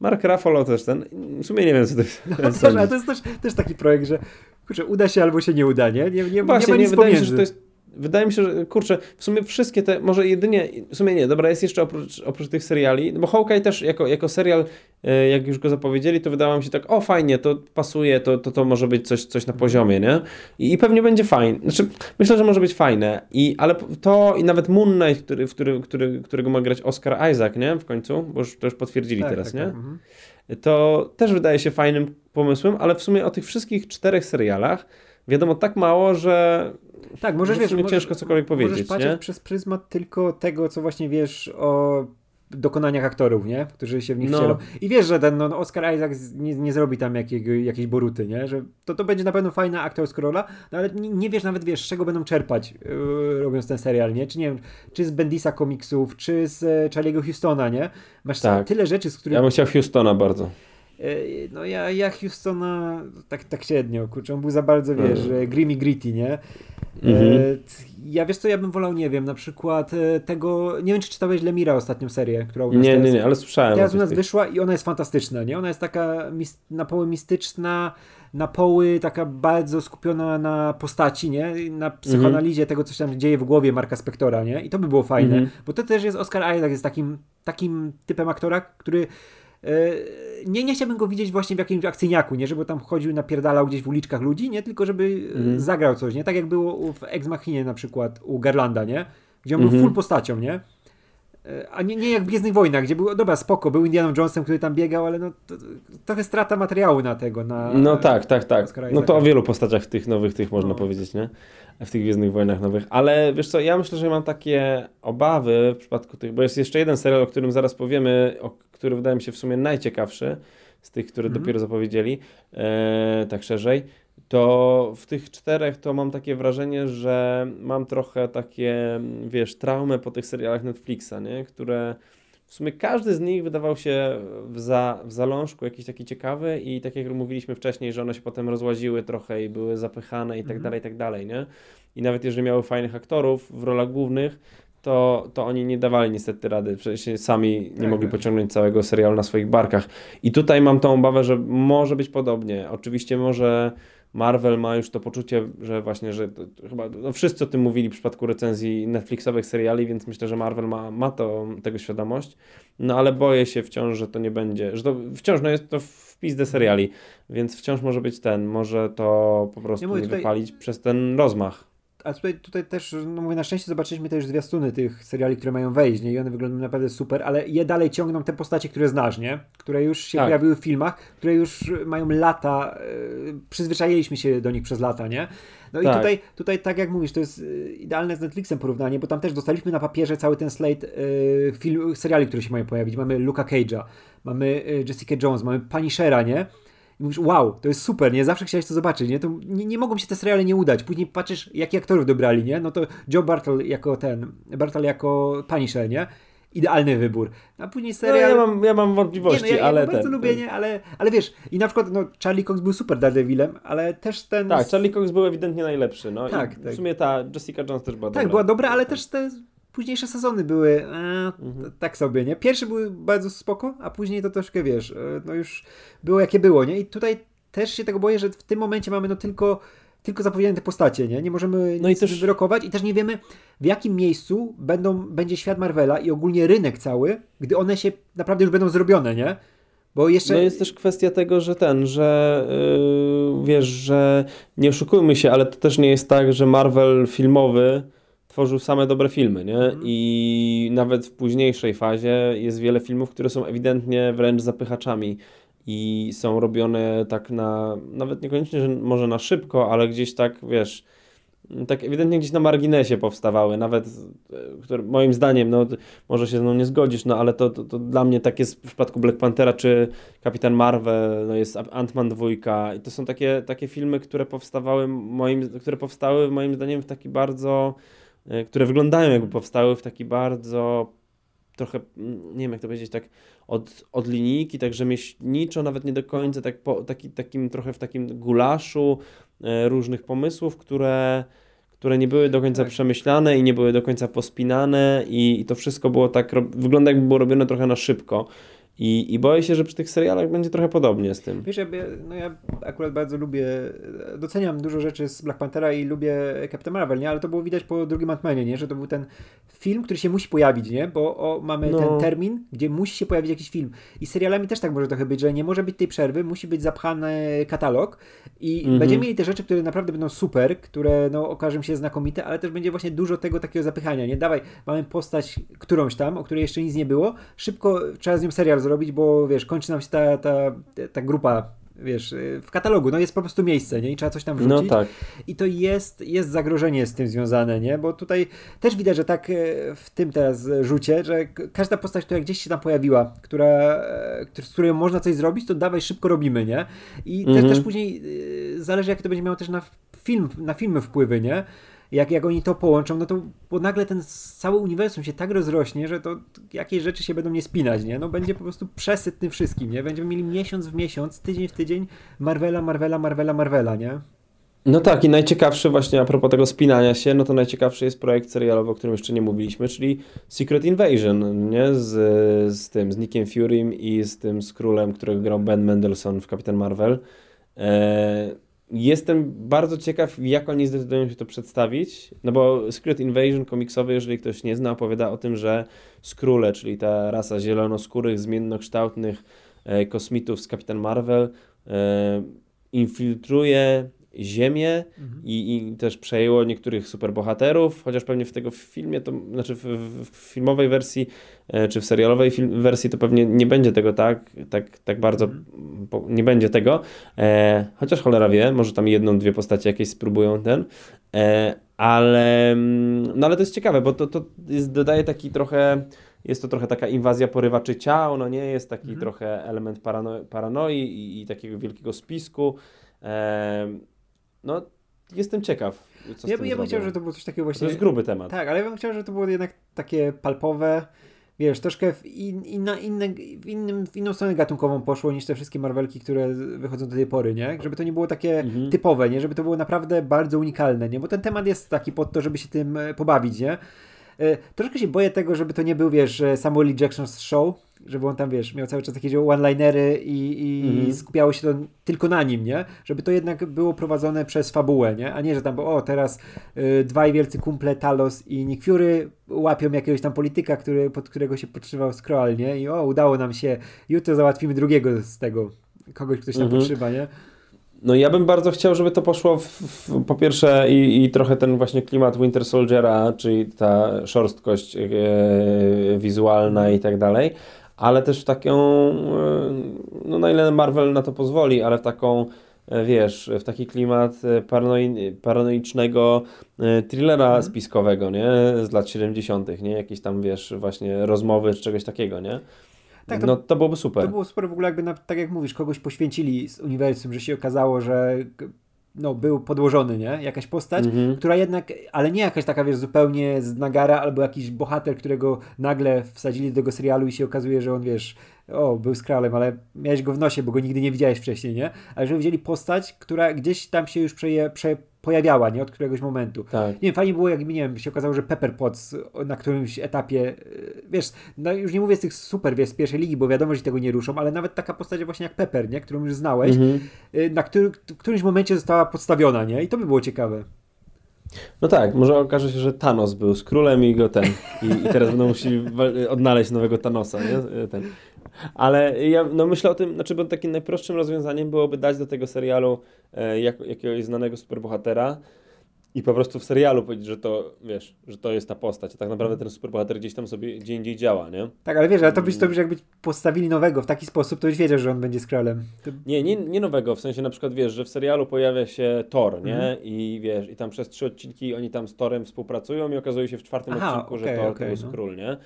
Mark Ruffalo też ten. W sumie nie wiem, co to jest. No, to, ale to jest też, też taki projekt, że kurczę, uda się albo się nie uda, nie? Nie, nie, Właśnie, nie ma nic nie, wydaje się, że to jest Wydaje mi się, że kurczę, w sumie wszystkie te, może jedynie, w sumie nie, dobra, jest jeszcze oprócz, oprócz tych seriali, no bo Hawkeye też jako, jako serial, e, jak już go zapowiedzieli, to wydawało mi się tak, o fajnie, to pasuje, to, to, to może być coś, coś na poziomie, nie? I, I, pewnie będzie fajne, znaczy myślę, że może być fajne, I, ale to i nawet Moon Knight, który, w który, który, którego ma grać Oscar Isaac, nie? W końcu, bo już, to już potwierdzili tak, teraz, tak, nie? Tak, mhm. To też wydaje się fajnym pomysłem, ale w sumie o tych wszystkich czterech serialach wiadomo tak mało, że tak, możesz wiesz, mi ciężko cokolwiek powiedzieć, możesz patrzeć nie? przez pryzmat tylko tego, co właśnie wiesz o dokonaniach aktorów, nie? Którzy się w nich no. wcielą. I wiesz, że ten no, Oscar Isaac nie, nie zrobi tam jakiego, jakiejś boruty, nie? Że to, to będzie na pewno fajna aktorska rola, no, ale nie, nie, wiesz nawet, wiesz, z czego będą czerpać yy, robiąc ten serial, nie? Czy nie wiem, czy z Bendisa komiksów, czy z e, Charlie'ego Houstona, nie? Masz tak. tyle rzeczy, z których... Ja bym chciał Houstona bardzo. E, no ja, ja Houstona tak, tak średnio, kurczę, on był za bardzo, wiesz, mm. grimy gritty, nie? Mhm. E, ja wiesz co, ja bym wolał, nie wiem, na przykład e, tego, nie wiem czy czytałeś Lemira ostatnią serię, która u nas Nie, nie, nie, ale słyszałem. Teraz u nas wyszła i ona jest fantastyczna, nie? Ona jest taka na połowę mistyczna, na poły taka bardzo skupiona na postaci, nie? Na psychoanalizie tego, co się tam dzieje w głowie Marka Spektora, nie? I to by było fajne, -hmm. bo to też jest Oscar Isaac, jest takim, takim typem aktora, który nie, nie chciałbym go widzieć właśnie w jakimś akcyjniaku, nie? Żeby tam chodził, napierdalał gdzieś w uliczkach ludzi, nie? Tylko żeby mm. zagrał coś, nie? Tak jak było w Ex Machinie na przykład u Garlanda, nie? Gdzie on mm -hmm. był mhm. full postacią, nie? E, a nie, nie jak w Gwiezdnych Wojnach, gdzie był, dobra, spoko, był Indianą Jonesem, który tam biegał, ale no to, to, trochę strata materiału na tego, na... No tak, tak, tak. No to o wielu postaciach w tych nowych, tych można no. powiedzieć, nie? W tych Gwiezdnych Wojnach nowych. Ale wiesz co, ja myślę, że mam takie obawy w przypadku tych, bo jest jeszcze jeden serial, o którym zaraz powiemy, o, który wydaje mi się w sumie najciekawszy z tych, które mm -hmm. dopiero zapowiedzieli, e, tak szerzej to w tych czterech to mam takie wrażenie, że mam trochę takie, wiesz, traumę po tych serialach Netflixa, nie? które w sumie każdy z nich wydawał się w, za, w zalążku jakiś taki ciekawy i tak jak mówiliśmy wcześniej, że one się potem rozłaziły trochę i były zapychane i tak mhm. dalej, i tak dalej, nie? I nawet jeżeli miały fajnych aktorów w rolach głównych, to, to oni nie dawali niestety rady, przecież sami nie tak, mogli tak. pociągnąć całego serialu na swoich barkach. I tutaj mam tą obawę, że może być podobnie. Oczywiście może Marvel ma już to poczucie, że właśnie, że to, chyba no wszyscy o tym mówili w przypadku recenzji Netflixowych seriali, więc myślę, że Marvel ma, ma to, tego świadomość, no ale boję się wciąż, że to nie będzie, że to wciąż no jest to wpis do seriali, więc wciąż może być ten, może to po prostu nie, nie wypalić przez ten rozmach a tutaj, tutaj też, no mówię, na szczęście zobaczyliśmy też zwiastuny tych seriali, które mają wejść, nie? I one wyglądają naprawdę super, ale je dalej ciągną te postacie, które znasz, nie? Które już się tak. pojawiły w filmach, które już mają lata, yy, przyzwyczailiśmy się do nich przez lata, nie? No tak. i tutaj, tutaj, tak jak mówisz, to jest e, idealne z Netflixem porównanie, bo tam też dostaliśmy na papierze cały ten slate yy, film, seriali, które się mają pojawić. Mamy Luka Cage'a, mamy Jessica Jones, mamy Punishera, nie? I mówisz, wow, to jest super, nie? Zawsze chciałeś to zobaczyć, nie? To nie, nie mogą się te seriale nie udać. Później patrzysz, jaki aktorów dobrali, nie? No to Joe Bartel jako ten, Bartel jako Punisher, nie? Idealny wybór. A później serial... No, ja, mam, ja mam wątpliwości, nie, no, ja, ale ja bardzo ten, lubię, ten... nie? Ale, ale wiesz, i na przykład no, Charlie Cox był super Daredevilem, ale też ten... Tak, Charlie Cox był ewidentnie najlepszy, no. Tak, tak. W sumie ta Jessica Jones też była tak, dobra. Tak, była dobra, ale też te późniejsze sezony były e, mhm. tak sobie, nie? Pierwszy był bardzo spoko, a później to troszkę, wiesz, e, no już było jakie było, nie? I tutaj też się tego boję, że w tym momencie mamy no tylko tylko zapowiedziane te postacie, nie? Nie możemy no i też... wyrokować i też nie wiemy w jakim miejscu będą, będzie świat Marvela i ogólnie rynek cały, gdy one się naprawdę już będą zrobione, nie? Bo jeszcze... No jest też kwestia tego, że ten, że yy, wiesz, że nie oszukujmy się, ale to też nie jest tak, że Marvel filmowy tworzył same dobre filmy, nie? Mm. I nawet w późniejszej fazie jest wiele filmów, które są ewidentnie wręcz zapychaczami i są robione tak na, nawet niekoniecznie, że może na szybko, ale gdzieś tak, wiesz, tak ewidentnie gdzieś na marginesie powstawały, nawet e, które, moim zdaniem, no może się ze mną nie zgodzisz, no ale to, to, to, dla mnie tak jest w przypadku Black Panthera czy Kapitan Marvel, no jest Ant-Man 2 i to są takie, takie filmy, które powstawały moim, które powstały moim zdaniem w taki bardzo, które wyglądają jakby powstały w taki bardzo trochę, nie wiem jak to powiedzieć, tak od, od linijki, tak rzemieślniczo, nawet nie do końca, tak po, taki, takim trochę w takim gulaszu e, różnych pomysłów, które, które nie były do końca tak. przemyślane i nie były do końca pospinane i, i to wszystko było tak, wygląda jakby było robione trochę na szybko. I, I boję się, że przy tych serialach będzie trochę podobnie z tym. Wiesz, ja, no ja akurat bardzo lubię, doceniam dużo rzeczy z Black Panthera i lubię Captain Marvel, nie? Ale to było widać po drugim Ant-Manie, nie? Że to był ten film, który się musi pojawić, nie? Bo o, mamy no. ten termin, gdzie musi się pojawić jakiś film. I serialami też tak może trochę być, że nie może być tej przerwy, musi być zapchany katalog i mhm. będziemy mieli te rzeczy, które naprawdę będą super, które no, okażą się znakomite, ale też będzie właśnie dużo tego takiego zapychania, nie? Dawaj, mamy postać którąś tam, o której jeszcze nic nie było, szybko trzeba z nią serial zrobić, bo wiesz, kończy nam się ta, ta, ta grupa wiesz, w katalogu, no jest po prostu miejsce, nie? I trzeba coś tam no wrzucić. No tak. I to jest, jest zagrożenie z tym związane, nie? Bo tutaj też widać, że tak e, w tym teraz rzucie, że każda postać, która gdzieś się tam pojawiła, która, e, z której można coś zrobić, to dawaj szybko robimy, nie? I mhm. też, też później e, zależy, jak to będzie miało też na film, na filmy wpływy, nie? Jak, jak oni to połączą, no to bo nagle ten cały uniwersum się tak rozrośnie, że to jakieś rzeczy się będą nie spinać, nie? No będzie po prostu przesytny wszystkim, nie? Będziemy mieli miesiąc w miesiąc, tydzień w tydzień Marvela, Marvela, Marvela, Marvela, nie? No tak, i najciekawszy właśnie a propos tego spinania się, no to najciekawszy jest projekt serialowy, o którym jeszcze nie mówiliśmy, czyli Secret Invasion, nie? Z, z tym, z Nickiem Furym i z tym z królem, którego grał Ben Mendelsohn w Kapitan Marvel. E, jestem bardzo ciekaw, jak oni zdecydują się to przedstawić, no bo Secret Invasion komiksowy, jeżeli ktoś nie zna, opowiada o tym, że Skróle, czyli ta rasa zielonoskórych, zmiennokształtnych e, kosmitów z Kapitan Marvel, e, infiltruje Ziemię mhm. i, i, też przejęło niektórych superbohaterów, chociaż pewnie w tego filmie, to znaczy w, w, w filmowej wersji e, czy w serialowej film, wersji to pewnie nie będzie tego tak, tak, tak bardzo, mhm. po, nie będzie tego, e, chociaż cholera wie, może tam jedną, dwie postacie jakieś spróbują ten, e, ale, mm, no ale to jest ciekawe, bo to, to jest, dodaje taki trochę jest to trochę taka inwazja porywaczy ciał, no nie, jest taki mhm. trochę element parano paranoi i, i, takiego wielkiego spisku. E, no, jestem ciekaw. Co ja, ja bym chciał, żeby to było coś takiego właśnie. To jest gruby temat. Tak, ale ja bym chciał, żeby to było jednak takie palpowe. Wiesz, troszkę w, in, inna, inne, w, innym, w inną stronę gatunkową poszło niż te wszystkie Marvelki, które wychodzą do tej pory, nie? Żeby to nie było takie mhm. typowe, nie? Żeby to było naprawdę bardzo unikalne, nie? Bo ten temat jest taki pod to, żeby się tym e, pobawić, nie? E, troszkę się boję tego, żeby to nie był, wiesz, Samuel L. Jackson's show, żeby on tam, wiesz, miał cały czas takie one-linery i, i mm. skupiało się to tylko na nim, nie? Żeby to jednak było prowadzone przez fabułę, nie? A nie, że tam, o, teraz y, dwaj wielcy kumple, Talos i Nick Fury łapią jakiegoś tam polityka, który, pod którego się podszywał Skrull, nie? I o, udało nam się, jutro załatwimy drugiego z tego, kogoś, ktoś tam mm -hmm. podszywa, nie? No ja bym bardzo chciał, żeby to poszło w, w, po pierwsze i, i trochę ten właśnie klimat Winter Soldiera, czyli ta szorstkość e, wizualna i tak dalej, ale też w taką, e, no na ile Marvel na to pozwoli, ale w taką, e, wiesz, w taki klimat e, paranoi, paranoicznego thrillera mhm. spiskowego, nie, z lat 70., nie, jakieś tam, wiesz, właśnie rozmowy czy czegoś takiego, nie. Tak, to, no to byłoby super. To było super w ogóle jakby, na, tak jak mówisz, kogoś poświęcili z uniwersum, że się okazało, że no, był podłożony, nie? Jakaś postać, mhm. która jednak, ale nie jakaś taka, wiesz, zupełnie z nagara, albo jakiś bohater, którego nagle wsadzili do tego serialu i się okazuje, że on, wiesz, o, był skralem, ale miałeś go w nosie, bo go nigdy nie widziałeś wcześniej, nie? Ale że wzięli postać, która gdzieś tam się już przeje, prze, pojawiała, nie? Od któregoś momentu. Tak. Nie wiem, fajnie było, jakby, nie wiem, się okazało, że Pepper Potts na którymś etapie, e, wiesz, no już nie mówię z tych super, wiesz, z pierwszej ligi, bo wiadomo, że tego nie ruszą, ale nawet taka postać właśnie jak Pepper, nie? Którą już znałeś, mhm. E, na który, w którymś momencie została podstawiona, nie? I to by było ciekawe. No tak, może okaże się, że Thanos był z królem i go ten. I, i teraz będą musieli odnaleźć nowego Thanosa, nie? Ten. Ale ja no myślę o tym, znaczy bo takim najprostszym rozwiązaniem byłoby dać do tego serialu e, jak, jakiegoś znanego superbohatera i po prostu w serialu powiedzieć, że to, wiesz, że to jest ta postać, a tak naprawdę ten superbohater gdzieś tam sobie gdzie indziej działa, nie? Tak, ale wiesz, ale to byś, to byś jakby postawili nowego w taki sposób, to byś wiedział, że on będzie Skrulem. To... Nie, nie, nie nowego, w sensie na przykład, wiesz, że w serialu pojawia się Thor, nie? Mhm. I wiesz, i tam przez trzy odcinki oni tam z Thorem współpracują i okazuje się w czwartym Aha, odcinku, okay, że Thor okay, to jest no. król, nie?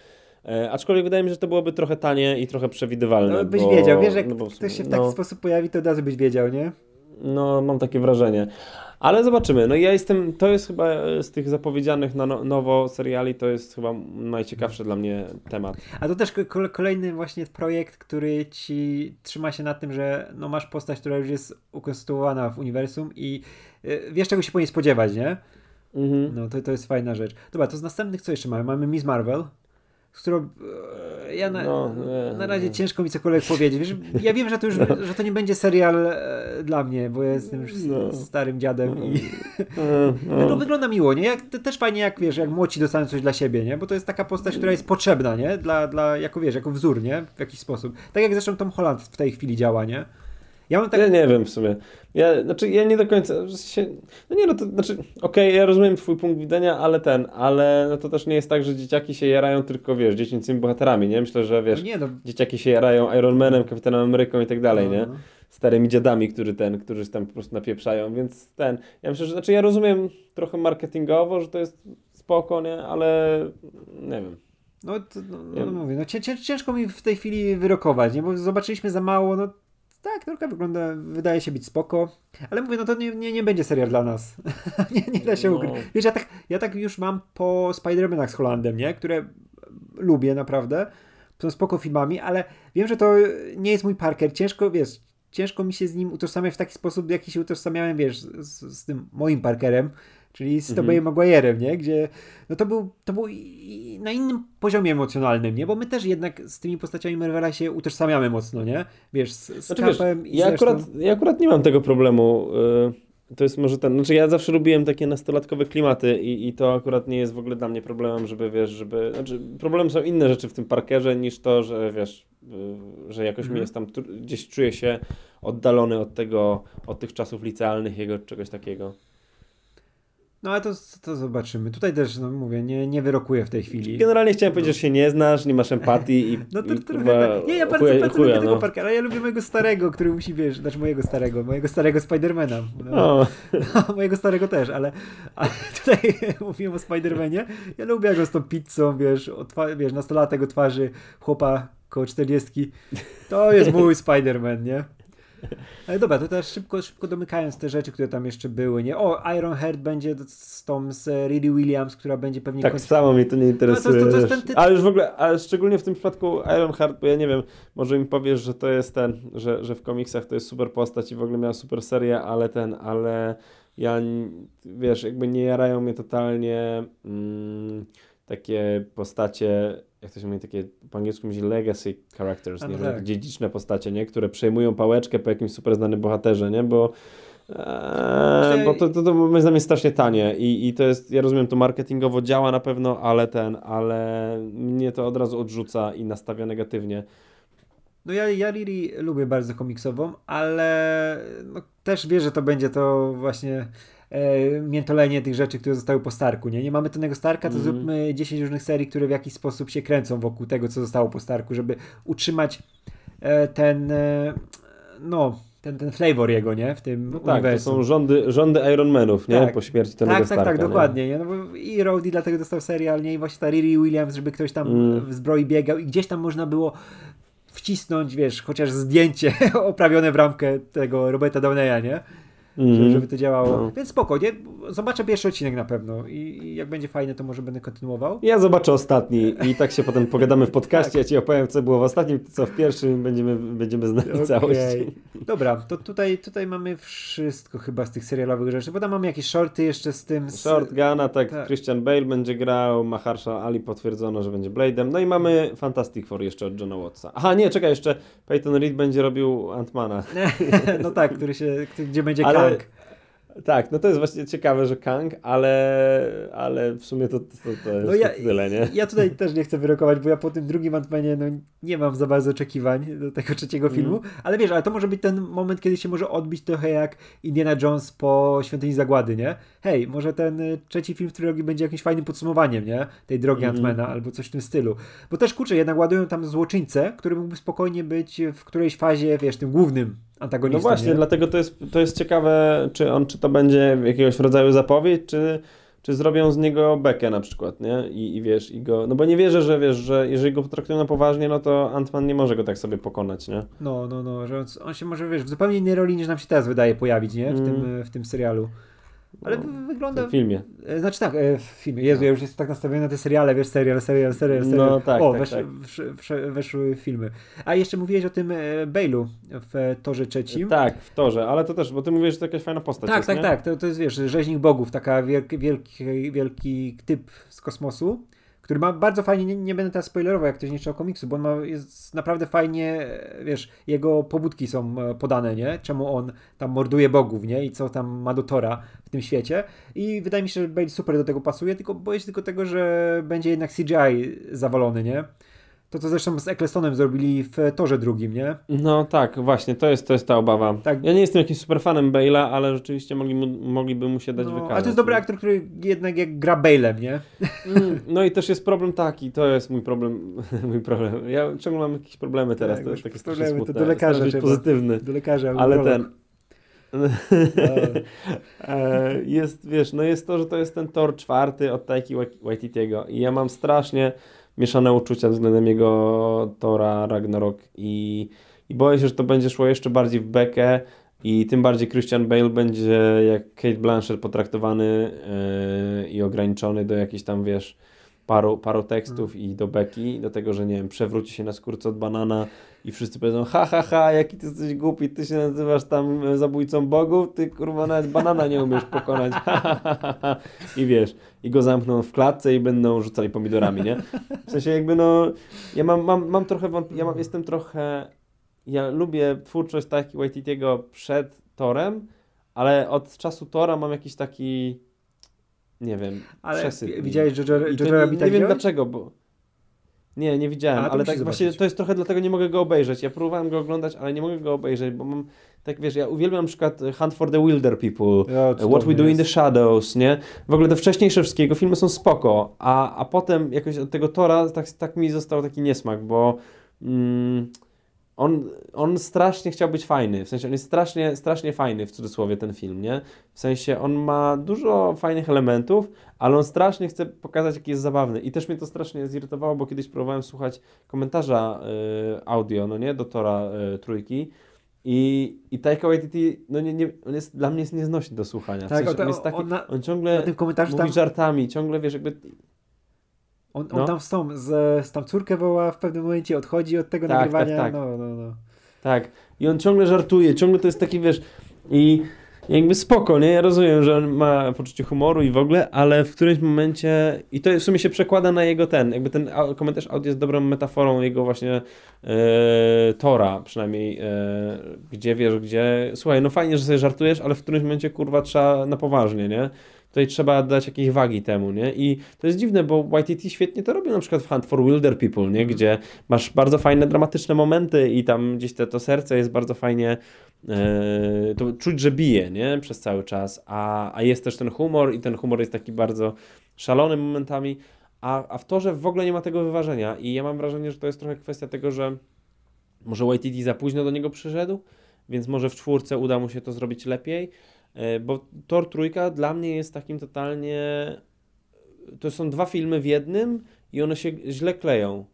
E, aczkolwiek wydaje mi się, że to byłoby trochę tanie i trochę przewidywalne. No, byś bo, wiedział, wiesz, jak no, bo, ktoś się w taki no, sposób pojawi, to od razu byś wiedział, nie? No, mam takie wrażenie. Ale zobaczymy. No ja jestem, to jest chyba z tych zapowiedzianych na no, nowo seriali, to jest chyba najciekawszy dla mnie temat. A to też kolejny właśnie projekt, który ci trzyma się na tym, że no masz postać, która już jest ukonstruowana w uniwersum i y, wiesz czego się po niej spodziewać, nie? Mhm. No to, to jest fajna rzecz. Dobra, to z następnych co jeszcze mamy? Mamy Miss Marvel, którą e, ja na, no, nie, na razie nie. ciężko mi cokolwiek powiedzieć. Wiesz, ja wiem, że to już że to nie będzie serial e, dla mnie, bo ja jestem już no. starym dziadem i no, no, wygląda miło, nie? Jak, też fajnie jak wiesz, jak młodzi dostaną coś dla siebie, nie? Bo to jest taka postać, która jest potrzebna, nie? Dla, dla jako wiesz, jako wzór, nie? W jakiś sposób. Tak jak zresztą Tom Holland w tej chwili działa, nie? Ja, mam tak... ja nie wiem w sumie. Ja, znaczy, ja nie do końca. Się, no nie, no to znaczy, okej, okay, ja rozumiem Twój punkt widzenia, ale ten, ale no to też nie jest tak, że dzieciaki się jarają tylko, wiesz, dziecięcymi bohaterami, nie? Myślę, że wiesz, nie, no. dzieciaki się jarają Iron Manem, Kapitanem Ameryką i tak dalej, nie? No, no. Starymi dziadami, który ten, którzy tam po prostu napieprzają, więc ten. Ja myślę, że znaczy, ja rozumiem trochę marketingowo, że to jest spoko, nie? Ale nie wiem. No, to, no, no, mówię, no ciężko mi w tej chwili wyrokować, nie? Bo zobaczyliśmy za mało, no tak, trochę wygląda, wydaje się być spoko, ale mówię, no to nie, nie, nie będzie serial dla nas. nie, nie da się no. ukryć. Wiesz, ja tak, ja tak już mam po Spider-Manach z Holandem, nie? Które lubię naprawdę. Są spoko filmami, ale wiem, że to nie jest mój Parker. Ciężko, wiesz, ciężko mi się z nim utożsamiać w taki sposób, w jaki się utożsamiałem, wiesz, z, z tym moim Parkerem, czyli z mhm. Tobeyem Maguire'em, nie? Gdzie no to był, to był na innym poziomie emocjonalnym, nie? Bo my też jednak z tymi postaciami Marvela się utożsamiamy mocno, nie? Wiesz, z, z znaczy, wiesz, i ja, akurat, ja akurat nie mam tego problemu. Y, to jest może ten, znaczy ja zawsze lubiłem takie nastolatkowe klimaty i, i to akurat nie jest w ogóle dla mnie problemem, żeby wiesz, żeby, znaczy problem są inne rzeczy w tym parkerze niż to, że wiesz, y, że jakoś mhm. mi jest tam, gdzieś czuję się oddalony od tego, od tych czasów licealnych, jego czegoś takiego. No ale to, to zobaczymy. Tutaj też, no mówię, nie, nie wyrokuję w tej chwili. Generalnie chciałem powiedzieć, że się nie znasz, nie masz empatii i No to i, trochę tak. Nie, ja bardzo, chuja, bardzo chuja, lubię no. tego Parkera, ja lubię mojego starego, który musi, wiesz, znaczy mojego starego, mojego starego Spidermana. No, no, mojego starego też, ale, ale tutaj mówiłem o Spidermanie. Ja lubię go z tą pizzą, wiesz, wiesz, nastolatek o twarzy chłopa koło 40. To jest mój Spiderman, nie? Ale dobra, to teraz szybko, szybko domykając te rzeczy, które tam jeszcze były, nie? O, Iron Heart będzie z tą z Riri Williams, która będzie pewnie... Tak kończy... samo mnie to nie interesuje. No, to, to, to typ... Ale już w ogóle, ale szczególnie w tym przypadku Iron Heart, bo ja nie wiem, może mi powiesz, że to jest ten, że, że w komiksach to jest super postać i w ogóle miała super serię, ale ten, ale ja, wiesz, jakby nie jarają mnie totalnie mm, takie postacie jak to się mówi, takie po angielsku mówi legacy characters, nie? Tak. dziedziczne postacie, nie? które przejmują pałeczkę po jakimś super znanym bohaterze, nie? bo Eee, bo to, to, to moim zdaniem jest strasznie tanie i, i to jest, ja rozumiem, to marketingowo działa na pewno, ale ten, ale mnie to od razu odrzuca i nastawia negatywnie. No ja, ja Liri lubię bardzo komiksową, ale no, też wierzę, że to będzie to właśnie e, miętolenie tych rzeczy, które zostały po Starku, nie? Nie mamy tego Starka, to mm. zróbmy 10 różnych serii, które w jakiś sposób się kręcą wokół tego, co zostało po Starku, żeby utrzymać e, ten, e, no, ten, ten flavor jego, nie? W tym no tak, to są rządy, rządy Ironmanów, nie? Tak. Po śmierci tego Tak, tak, tak, dokładnie. Nie? No bo I Rowdy dlatego dostał serial, nie? I właśnie ta Riri Williams, żeby ktoś tam mm. w zbroi biegał i gdzieś tam można było wcisnąć, wiesz, chociaż zdjęcie oprawione w ramkę tego Roberta Downeya, nie? Mm. żeby to działało. No. Więc spokojnie, zobaczę pierwszy odcinek na pewno I, i, jak będzie fajne, to może będę kontynuował. Ja zobaczę ostatni i tak się potem pogadamy w podcaście, tak. ja Ci opowiem, co było w ostatnim, co w pierwszym, będziemy, będziemy znali okay. całość. Dobra, to tutaj, tutaj mamy wszystko chyba z tych serialowych rzeczy, bo tam mamy jakieś shorty jeszcze z tym. Z... Short Gana, tak, tak, Christian Bale będzie grał, Maharshala Ali potwierdzono, że będzie Blade'em, no i mamy Fantastic Four jeszcze od Johna Wattsa. Aha, nie, czekaj, jeszcze Peyton Reed będzie robił Antmana. no tak, który się, gdzie będzie Ale Kang. Tak, no to jest właśnie ciekawe, że Kang, ale, ale w sumie to, to, to jest no ja, tyle, nie? Ja tutaj też nie chcę wyrokować, bo ja po tym drugim Antmanie no, nie mam za bardzo oczekiwań do tego trzeciego mm. filmu, ale wiesz, ale to może być ten moment, kiedy się może odbić trochę jak Indiana Jones po Świątyni Zagłady, nie? Hej, może ten y, trzeci film w trylogii będzie jakimś fajnym podsumowaniem, nie? Tej drogi mm. Antmana albo coś w tym stylu. Bo też, kurczę, jednak ładują tam złoczyńcę, który mógłby spokojnie być w którejś fazie, wiesz, tym głównym antagonistą. No właśnie, nie? dlatego to jest, to jest ciekawe, czy on, czy to będzie jakiegoś rodzaju zapowiedź, czy, czy zrobią z niego bekę na przykład, nie? I, I wiesz, i go, no bo nie wierzę, że wiesz, że jeżeli go potraktują na poważnie, no to Antman nie może go tak sobie pokonać, nie? No, no, no, że on, on się może, wiesz, w zupełnie innej roli niż nam się teraz wydaje pojawić, nie? W, mm. tym, w tym serialu. Ale no, wygląda... W filmie. E, znaczy tak, e, w filmie. Jezu, ja już jestem tak nastawiony na te seriale, wiesz, serial, serial, serial, serial. No tak, O, tak, wesz, tak. Wesz, wesz, weszły filmy. A jeszcze mówiłeś o tym e, Bailu w Torze trzecim. Tak, w Torze, ale to też, bo ty mówisz, że to jakaś fajna postać Tak, jest, tak, nie? tak. To, to jest, wiesz, rzeźnik bogów, taka wielki, wielki, wielki typ z kosmosu który ma bardzo fajnie, nie, nie, będę teraz spoilerował, jak ktoś nie czytał komiksu, bo on ma, jest naprawdę fajnie, wiesz, jego pobudki są e, podane, nie? Czemu on tam morduje bogów, nie? I co tam ma do Tora w tym świecie. I wydaje mi się, że Bale super do tego pasuje, tylko boję się tylko tego, że będzie jednak CGI zawalony, nie? To, co zresztą z Ecclestonem zrobili w torze drugim, nie? No tak, właśnie, to jest, to jest ta obawa. Tak. Ja nie jestem jakimś super fanem Bale'a, ale rzeczywiście mogli mogliby mu się dać no, wykazać. Ale to jest dobry aktor, który jednak jak gra Bale'em, nie? Mm, no i też jest problem taki, to jest mój problem, mój problem. Ja ciągle mam jakieś problemy teraz, tak, to jest takie problemy, smutne. To do lekarza być pozytywny. Do lekarza, ale ten... E, jest, wiesz, no jest to, że to jest ten tor czwarty od Taiki Waititiego i ja mam strasznie mieszane uczucia względem jego Tora Ragnarok i, i boję się, że to będzie szło jeszcze bardziej w bekę i tym bardziej Christian Bale będzie jak Kate Blanchett potraktowany yy, i ograniczony do jakiejś tam, wiesz, paru, paru tekstów i do beki, do tego, że nie wiem, przewróci się na skórce od banana i wszyscy powiedzą, ha, ha, ha, jaki ty jesteś głupi, ty się nazywasz tam zabójcą bogów, ty kurwa nawet banana nie umiesz pokonać, ha, ha, ha, ha. I wiesz, i go zamkną w klatce i będą rzucali pomidorami, nie? W sensie jakby no, ja mam, mam, mam trochę, wątp- ja mam, jestem trochę, ja lubię twórczość Taiki Waititiego przed Torem, ale od czasu Tora mam jakiś taki, nie wiem, Ale przesyt. widziałeś Jojo, Jojo nie, Rabbita nie wiem dlaczego, bo... Nie, nie widziałem, ale tak właśnie zobaczyć. to jest trochę dlatego nie mogę go obejrzeć. Ja próbowałem go oglądać, ale nie mogę go obejrzeć, bo mam, tak wiesz, ja uwielbiam na przykład Hunt for the Wilder People, Ja, What We Do in the. Shadows, nie? W ogóle te wcześniejsze wszystkie jego filmy są spoko, a, a potem jakoś od tego Tora tak, tak mi został taki niesmak, bo mm, on, on strasznie chciał być fajny, w sensie on jest strasznie, strasznie fajny w cudzysłowie ten film, nie? W sensie on ma dużo fajnych elementów, ale on strasznie chce pokazać, jaki jest zabawny. I też mnie to strasznie zirytowało, bo kiedyś próbowałem słuchać komentarza y, audio, no nie, do Tora y, trójki. I, I Taika Waititi, no nie, nie, on jest, dla mnie jest nieznośny do słuchania. W Tak, sensie, on- on, jest taki, on on, na- ciągle Na tym komentarzu mówi tam, żartami, ciągle wiesz, jakby... on, on no. tam z tą, z, z tam córkę woła w pewnym momencie, odchodzi od tego Tak, nagrywania. tak, tak. No, no, no. Tak. I on ciągle żartuje, ciągle to jest taki, wiesz, i jakby spoko, nie? Ja rozumiem, że on ma poczucie humoru i w ogóle, ale w którymś momencie, i to w sumie się przekłada na jego ten, jakby ten komentarz audio jest dobrą metaforą jego właśnie e, Tora, przynajmniej, e, gdzie wiesz, gdzie, słuchaj, no fajnie, że sobie żartujesz, ale w którymś momencie, kurwa, trzeba na poważnie, nie? Tutaj trzeba dać jakiejś wagi temu, nie? I to jest dziwne, bo YTT świetnie to robił na przykład w Hunt for Wilder People, nie? Gdzie masz bardzo fajne, dramatyczne momenty i tam gdzieś te, to serce jest bardzo fajnie e, to czuć, że bije, nie? Przez cały czas, a, a jest też ten humor i ten humor jest taki bardzo szalony momentami, a, a w torze w ogóle nie ma tego wyważenia i ja mam wrażenie, że to jest trochę kwestia tego, że może YTT za późno do niego przyszedł, więc może w czwórce uda mu się to zrobić lepiej, bo Tor trójka dla mnie jest takim totalnie to są dwa filmy w jednym i one się źle kleją,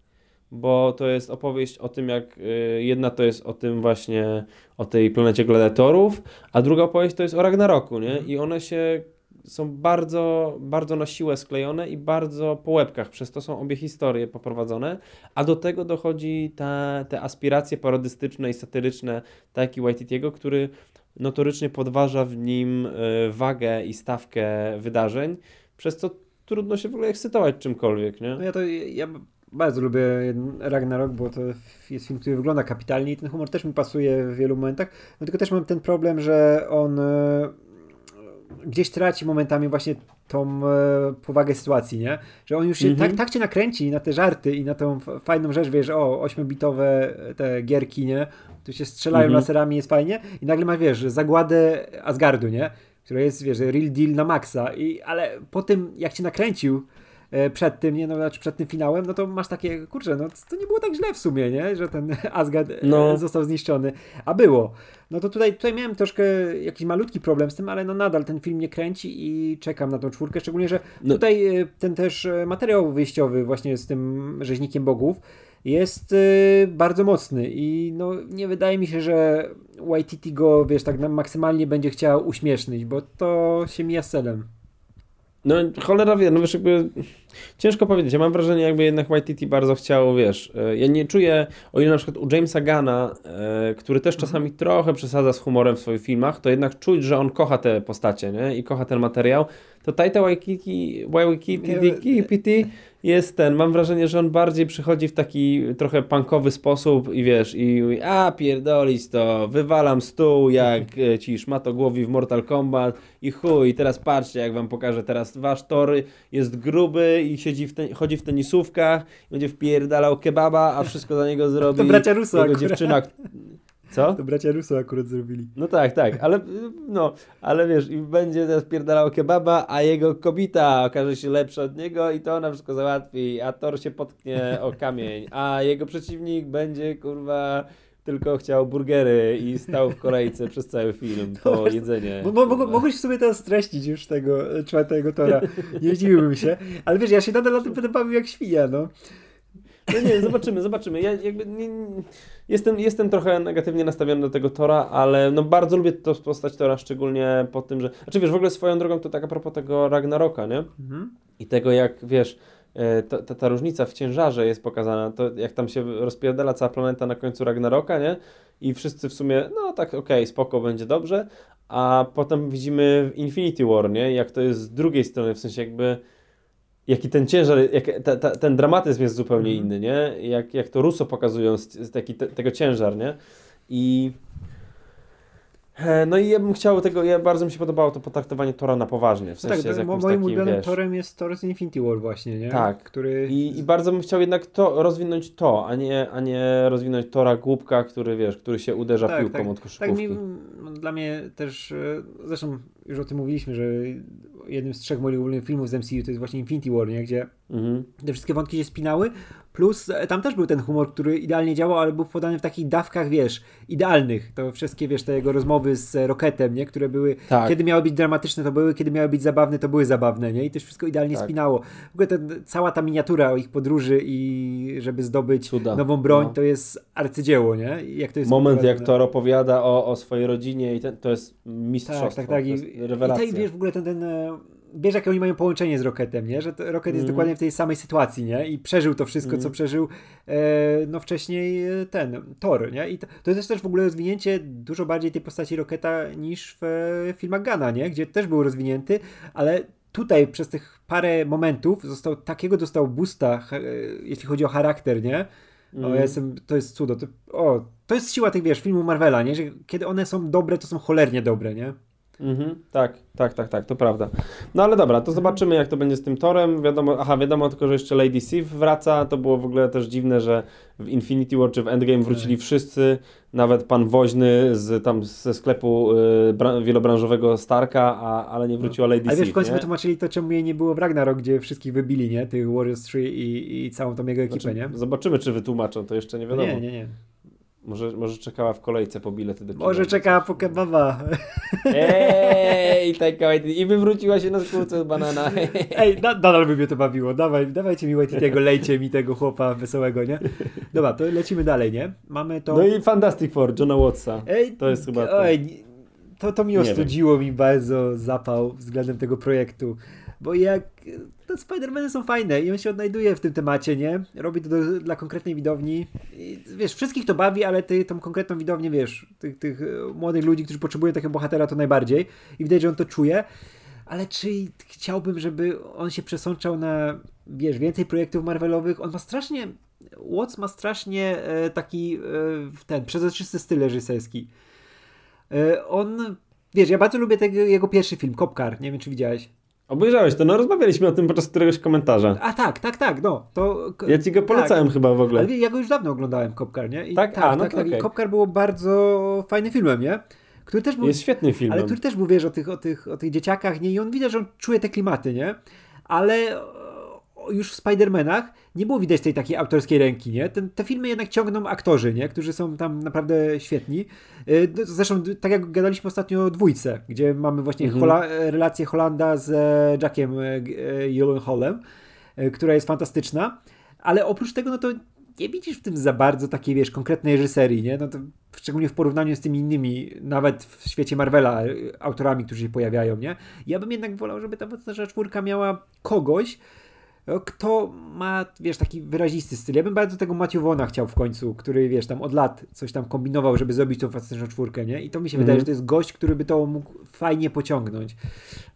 bo to jest opowieść o tym, jak y, jedna to jest o tym właśnie, o tej planecie gladiatorów, a druga opowieść to jest o Ragnaroku, nie? I one się są bardzo, bardzo na siłę sklejone i bardzo po łebkach, przez to są obie historie poprowadzone, a do tego dochodzi ta, te aspiracje parodystyczne i satyryczne Taiki Waititiego, który notorycznie podważa w nim y, wagę i stawkę wydarzeń, przez co trudno się w ogóle ekscytować czymkolwiek, nie? No ja to ja bardzo lubię Ragnarok, bo to jest film, który wygląda kapitalnie i ten humor też mi pasuje w wielu momentach. No tylko też mam ten problem, że on e, gdzieś traci momentami właśnie tą e, powagę sytuacji, nie? Że on już się Mhm. tak, tak cię nakręci na te żarty i na tą f- fajną rzecz, wiesz, o, ośmiobitowe te gierki, nie? Tu się strzelają Mhm. laserami, jest fajnie i nagle masz, wiesz, zagładę Asgardu, nie? Która jest, wiesz, real deal na maksa i, ale po tym, jak cię nakręcił e, przed tym, nie, no, znaczy przed tym finałem, no to masz takie, kurczę, no to nie było tak źle w sumie, nie? Że ten Asgard e, No. został zniszczony, a było. No to tutaj, tutaj miałem troszkę jakiś malutki problem z tym, ale no nadal ten film mnie kręci i czekam na tą czwórkę, szczególnie, że No. tutaj e, ten też materiał wyjściowy właśnie z tym rzeźnikiem bogów jest e, bardzo mocny i no nie wydaje mi się, że YTT go, wiesz, tak maksymalnie będzie chciał uśmiesznić, bo to się mija z celem. No cholera wie, no wiesz, jakby ciężko powiedzieć. Ja mam wrażenie, jakby jednak YTT bardzo chciał, wiesz, e, ja nie czuję, o ile na przykład u Jamesa Gana, e, który też czasami trochę przesadza z humorem w swoich filmach, to jednak czuć, że on kocha te postacie, nie? I kocha ten materiał. To Taita Waititi, Waititi, PT jest ten, mam wrażenie, że on bardziej przychodzi w taki trochę punkowy sposób i wiesz, i a pierdolić to, wywalam stół jak e, ci szmatogłowi w Mortal Kombat i chuj, teraz patrzcie jak wam pokażę, teraz wasz tory jest gruby i siedzi w ten, chodzi w tenisówkach, będzie wpierdalał kebaba, a wszystko za niego zrobi To bracia Russo jego akurat. dziewczyna. Co? To bracia Russo akurat zrobili. No tak, tak, ale no, ale wiesz, i będzie teraz pierdalał kebaba, a jego kobita okaże się lepsza od niego i to ona wszystko załatwi, a Thor się potknie o kamień, a jego przeciwnik będzie kurwa tylko chciał burgery i stał w kolejce przez cały film po jedzenie. Mo- mo- mogłeś w sumie teraz streścić już tego e, czwartego tora. Nie zdziwiłbym się. Ale wiesz, ja się nadal na tym będę bawił jak świnia, no. No nie, zobaczymy, zobaczymy. Ja jakby nie- jestem, jestem trochę negatywnie nastawiony do tego Tora, ale no bardzo lubię to postać Tora, szczególnie po tym, że... Znaczy wiesz, w ogóle swoją drogą to tak a propos tego Ragnaroka, nie? Mhm. I tego jak, wiesz, e, ta, ta, ta, różnica w ciężarze jest pokazana, to jak tam się rozpierdala cała planeta na końcu Ragnaroka, nie? I wszyscy w sumie, no tak, okej, okay, spoko, będzie dobrze, a potem widzimy w Infinity War, nie? Jak to jest z drugiej strony, w sensie jakby jaki ten ciężar, jak, ta, ta, ten dramatyzm jest zupełnie mm. inny, nie? Jak, jak to Russo pokazują taki, te, tego ciężar, nie? I E, no i ja bym chciał tego, ja bardzo mi się podobało to potraktowanie Tora na poważnie. W no sensie tak, moim takim, ulubionym wiesz, Torem jest Thor z Infinity War właśnie, nie? Tak. Który... I, I bardzo bym chciał jednak to rozwinąć to, a nie, a nie rozwinąć Tora głupka, który wiesz, który się uderza tak, piłką tak, od koszykówki. Tak, mi, dla mnie też, e, zresztą już o tym mówiliśmy, że jednym z trzech moich ulubionych filmów z MCU to jest właśnie Infinity War, nie? gdzie mhm. te wszystkie wątki się spinały, plus e, tam też był ten humor, który idealnie działał, ale był podany w takich dawkach, wiesz, idealnych. To wszystkie, wiesz, te jego rozmowy z Rocketem, nie? które były, tak. kiedy miały być dramatyczne, to były, kiedy miały być zabawne, to były zabawne, nie? I to wszystko idealnie tak. spinało. W ogóle ten, cała ta miniatura o ich podróży i żeby zdobyć Cuda. nową broń, no. to jest arcydzieło, nie? Jak to jest Moment, jak Thor opowiada o, o swojej rodzinie i ten, to jest mistrzostwo, tak, tak, tak. I, rewelacja. I, wiesz, w ogóle ten, ten e, wiesz, jakie oni mają połączenie z Rocketem, nie? Że Rocket mm. jest dokładnie w tej samej sytuacji, nie? I przeżył to wszystko, mm. co przeżył e, no wcześniej e, ten, Thor, nie? I to, to jest też w ogóle rozwinięcie dużo bardziej tej postaci Rocketa niż w e, filmach Gana, nie? Gdzie też był rozwinięty, ale tutaj przez tych parę momentów został, takiego dostał boosta, e, jeśli chodzi o charakter, nie? O, ja mhm. jestem, to jest cudo. To, o, to jest siła tych, wiesz, filmów Marvela, nie? Że kiedy one są dobre, to są cholernie dobre, nie? Mhm, tak, tak, tak, tak, to prawda. No ale dobra, to zobaczymy jak to będzie z tym torem. Wiadomo, aha, wiadomo tylko, że jeszcze Lady Sif wraca. To było w ogóle też dziwne, że w Infinity War czy w Endgame wrócili tak. wszyscy, nawet pan woźny z, tam ze sklepu y, wielobranżowego Starka, a, ale nie wróciła Lady Sif. Ale wiesz, w końcu wytłumaczyli to, czemu jej nie było w Ragnarok, gdzie wszystkich wybili, nie? Tych Warriors 3 i, i całą tą jego ekipę, znaczy, nie? Zobaczymy, czy wytłumaczą, to jeszcze nie wiadomo. Nie, nie, nie. Może, może czekała w kolejce po bilety do kina. Może czekała po kebaba. Ej, taka I wywróciła się na skórce z banana. Ej, na, nadal by mnie to bawiło. Dawaj, dawajcie mi tego, lejcie mi tego chłopa wesołego, nie? Dobra, to lecimy dalej, nie? Mamy to... No i Fantastic Four, Johna Wattsa. Ej, to jest chyba to. Ej, to, to mi ostudziło mi bardzo zapał względem tego projektu. Bo jak Spider-Many są fajne i on się odnajduje w tym temacie, nie? Robi to do, dla konkretnej widowni. I, wiesz, wszystkich to bawi, ale ty tą konkretną widownię, wiesz, tych, tych e, młodych ludzi, którzy potrzebują takiego bohatera, to najbardziej. I widać, że on to czuje. Ale czy chciałbym, żeby on się przesączał na, wiesz, więcej projektów Marvelowych? On ma strasznie, Watts ma strasznie e, taki e, ten, przezroczysty styl reżyserski. E, on, wiesz, ja bardzo lubię tego, jego pierwszy film, Kopkar, nie wiem, czy widziałeś. Obejrzałeś to, no rozmawialiśmy o tym podczas któregoś komentarza. A tak, tak, tak, no. To, ja ci go polecałem tak, chyba w ogóle. Ale ja go już dawno oglądałem, Kopkar, nie? I tak, tak, a, no tak, tak. Okay. Kopkar było bardzo fajnym filmem, nie? Który też był, Jest świetnym filmem. Ale który też był, wiesz, o tych, o tych, o tych dzieciakach, nie? I on widać, że on czuje te klimaty, nie? Ale już w Spider-Manach nie było widać tej takiej autorskiej ręki, nie? Ten, te filmy jednak ciągną aktorzy, nie? Którzy są tam naprawdę świetni. Y, zresztą, tak jak gadaliśmy ostatnio o dwójce, gdzie mamy właśnie mhm. Hola relację Holanda z e, Jackiem e, która jest fantastyczna, ale oprócz tego, no to nie widzisz w tym za bardzo takiej, wiesz, konkretnej reżyserii, nie? No to szczególnie w porównaniu z tymi innymi, nawet w świecie Marvela, e, autorami, którzy się pojawiają, nie? Ja bym jednak wolał, żeby ta czwórka miała kogoś, kto ma, wiesz, taki wyrazisty styl. Ja bym bardzo tego Matthew Vona chciał w końcu, który, wiesz, tam od lat coś tam kombinował, żeby zrobić tą fantastyczną czwórkę, nie? I to mi się mm wydaje, że to jest gość, który by to mógł fajnie pociągnąć.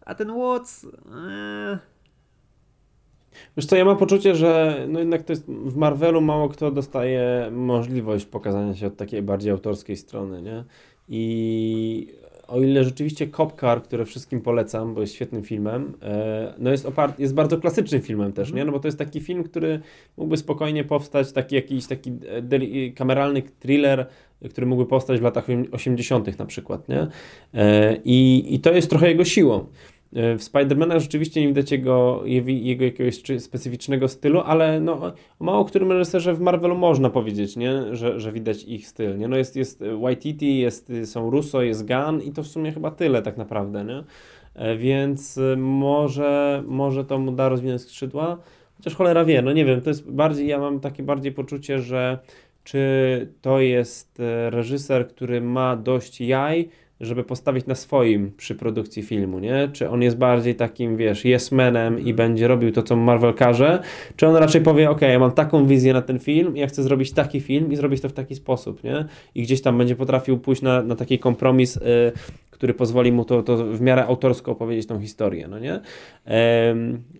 A ten Watts... Ee... Wiesz co, ja mam poczucie, że no jednak to jest w Marvelu mało kto dostaje możliwość pokazania się od takiej bardziej autorskiej strony, nie? I o ile rzeczywiście Cop Car, które wszystkim polecam, bo jest świetnym filmem, e, no jest, opart, jest bardzo klasycznym filmem też, nie? No bo to jest taki film, który mógłby spokojnie powstać, taki jakiś taki e, kameralny thriller, który mógłby powstać w latach 80. na przykład, nie? E, I, I to jest trochę jego siłą. E, w Spidermana rzeczywiście nie widać jego, jego jakiegoś specyficznego stylu, ale no, o mało którym reżyserze w Marvelu można powiedzieć, nie? Że, że widać ich styl. Nie? No jest, jest Waititi, jest, są Russo, jest Gunn i to w sumie chyba tyle tak naprawdę. Nie? E, więc e, może, może to mu da rozwinąć skrzydła. Chociaż cholera wie, no nie wiem, to jest bardziej, ja mam takie bardziej poczucie, że czy to jest reżyser, który ma dość jaj, żeby postawić na swoim przy produkcji filmu, nie? Czy on jest bardziej takim, wiesz, yes manem i będzie robił to, co Marvel każe, czy on raczej powie, ok, ja mam taką wizję na ten film, ja chcę zrobić taki film i zrobić to w taki sposób, nie? I gdzieś tam będzie potrafił pójść na, na taki kompromis, y, który pozwoli mu to, to w miarę autorsko opowiedzieć tą historię, no nie?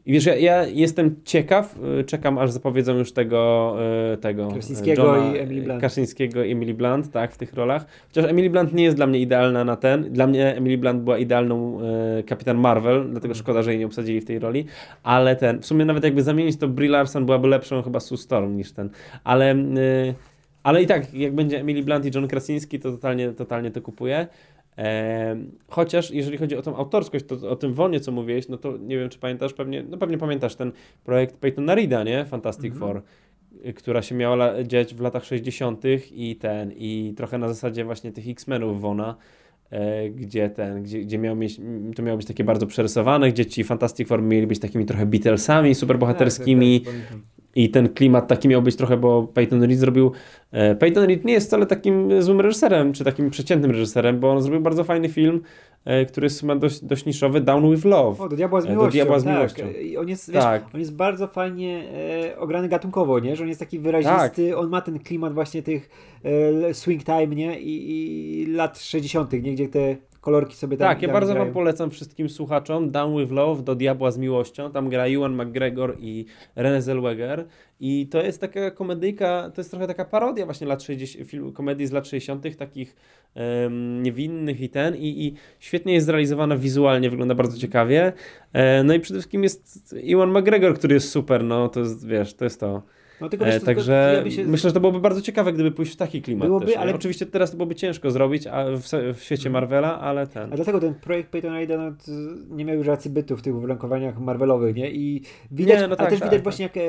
I wiesz, ja, ja, jestem ciekaw, y, czekam aż zapowiedzą już tego, y, tego Krasińskiego i Emily Blunt. Krasińskiego i Emily Blunt, tak, w tych rolach. Chociaż Emily Blunt nie jest dla mnie idealna na ten. Dla mnie Emily Blunt była idealną e, Kapitan Marvel, dlatego mm. szkoda, że jej nie obsadzili w tej roli, ale ten, w sumie nawet jakby zamienić to Brie Larson byłaby lepszą chyba Sue Storm niż ten, ale... E, ale i tak, jak będzie Emily Blunt i John Krasiński, to totalnie, totalnie to kupuję. Chociaż jeżeli chodzi o tą autorskość, to o tym wonie, co mówiłeś, no to nie wiem, czy pamiętasz, pewnie, no pewnie pamiętasz ten projekt Peytona Reeda, nie? Fantastic mm -hmm. Four, która się miała dziać w latach 60. i ten, i trochę na zasadzie właśnie tych X-Menów Wona, e, gdzie ten, gdzie, gdzie miało mieć, to miało być takie bardzo przerysowane, gdzie ci Fantastic Four mieli być takimi trochę Beatlesami, superbohaterskimi tak, tak, tak, i ten klimat taki miał być trochę, bo Peyton Reed zrobił, e, Peyton Reed nie jest wcale takim złym reżyserem, czy takim przeciętnym reżyserem, bo on zrobił bardzo fajny film, E, który jest chyba dość, dość niszowy, Down with Love. O, do Diabła z Miłością. Do Diabła z tak. Miłością. I on jest, wiesz, tak. on jest bardzo fajnie e, ograny gatunkowo, nie? Że on jest taki wyrazisty, tak. on ma ten klimat właśnie tych e, swing time, nie? I, I, lat 60., nie? Gdzie te kolorki sobie tam Tak, ja bardzo grają. wam polecam wszystkim słuchaczom Down with Love, Do Diabła z Miłością. Tam gra Ewan McGregor i Renée Zellweger. I to jest taka komedyjka, to jest trochę taka parodia właśnie lat 60, film, komedii z lat 60., takich um, niewinnych i ten. I, I świetnie jest zrealizowana wizualnie, wygląda bardzo ciekawie. E, no i przede wszystkim jest Ewan McGregor, który jest super, no to jest, wiesz, to jest to. No, tylko, e, także się... myślę, że to byłoby bardzo ciekawe, gdyby pójść w taki klimat. Byłoby, też, ale... Oczywiście teraz to byłoby ciężko zrobić a w, w świecie mhm. Marvela, ale ten. A dlatego ten projekt Peyton Reeda no, nie miał już racji bytu w tych uwarunkowaniach Marvelowych, nie? I widać, nie, no tak, ale też tak, widać tak. właśnie jak e,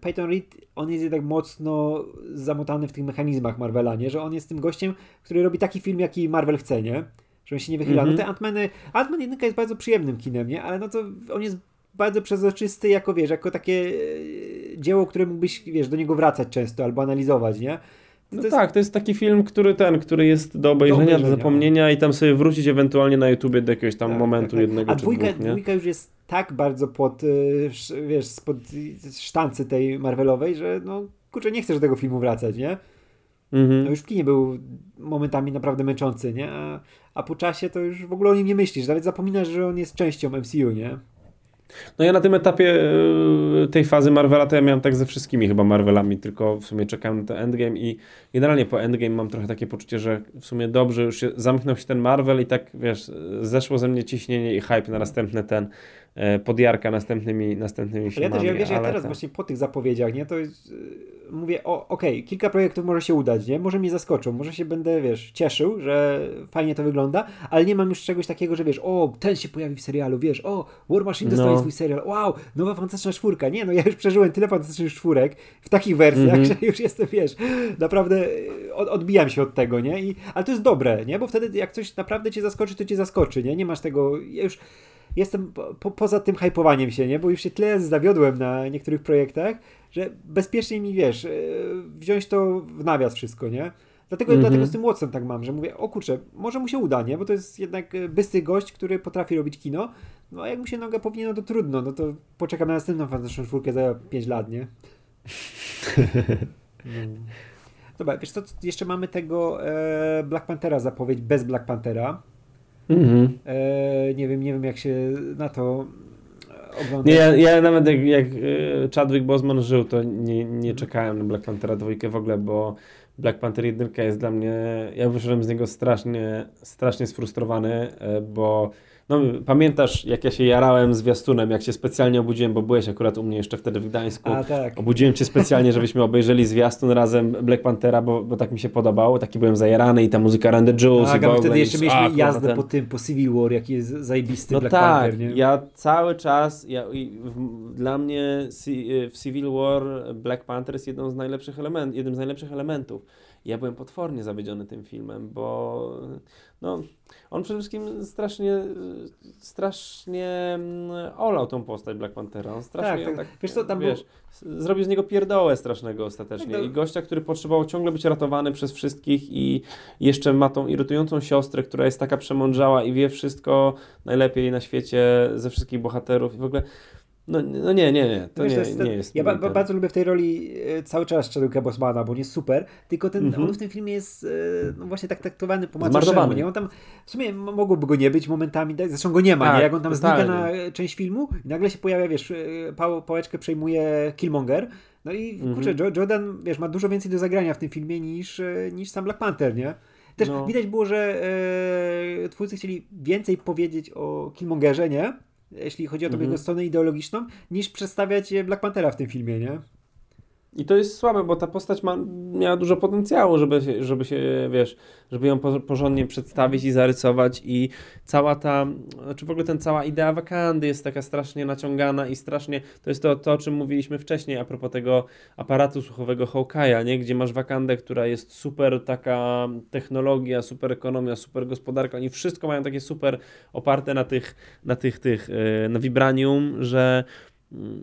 Peyton Reed, on jest jednak mocno zamotany w tych mechanizmach Marvela, nie? Że on jest tym gościem, który robi taki film, jaki Marvel chce, nie? Że on się nie wychyla. Mm -hmm. No te Ant-Many, Ant-Man jedynka jest bardzo przyjemnym kinem, nie? Ale no to on jest bardzo przezroczysty, jako wiesz, jako takie e, dzieło, które mógłbyś, wiesz, do niego wracać często albo analizować, nie? No to tak, jest... to jest taki film, który ten, który jest do obejrzenia, do, obejrzenia. do zapomnienia i tam sobie wrócić ewentualnie na YouTubie do jakiegoś tam tak, momentu tak, tak. jednego A dwójka, dwóch, nie? dwójka już jest tak bardzo pod, y, wiesz, spod sztancy tej Marvelowej, że no, kurczę, nie chcesz do tego filmu wracać, nie? Mhm. No już w kinie był momentami naprawdę męczący, nie? A, a po czasie to już w ogóle o nim nie myślisz, nawet zapominasz, że on jest częścią MCU, nie? No ja na tym etapie e, tej fazy Marvela to ja miałem tak ze wszystkimi chyba Marvelami, tylko w sumie czekałem na ten Endgame i generalnie po Endgame mam trochę takie poczucie, że w sumie dobrze, już się, zamknął się ten Marvel i tak wiesz, zeszło ze mnie ciśnienie i hype na następny ten podjarka następnymi, następnymi filmami. Ja też, ja, wiesz, ja teraz ten... właśnie po tych zapowiedziach, nie, to jest, e, mówię, o, okej, okay, kilka projektów może się udać, nie, może mnie zaskoczą, może się będę, wiesz, cieszył, że fajnie to wygląda, ale nie mam już czegoś takiego, że wiesz, o, ten się pojawi w serialu, wiesz, o, War Machine dostaje no. swój serial, wow, nowa fantastyczna czwórka, nie, no ja już przeżyłem tyle fantastycznych czwórek w takich wersjach, mm -hmm. że już jestem, wiesz, naprawdę e, od, odbijam się od tego, nie, I, ale to jest dobre, nie, bo wtedy jak coś naprawdę cię zaskoczy, to cię zaskoczy, nie, nie masz tego, ja już jestem po, poza tym hypowaniem się, nie? Bo już się tyle zawiodłem na niektórych projektach, że bezpiecznie mi, wiesz, e, wziąć to w nawias wszystko, nie? Dlatego, mm -hmm. dlatego z tym Watson tak mam, że mówię, o kurczę, może mu się uda, nie? Bo to jest jednak e, bystry gość, który potrafi robić kino. No a jak mu się noga powinien, no to trudno, no to poczekam na następną fantastyczną czwórkę za 5 lat, nie? Hmm. Dobra, wiesz co, jeszcze mamy tego e, Black Panthera zapowiedź bez Black Panthera. Mhm. E, nie wiem, nie wiem jak się na to ogląda. Nie, ja, ja nawet jak, jak e, Chadwick Boseman żył, to nie, nie czekałem na Black Panthera dwójkę w ogóle, bo Black Panther 1 jest dla mnie, ja wyszedłem z niego strasznie, strasznie sfrustrowany, e, bo no, pamiętasz, jak ja się jarałem z zwiastunem, jak się specjalnie obudziłem, bo byłeś akurat u mnie jeszcze wtedy w Gdańsku. A, tak. Obudziłem cię specjalnie, żebyśmy obejrzeli zwiastun razem Black Panthera, bo, bo tak mi się podobało. Taki byłem zajarany i ta muzyka the Juice. Tak, a wtedy jeszcze mieliśmy a, jazdę ten... po tym, po Civil War, jaki jest zajebisty no Black tak, Panther. Nie? ja cały czas, ja, w, dla mnie w Civil War Black Panther jest jedną z najlepszych elementów, jednym z najlepszych elementów. Ja byłem potwornie zawiedziony tym filmem, bo no, on przede wszystkim strasznie, strasznie mm, olał tą postać Black Panthera. On strasznie tak, tak, tak wiesz co, tam wiesz, był... zrobił z niego pierdołę strasznego ostatecznie. Tak. I gościa, który potrzebował ciągle być ratowany przez wszystkich i jeszcze ma tą irytującą siostrę, która jest taka przemądrzała i wie wszystko najlepiej na świecie ze wszystkich bohaterów i w ogóle no, no nie, nie, nie. To, Wiesz, nie, to jest, nie jest. Ja ba bardzo lubię w tej roli e, cały czas Chadwicka Bosmana, bo on jest super, tylko ten, mm -hmm. on w tym filmie jest e, no właśnie tak traktowany po macoszemu, nie? On tam, w sumie mogłoby go nie być momentami, tak? zresztą go nie ma, tak, nie? Jak on tam znika na część filmu i nagle się pojawia, wiesz, e, pał, pałeczkę przejmuje Killmonger, no i mm -hmm. kurczę, Jordan, wiesz, ma dużo więcej do zagrania w tym filmie niż, niż sam Black Panther, nie? Też no. widać było, że e, twórcy chcieli więcej powiedzieć o Killmongerze, nie? Jeśli chodzi o tą mhm. jego stronę ideologiczną, niż przedstawiać Black Panthera w tym filmie, nie? I to jest słabe, bo ta postać ma, miała dużo potencjału, żeby się, żeby się, wiesz, żeby ją porządnie przedstawić i zarysować i cała ta, znaczy w ogóle ten cała idea Wakandy jest taka strasznie naciągana i strasznie, to jest to, to o czym mówiliśmy wcześniej a propos tego aparatu słuchowego Hawkeye'a, nie? Gdzie masz Wakandę, która jest super taka technologia, super ekonomia, super gospodarka, oni wszystko mają takie super oparte na tych, na tych, tych, e, na vibranium, że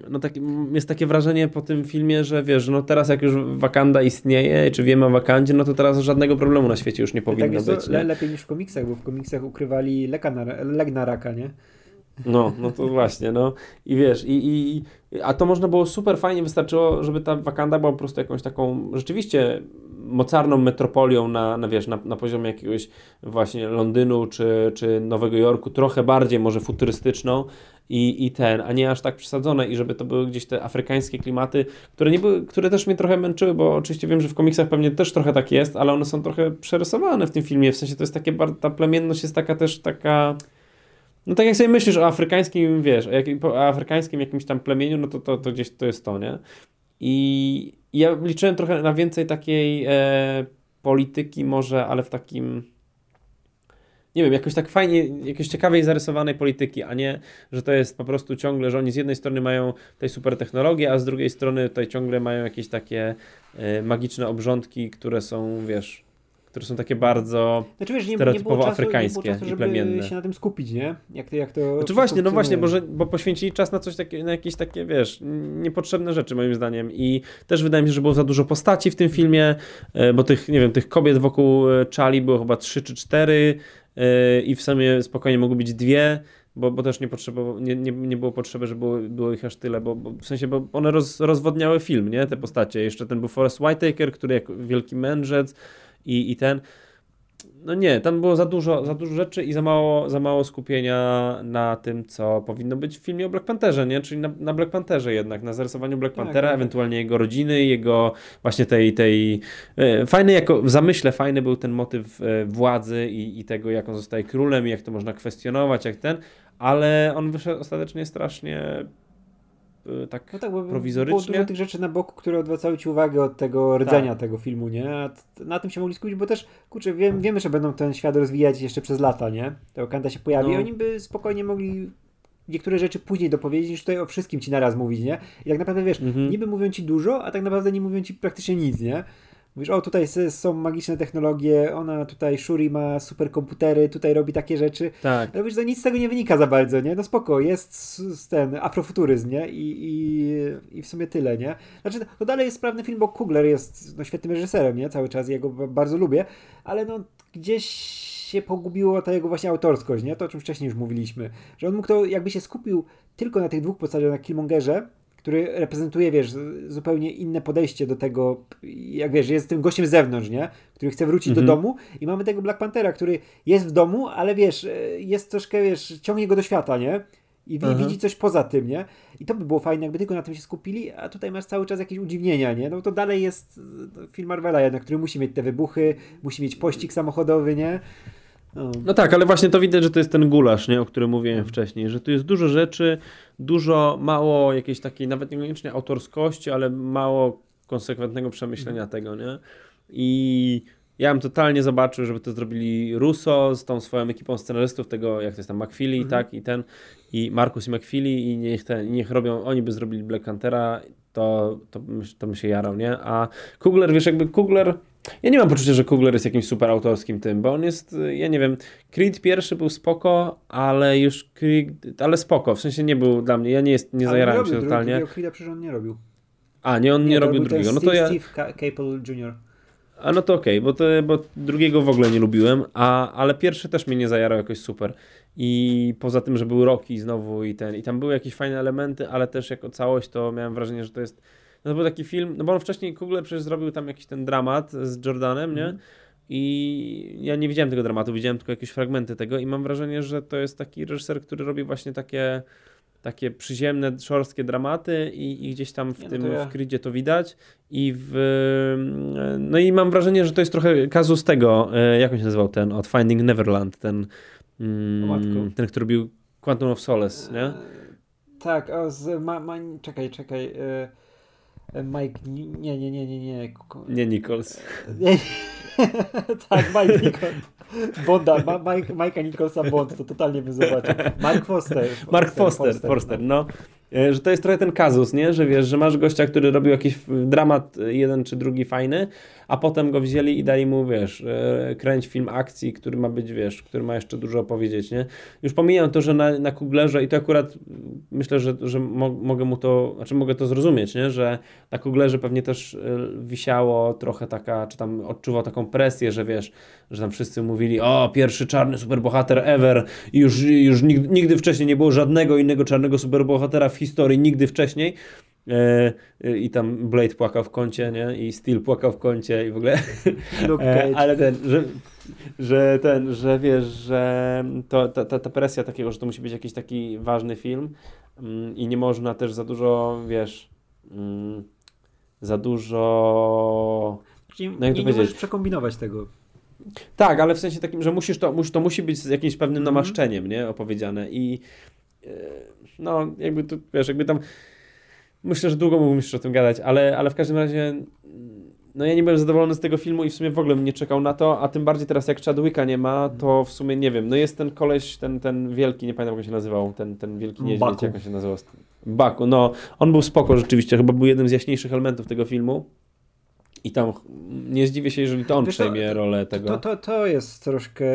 no tak, jest takie wrażenie po tym filmie, że wiesz, no teraz jak już Wakanda istnieje, czy wiemy o Wakandzie, no to teraz żadnego problemu na świecie już nie powinno tak, być. Le, lepiej niż w komiksach, bo w komiksach ukrywali leka na, leg na raka, nie? No, no to właśnie, no. I wiesz, i, i, a to można było super fajnie, wystarczyło, żeby ta Wakanda była po prostu jakąś taką rzeczywiście mocarną metropolią na, na wiesz, na, na poziomie jakiegoś właśnie Londynu czy, czy Nowego Jorku, trochę bardziej może futurystyczną i, i ten, a nie aż tak przesadzone i żeby to były gdzieś te afrykańskie klimaty, które nie były, które też mnie trochę męczyły, bo oczywiście wiem, że w komiksach pewnie też trochę tak jest, ale one są trochę przerysowane w tym filmie, w sensie to jest takie, ta plemienność jest taka też taka no tak jak sobie myślisz o afrykańskim, wiesz, o, o afrykańskim jakimś tam plemieniu, no to, to, to gdzieś to jest to, nie? I ja liczyłem trochę na więcej takiej e, polityki może, ale w takim nie wiem, jakoś tak fajnie, jakoś ciekawej zarysowanej polityki, a nie, że to jest po prostu ciągle, że oni z jednej strony mają tej super technologię, a z drugiej strony tutaj ciągle mają jakieś takie e, magiczne obrządki, które są, wiesz, które są takie bardzo znaczy, wiesz, nie, stereotypowo nie czasu, afrykańskie nie czasu, i plemienne. się na tym skupić, nie? Jak, jak to znaczy właśnie, no właśnie, bo, że, bo poświęcili czas na coś takiego, na jakieś takie, wiesz, niepotrzebne rzeczy moim zdaniem i też wydaje mi się, że było za dużo postaci w tym filmie, e, bo tych, nie wiem, tych kobiet wokół e, Czali było chyba trzy czy cztery e, i w sumie spokojnie mogły być dwie, bo, bo też nie, nie, nie, nie było potrzeby, żeby było, było ich aż tyle, bo, bo w sensie, bo one roz, rozwodniały film, nie, te postacie. Jeszcze ten był Forrest Whitaker, który jak wielki mędrzec, i, i ten. No nie, tam było za dużo, za dużo rzeczy i za mało, za mało skupienia na tym, co powinno być w filmie o Black Pantherze, nie? Czyli na, na Black Pantherze jednak, na zarysowaniu Black tak, Panthera, tak, ewentualnie jego rodziny, jego właśnie tej, tej e, fajny jako, w zamyśle fajny był ten motyw e, władzy i, i tego, jak on zostaje królem i jak to można kwestionować, jak ten, ale on wyszedł ostatecznie strasznie tak, no tak prowizorycznie. Było dużo tych rzeczy na boku, które odwracały ci uwagę od tego rdzenia tak. tego filmu, nie? A na tym się mogli skupić, bo też, kurczę, wiem, wiemy, że będą ten świat rozwijać jeszcze przez lata, nie? To Kanta się pojawi no. i oni by spokojnie mogli niektóre rzeczy później dopowiedzieć, niż tutaj o wszystkim ci naraz mówić, nie? I tak naprawdę, wiesz, mhm. niby mówią ci dużo, a tak naprawdę nie mówią ci praktycznie nic, nie? Mówisz, o tutaj są magiczne technologie, ona tutaj, Shuri ma superkomputery, tutaj robi takie rzeczy. Tak. Ale wiesz, że nic z tego nie wynika za bardzo, nie? No spoko, jest ten afrofuturyzm, nie? I, i, i w sumie tyle, nie? Znaczy, to dalej jest sprawny film, bo Kugler jest no, świetnym reżyserem, nie? Cały czas, jego bardzo lubię, ale no gdzieś się pogubiło ta jego właśnie autorskość, nie? To o czym wcześniej już mówiliśmy. Że on mógł to, jakby się skupił tylko na tych dwóch postaciach, na Killmongerze, który reprezentuje, wiesz, zupełnie inne podejście do tego, jak wiesz, jest tym gościem z zewnątrz, nie? Który chce wrócić mhm. do domu i mamy tego Black Panthera, który jest w domu, ale wiesz, jest troszkę, wiesz, ciągnie go do świata, nie? I mhm. widzi coś poza tym, nie? I to by było fajne, jakby tylko na tym się skupili, a tutaj masz cały czas jakieś udziwnienia, nie? No to dalej jest no, film Marvela jednak, który musi mieć te wybuchy, musi mieć pościg samochodowy, nie? No. no. tak, ale właśnie to widać, że to jest ten gulasz, nie, o którym mówiłem wcześniej, że tu jest dużo rzeczy, dużo, mało jakiejś takiej, nawet niekoniecznie autorskości, ale mało konsekwentnego przemyślenia tego, nie? I ja bym totalnie zobaczył, żeby to zrobili Russo z tą swoją ekipą scenarzystów, tego jak to jest tam McFeely, mhm. tak, i ten, i Markus i McFeely i niech, ten, niech robią, oni by zrobili Black Panthera, to, to, to bym się jarał, nie? A Kugler, wiesz, jakby Kugler Ja nie mam poczucia, że Kugler jest jakimś super autorskim tym, bo on jest, ja nie wiem, Creed pierwszy był spoko, ale już Creed, ale spoko, w sensie nie był dla mnie, ja nie, jest, nie zajarałem się totalnie. Drugiego Creed'a przecież on nie robił. A, nie, on nie, nie robił drugiego. No to ja... Steve Capel Jr. A no to okej, okay, bo, to, bo drugiego w ogóle nie lubiłem, a, ale pierwszy też mnie nie zajarał jakoś super. I poza tym, że był Rocky znowu i ten, i tam były jakieś fajne elementy, ale też jako całość to miałem wrażenie, że to jest no to był taki film, no bo on wcześniej Google przecież zrobił tam jakiś ten dramat z Jordanem, nie? Mm. I ja nie widziałem tego dramatu, widziałem tylko jakieś fragmenty tego i mam wrażenie, że to jest taki reżyser, który robi właśnie takie takie przyziemne, szorstkie dramaty i, i gdzieś tam w nie, no tym no ja... w Creedzie to widać i w no i mam wrażenie, że to jest trochę kazus tego, e, jak on się nazywał ten od Finding Neverland, ten mm, ten, który robił Quantum of Solace, nie? Tak, o, z, ma, ma, czekaj, czekaj. Y Mike, nie, nie, nie, nie, nie. Nie Nichols. tak, Mike Nichols. Bonda, Mike, Mike'a Nicholsa Bond, to totalnie bym zobaczył. Mark Foster. Mark Foster, Foster, Foster no. E, że to jest trochę ten kazus, nie? Że wiesz, że masz gościa, który robił jakiś dramat jeden czy drugi fajny, a potem go wzięli i dali mu, wiesz, e, kręć film akcji, który ma być, wiesz, który ma jeszcze dużo opowiedzieć, nie? Już pomijam to, że na, na Kuglerze i to akurat myślę, że, że mo mogę mu to, znaczy mogę to zrozumieć, nie? Że na Kuglerze pewnie też e, wisiało trochę taka, czy tam odczuwał taką presję, że wiesz, że tam wszyscy mówili, o, pierwszy czarny superbohater ever i już, już nigdy, nigdy wcześniej nie było żadnego innego czarnego superbohatera w historii, nigdy wcześniej. E, e, I tam Blade płakał w kącie, nie? I Steel płakał w kącie i w ogóle. E, ale ten, że, że ten, że wiesz, że to, ta, ta, ta presja takiego, że to musi być jakiś taki ważny film mm, i nie można też za dużo, wiesz, mm, za dużo. No jak nie, możesz przekombinować tego. Tak, ale w sensie takim, że musisz to, to musi być z jakimś pewnym mm. namaszczeniem, nie? Opowiedziane i no jakby tu, wiesz, jakby tam myślę, że długo mógłbym jeszcze o tym gadać, ale, ale w każdym razie no ja nie byłem zadowolony z tego filmu i w sumie w ogóle bym nie czekał na to, a tym bardziej teraz jak Chadwicka nie ma, to w sumie nie wiem. No jest ten koleś, ten, ten wielki, nie pamiętam jak on się nazywał, ten, ten wielki niedźwiedź, Baku. jak on się nazywał? Baku, no on był spoko rzeczywiście, chyba był jednym z jaśniejszych elementów tego filmu. I tam nie zdziwię się, jeżeli to on wiesz, przejmie to, rolę tego. To, to, to jest troszkę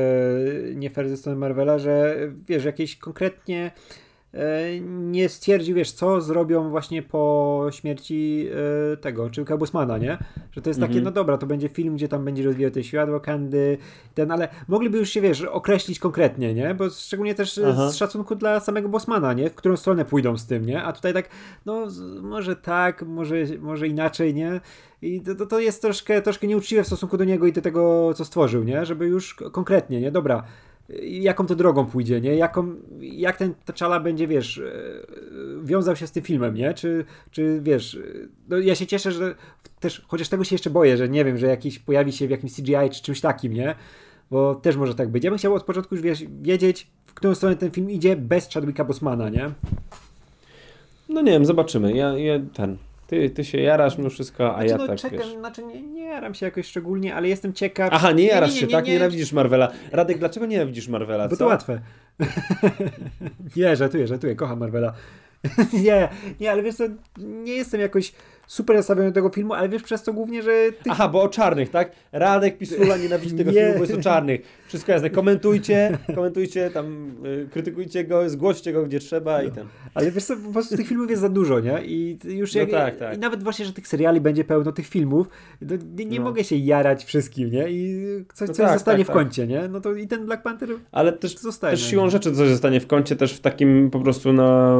nie fair ze strony Marvela, że wiesz, jakieś konkretnie E, nie stwierdził, wiesz, co zrobią właśnie po śmierci e, tego, czy Busmana, nie? Że to jest takie, mm -hmm. no dobra, to będzie film, gdzie tam będzie rozwijał te światło, kandy, ten, ale mogliby już się, wiesz, określić konkretnie, nie? Bo szczególnie też Aha. z szacunku dla samego Bosmana, nie? W którą stronę pójdą z tym, nie? A tutaj tak, no może tak, może, może inaczej, nie? I to, to jest troszkę, troszkę nieuczciwe w stosunku do niego i do tego, co stworzył, nie? Żeby już konkretnie, nie? Dobra, jaką to drogą pójdzie, nie? Jaką, jak ten T'Challa będzie, wiesz, e, wiązał się z tym filmem, nie? Czy, czy wiesz, no ja się cieszę, że też, chociaż tego się jeszcze boję, że nie wiem, że jakiś pojawi się w jakimś CGI czy czymś takim, nie? Bo też może tak być. Ja bym chciał od początku już wiesz, wiedzieć, w którą stronę ten film idzie bez Chadwicka Bosmana, nie? No nie wiem, zobaczymy. Ja, ja ten, ty, ty się jarasz mimo wszystko, a znaczy, ja no, tak czekam, wiesz. Znaczy nie, nie jaram się jakoś szczególnie, ale jestem ciekaw. Aha, nie jarasz nie, nie, się, tak? Nie, Nienawidzisz Marvela. Radek, dlaczego nienawidzisz Marvela? Bo to łatwe. nie, żartuję, żartuję, kocham Marvela. nie, nie, ale wiesz co, nie jestem jakoś super nastawiony do tego filmu, ale wiesz przez to głównie, że... Ty... Aha, bo o czarnych, tak? Radek Pisula nienawidzi tego nie. filmu, bo jest o czarnych. Wszystko jasne. Komentujcie, komentujcie, tam y, krytykujcie go, zgłoście go gdzie trzeba i ten. Ale wiesz co, po prostu tych filmów jest za dużo, nie? I już no jak, tak, tak. I nawet właśnie, że tych seriali będzie pełno, tych filmów, nie, nie no. mogę się jarać wszystkim, nie? I coś, no coś tak, zostanie tak, w tak. kącie, nie? No to i ten Black Panther Ale też, zostaje, też siłą rzeczy coś zostanie w kącie, też w takim po prostu no,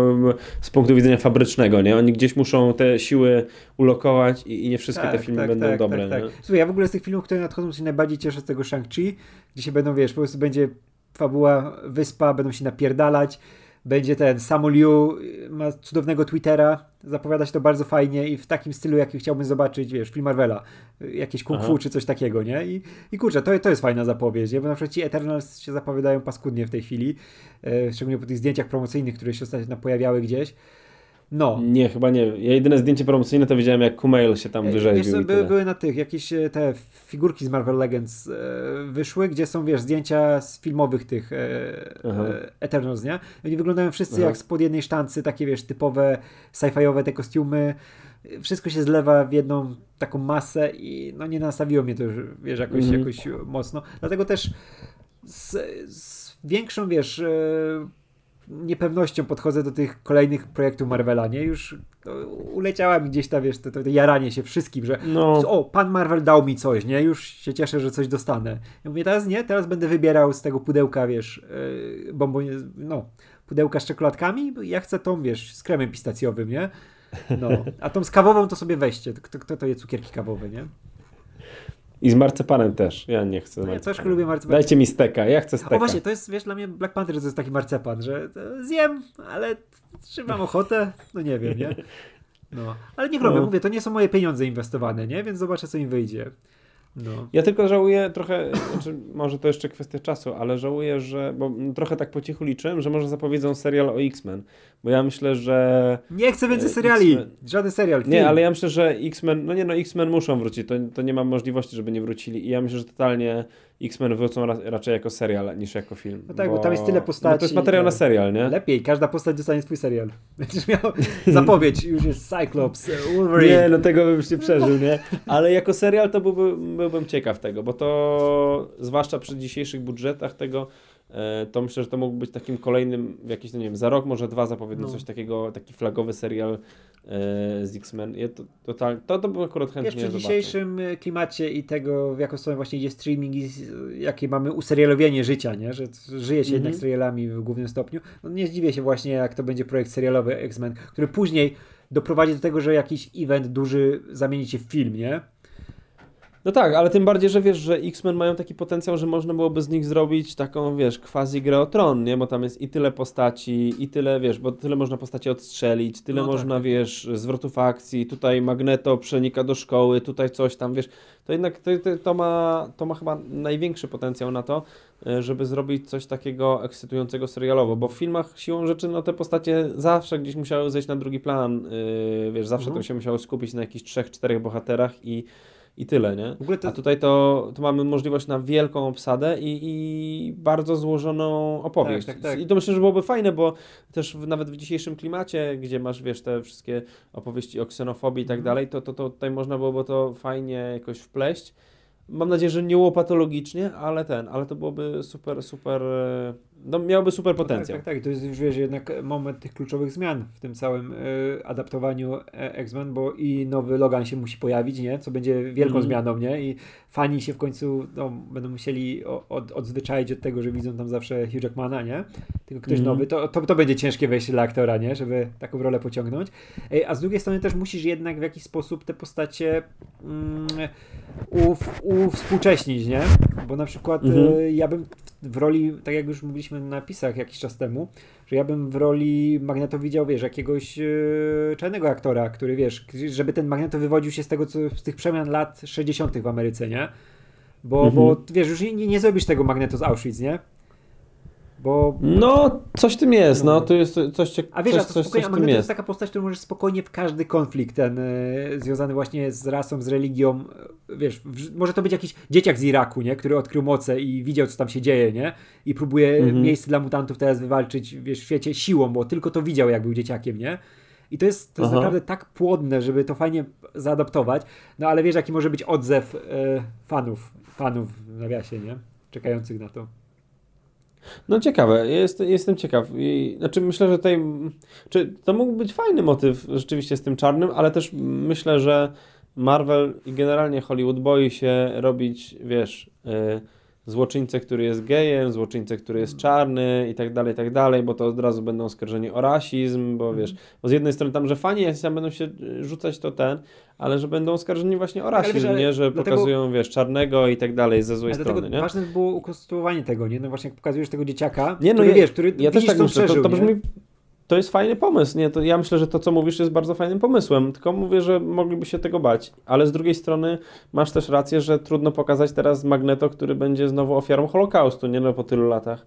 z punktu widzenia fabrycznego, nie? Oni gdzieś muszą te siły ulokować i, i nie wszystkie tak, te filmy tak, będą tak, dobre. Tak, tak. Słuchaj, ja w ogóle z tych filmów, które nadchodzą, się najbardziej cieszę z tego Shang-Chi, gdzie się będą, wiesz, po prostu będzie fabuła, wyspa, będą się napierdalać, będzie ten Samu Liu, ma cudownego Twittera, zapowiada się to bardzo fajnie i w takim stylu, jaki chciałbym zobaczyć, wiesz, film Marvela, jakieś kung fu czy coś takiego, nie? I, i kurczę, to, to jest fajna zapowiedź, nie? Bo na przykład ci Eternals się zapowiadają paskudnie w tej chwili, e, szczególnie po tych zdjęciach promocyjnych, które się ostatnio pojawiały gdzieś. No. Nie, chyba nie. Ja jedyne zdjęcie promocyjne to widziałem, jak Kumail się tam wyrzeźbił Wiesz, były, były na tych, jakieś e, te figurki z Marvel Legends e, wyszły, gdzie są, wiesz, zdjęcia z filmowych tych e, e, Eternals, nie? Oni wyglądają wszyscy Aha. jak spod jednej sztancy, takie, wiesz, typowe sci-fiowe te kostiumy. Wszystko się zlewa w jedną taką masę i no nie nastawiło mnie to, już, wiesz, jakoś, Mhm. jakoś mocno. Dlatego też z, z większą, wiesz, e, niepewnością podchodzę do tych kolejnych projektów Marvela, nie? Już to uleciała mi gdzieś ta, wiesz, to, to, to jaranie się wszystkim, że No, o, pan Marvel dał mi coś, nie? Już się cieszę, że coś dostanę. Ja mówię, teraz nie, teraz będę wybierał z tego pudełka, wiesz, yy, bombonie, no, pudełka z czekoladkami, ja chcę tą, wiesz, z kremem pistacjowym, nie? No, a tą z kawową to sobie weźcie. Kto, kto to je cukierki kawowe, nie? I z marcepanem też. Ja nie chcę No ja troszkę lubię marcepan. Dajcie mi steka, ja chcę steka. O właśnie, to jest, wiesz, dla mnie Black Panther to jest taki marcepan, że to zjem, ale czy mam ochotę? No nie wiem, nie? No, ale nie robię, No. mówię, to nie są moje pieniądze inwestowane, nie? Więc zobaczę, co im wyjdzie. No. Ja tylko żałuję trochę, znaczy może to jeszcze kwestia czasu, ale żałuję, że, bo trochę tak po cichu liczyłem, że może zapowiedzą serial o X-Men, bo ja myślę, że Nie chcę więcej E, seriali. Żaden serial. nie, film. ale ja myślę, że X-Men, no nie no, X-Men muszą wrócić, to, to nie ma możliwości, żeby nie wrócili i ja myślę, że totalnie X-Men wrócą ra, raczej jako serial niż jako film. No tak, bo tam jest tyle Bo postaci, to jest materiał na serial, nie? Lepiej, każda postać dostanie swój serial. Będziesz miał zapowiedź, już jest Cyclops, Wolverine. Nie, no tego bym nie przeżył, nie? Ale jako serial to byłby, byłbym ciekaw tego, bo to zwłaszcza przy dzisiejszych budżetach tego, e, to myślę, że to mógł być takim kolejnym, jakiś, no nie wiem, za rok, może dwa zapowiedzą No. coś takiego, taki flagowy serial e, z X-Men. Ja to, to, to, to bym akurat chętnie Wiesz, przy zobaczył. dzisiejszym e, klimacie i tego, w jaką stronę właśnie idzie streaming i jakie mamy userialowienie życia, nie? Że żyje się jednak Mhm. serialami w głównym stopniu. No nie zdziwię się właśnie, jak to będzie projekt serialowy X-Men, który później doprowadzi do tego, że jakiś event duży zamieni się w film, nie? No tak, ale tym bardziej, że wiesz, że X-Men mają taki potencjał, że można byłoby z nich zrobić taką, wiesz, quasi grę o tron, nie? Bo tam jest i tyle postaci, i tyle, wiesz, bo tyle można postaci odstrzelić, tyle No tak, można, tak. wiesz, zwrotów akcji, tutaj Magneto przenika do szkoły, tutaj coś tam, wiesz, to jednak to, to, to, ma, to ma chyba największy potencjał na to, e, żeby zrobić coś takiego ekscytującego serialowo, bo w filmach siłą rzeczy, no te postacie zawsze gdzieś musiały zejść na drugi plan, yy, wiesz, zawsze Mhm. to się musiało skupić na jakichś trzech, czterech bohaterach i i tyle, nie? W ogóle to, A tutaj to, to mamy możliwość na wielką obsadę i, i bardzo złożoną opowieść. Tak, tak, tak. I to myślę, że byłoby fajne, bo też w, nawet w dzisiejszym klimacie, gdzie masz, wiesz, te wszystkie opowieści o ksenofobii i tak Mhm. dalej, to, to, to tutaj można byłoby to fajnie jakoś wpleść. Mam nadzieję, że nie łopatologicznie, ale ten, ale to byłoby super, super, e, no miałoby super potencjał. Tak, tak, tak. To jest już wiesz, jednak moment tych kluczowych zmian w tym całym y, adaptowaniu e, X-Men, bo i nowy Logan się musi pojawić, nie? Co będzie wielką Mhm. zmianą, nie? I fani się w końcu no, będą musieli od, odzwyczaić od tego, że widzą tam zawsze Hugh Jackmana, nie? Tylko ktoś Mhm. nowy. To, to, to będzie ciężkie wejście dla aktora, nie? Żeby taką rolę pociągnąć. Ej, A z drugiej strony też musisz jednak w jakiś sposób te postacie mm, uf, uwspółcześnić, nie? Bo na przykład Mhm. y, ja bym w, w roli, tak jak już mówiliśmy na napisach jakiś czas temu, że ja bym w roli Magneto widział, wiesz, jakiegoś yy, czarnego aktora, który, wiesz, żeby ten Magneto wywodził się z tego, co z tych przemian lat 60. w Ameryce, nie? Bo, Mhm. bo wiesz, już nie, nie zrobisz tego Magneto z Auschwitz, nie? Bo... No, coś w tym jest, no, to jest coś, cie- A wiesz, coś, a to coś, coś Magneto jest taka postać, którą możesz spokojnie w każdy konflikt ten e, związany właśnie z rasą, z religią, e, wiesz, w, może to być jakiś dzieciak z Iraku, nie? Który odkrył moce i widział, co tam się dzieje, nie? I próbuje Mhm. miejsce dla mutantów teraz wywalczyć, wiesz, w świecie siłą, bo tylko to widział, jak był dzieciakiem, nie? I to jest, to jest Aha. naprawdę tak płodne, żeby to fajnie zaadaptować, no ale wiesz, jaki może być odzew e, fanów, fanów w nawiasie, nie? Czekających na to. No ciekawe, jest, jestem ciekaw. I, znaczy myślę, że tutaj, czy to mógł być fajny motyw rzeczywiście z tym czarnym, ale też myślę, że Marvel i generalnie Hollywood boi się robić, wiesz, y, złoczyńcę, który jest gejem, złoczyńcę, który jest czarny i tak dalej, i tak dalej, bo to od razu będą oskarżeni o rasizm, bo wiesz, bo z jednej strony tam, że fani tam będą się y, rzucać to ten, ale że będą oskarżeni właśnie o Ale wiesz, rasizm, ale nie, że dlatego- pokazują, wiesz, czarnego i tak dalej ze złej Ale strony, nie? ważne by było ukonstruowanie tego, nie? No właśnie jak pokazujesz tego dzieciaka, Nie, no który ja- wiesz, który Ja też tak myślę, to, przeżył, to nie? brzmi, to jest fajny pomysł, nie? To ja myślę, że to, co mówisz, jest bardzo fajnym pomysłem, tylko mówię, że mogliby się tego bać, ale z drugiej strony masz też rację, że trudno pokazać teraz Magneto, który będzie znowu ofiarą Holokaustu, nie no po tylu latach,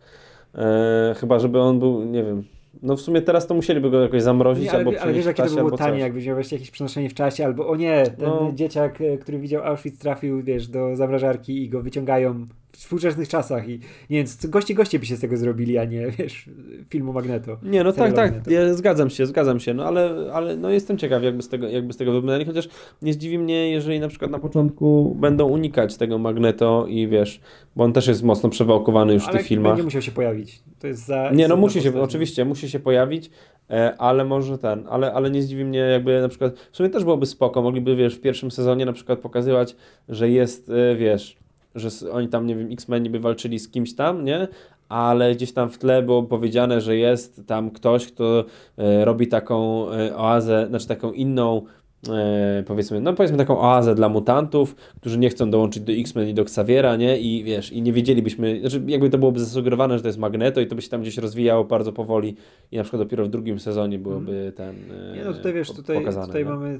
e, chyba żeby on był, nie wiem, no w sumie teraz to musieliby go jakoś zamrozić nie, ale, albo ale wiesz, jakie to by było tanie, coś. jakbyś miał właśnie jakieś przenoszenie w czasie, albo o nie, ten no. dzieciak, e, który widział Auschwitz trafił, wiesz, do zamrażarki i go wyciągają współczesnych czasach i nie wiem, goście goście by się z tego zrobili, a nie, wiesz, filmu Magneto. Nie, no tak, tak, ja zgadzam się, zgadzam się, no ale, ale no jestem ciekaw, jakby z tego, jakby z tego wybrnęli, chociaż nie zdziwi mnie, jeżeli na przykład na początku będą unikać tego Magneto i wiesz, bo on też jest mocno przewałkowany już ale w tych filmach. nie musiał się pojawić. To jest za... Nie, no musi się, oczywiście, musi się pojawić, e, ale może ten, ale, ale nie zdziwi mnie jakby na przykład, w sumie też byłoby spoko, mogliby, wiesz, w pierwszym sezonie na przykład pokazywać, że jest, e, wiesz, że oni tam, nie wiem, X-Meni by walczyli z kimś tam, nie? Ale gdzieś tam w tle było powiedziane, że jest tam ktoś, kto e, robi taką oazę, znaczy taką inną e, powiedzmy, no powiedzmy taką oazę dla mutantów, którzy nie chcą dołączyć do X-Men i do Xaviera, nie? I wiesz, i nie wiedzielibyśmy, znaczy jakby to byłoby zasugerowane, że to jest Magneto i to by się tam gdzieś rozwijało bardzo powoli i na przykład dopiero w drugim sezonie byłoby mhm. ten e, Nie no tutaj wiesz, tutaj, pokazane, tutaj mamy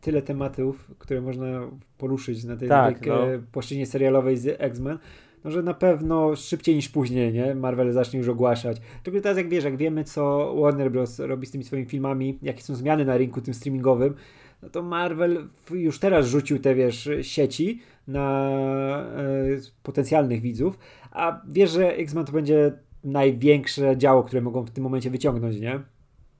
tyle tematów, które można poruszyć na tej, tak, tej no. płaszczyźnie serialowej z X-Men, no, że na pewno szybciej niż później, nie? Marvel zacznie już ogłaszać. Tylko teraz jak wiesz, jak wiemy, co Warner Bros. robi z tymi swoimi filmami, jakie są zmiany na rynku tym streamingowym, no to Marvel już teraz rzucił te, wiesz, sieci na e, potencjalnych widzów, a wiesz, że X-Men to będzie największe działo, które mogą w tym momencie wyciągnąć, nie?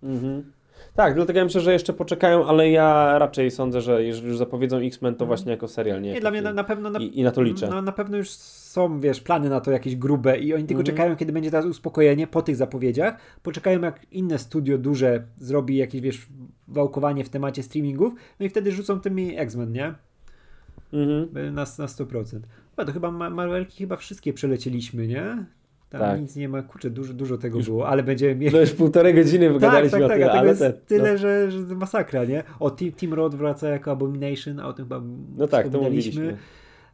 Mhm. Tak, dlatego ja myślę, że jeszcze poczekają, ale ja raczej sądzę, że jeżeli już zapowiedzą X-Men, to mhm. właśnie jako serial, nie? Nie, dla mnie na, na pewno... Na, I, I, na to liczę. No, na pewno już są, wiesz, plany na to jakieś grube i oni tylko mhm. czekają, kiedy będzie teraz uspokojenie po tych zapowiedziach. Poczekają, jak inne studio duże zrobi jakieś, wiesz, wałkowanie w temacie streamingów, no i wtedy rzucą tymi X-Men, nie? Mhm. Na, na 100%. Chyba to chyba Marvelki chyba wszystkie przelecieliśmy, nie? Tam tak. nic nie ma, kurczę, dużo, dużo tego już, było, ale będziemy mieli... No już półtorej godziny wygadaliśmy tak, tak, tak, o tym, ale jest te, tyle, no. że, że masakra, nie? O, Team, Team Road wraca jako Abomination, a o tym chyba No tak, to mówiliśmy.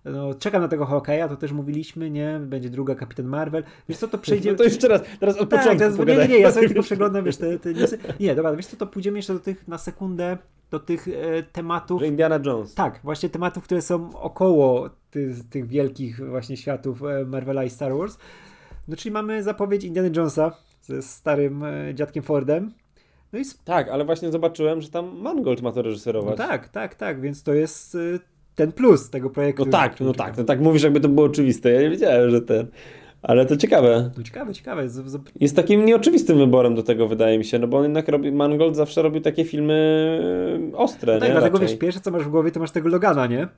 No, czekam na tego hokeja, to też mówiliśmy, nie? Będzie druga Kapitan Marvel. Wiesz co, to przejdzie... No to jeszcze raz, teraz od tak, początku teraz, Nie, nie, nie, ja sobie tylko przeglądam, wiesz, te, te newsy. Nie, dobra, wiesz co, to pójdziemy jeszcze do tych, na sekundę, do tych e, tematów... Że Indiana Jones. Tak, właśnie tematów, które są około ty, tych wielkich właśnie światów e, Marvela i Star Wars. No czyli mamy zapowiedź Indiana Jonesa ze starym e, dziadkiem Fordem. No i tak, ale właśnie zobaczyłem, że tam Mangold ma to reżyserować. No tak, tak, tak, więc to jest e, ten plus tego projektu. No tak, no tak, no tak mówisz jakby to było oczywiste. Ja nie wiedziałem, że ten. Ale to ciekawe. No ciekawe, ciekawe. Z, z... Jest takim nieoczywistym wyborem do tego, wydaje mi się, no bo on jednak robi, Mangold zawsze robił takie filmy e, ostre, no tak, nie? dlatego Raczej. wiesz, pierwsze co masz w głowie, to masz tego Logana, nie?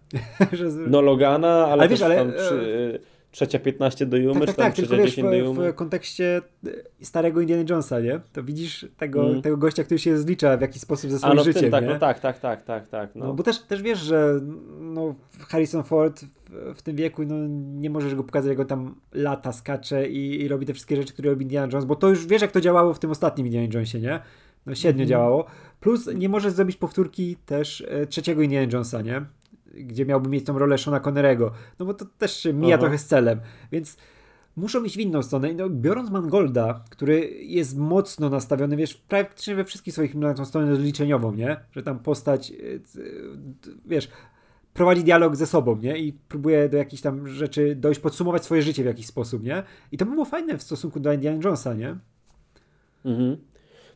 no Logana, ale, ale wiesz, ale... Przy trzecia 15 do Jumy, tak, tak, tak, trzecia 10 do Jumy. W, w kontekście e, starego Indiana Jonesa, nie? To widzisz tego, mm. tego gościa, który się zlicza w jakiś sposób ze swoim no życiem, tak, nie? No tak, tak, tak, tak, tak. No. no. bo też, też wiesz, że no, Harrison Ford w, tym wieku, no nie możesz go pokazać, jak on tam lata, skacze i, i, robi te wszystkie rzeczy, które robi Indiana Jones, bo to już wiesz, jak to działało w tym ostatnim Indiana Jonesie, nie? No średnio mm. działało. Plus nie możesz zrobić powtórki też e, trzeciego Indiana Jonesa, nie? Gdzie miałby mieć tą rolę Shona Connerego, no bo to też się mija Aha. trochę z celem, więc muszą iść w inną stronę. No, biorąc Mangolda, który jest mocno nastawiony, wiesz, praktycznie we wszystkich swoich filmach na tą stronę rozliczeniową, nie? Że tam postać, e, wiesz, prowadzi dialog ze sobą, nie? I próbuje do jakichś tam rzeczy dojść, podsumować swoje życie w jakiś sposób, nie? I to by było fajne w stosunku do Indiana Jonesa, nie? Mhm.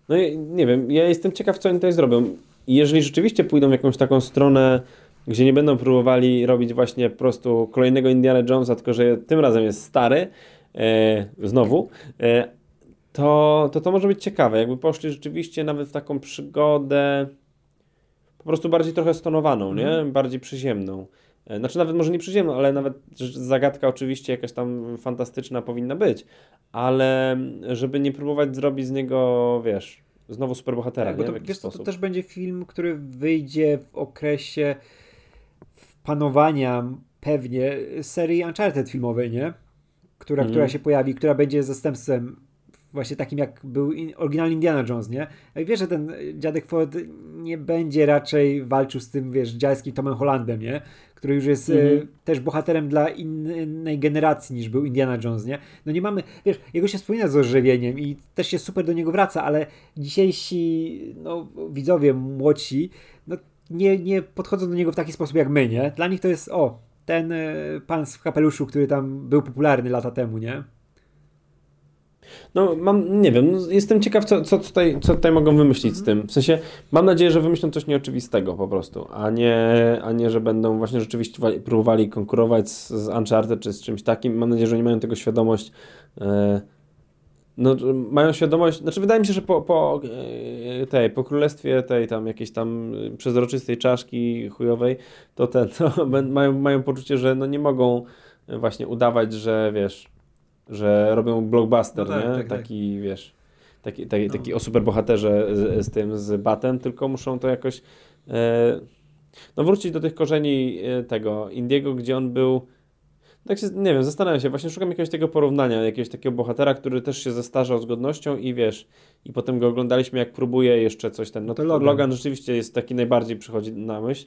No nie wiem, ja jestem ciekaw, co oni tutaj zrobią. Jeżeli rzeczywiście pójdą w jakąś taką stronę gdzie nie będą próbowali robić właśnie po prostu kolejnego Indiana Jonesa, tylko że tym razem jest stary, e, znowu, e, to, to to może być ciekawe. Jakby poszli rzeczywiście nawet w taką przygodę po prostu bardziej trochę stonowaną, nie? Mm. Bardziej przyziemną. E, znaczy nawet może nie przyziemną, ale nawet zagadka oczywiście jakaś tam fantastyczna powinna być, ale żeby nie próbować zrobić z niego, wiesz, znowu superbohatera, tak, nie? W to, wiesz, to, to też będzie film, który wyjdzie w okresie panowania pewnie serii Uncharted filmowej, nie? Która, mm. która się pojawi, która będzie zastępstwem właśnie takim jak był in, oryginalny Indiana Jones, nie? Wiesz, że ten dziadek Ford nie będzie raczej walczył z tym, wiesz, dziadkiem Tomem Hollandem, nie? Który już jest mm -hmm. też bohaterem dla innej generacji niż był Indiana Jones, nie? No nie mamy, wiesz, jego się wspomina z ożywieniem i też się super do niego wraca, ale dzisiejsi, no, widzowie młodsi, no nie, nie podchodzą do niego w taki sposób jak my, nie? Dla nich to jest, o, ten y, pan w kapeluszu, który tam był popularny lata temu, nie? No, mam, nie wiem, no, jestem ciekaw, co, co, tutaj, co tutaj mogą wymyślić z tym. W sensie, mam nadzieję, że wymyślą coś nieoczywistego po prostu, a nie, a nie że będą właśnie rzeczywiście wali- próbowali konkurować z, z Uncharted czy z czymś takim. Mam nadzieję, że nie mają tego świadomość. E, no, mają świadomość, znaczy wydaje mi się, że po, po e, tej, po królestwie tej tam jakiejś tam e, przezroczystej czaszki chujowej, to ten, to mają, mają poczucie, że no nie mogą e, właśnie udawać, że wiesz, że robią blockbuster, No tak, nie? tak, tak. taki, wiesz, taki, taki, No. taki o superbohaterze z, z tym, z Batem, tylko muszą to jakoś e, no wrócić do tych korzeni tego Indiego, gdzie on był tak się, nie wiem, zastanawiam się, właśnie szukam jakiegoś tego porównania, jakiegoś takiego bohatera, który też się zestarzał z godnością i wiesz, i potem go oglądaliśmy, jak próbuje jeszcze coś ten, no To to Logan. Logan. rzeczywiście jest taki najbardziej przychodzi na myśl.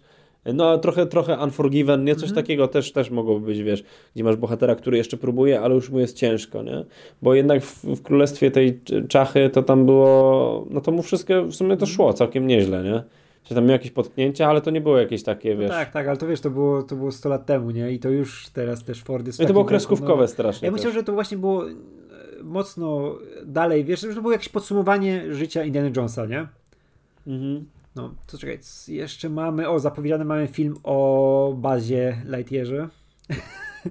No a trochę, trochę Unforgiven, nie coś Mhm. takiego też, też mogłoby być, wiesz, gdzie masz bohatera, który jeszcze próbuje, ale już mu jest ciężko, nie? Bo jednak w, w królestwie tej czachy to tam było, no to mu wszystko w sumie to szło całkiem nieźle, nie? Czy tam miał jakieś potknięcia, ale to nie było jakieś takie, No wiesz. tak, tak, ale to wiesz, to było, to było 100 lat temu, nie? I to już teraz też Fordy No i to było kreskówkowe strasznie. Ja myślę, że to właśnie było e, mocno dalej, wiesz, że to było jakieś podsumowanie życia Indiana Jonesa, nie? Mhm. No, co czekaj, jeszcze mamy, o, zapowiedziany mamy film o bazie Lightyearze,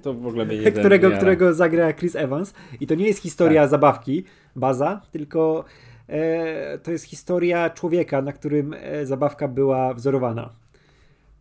To w ogóle mnie nie którego, którego zagra Chris Evans. I to nie jest historia Tak. zabawki, baza, tylko to jest historia człowieka, na którym e, zabawka była wzorowana.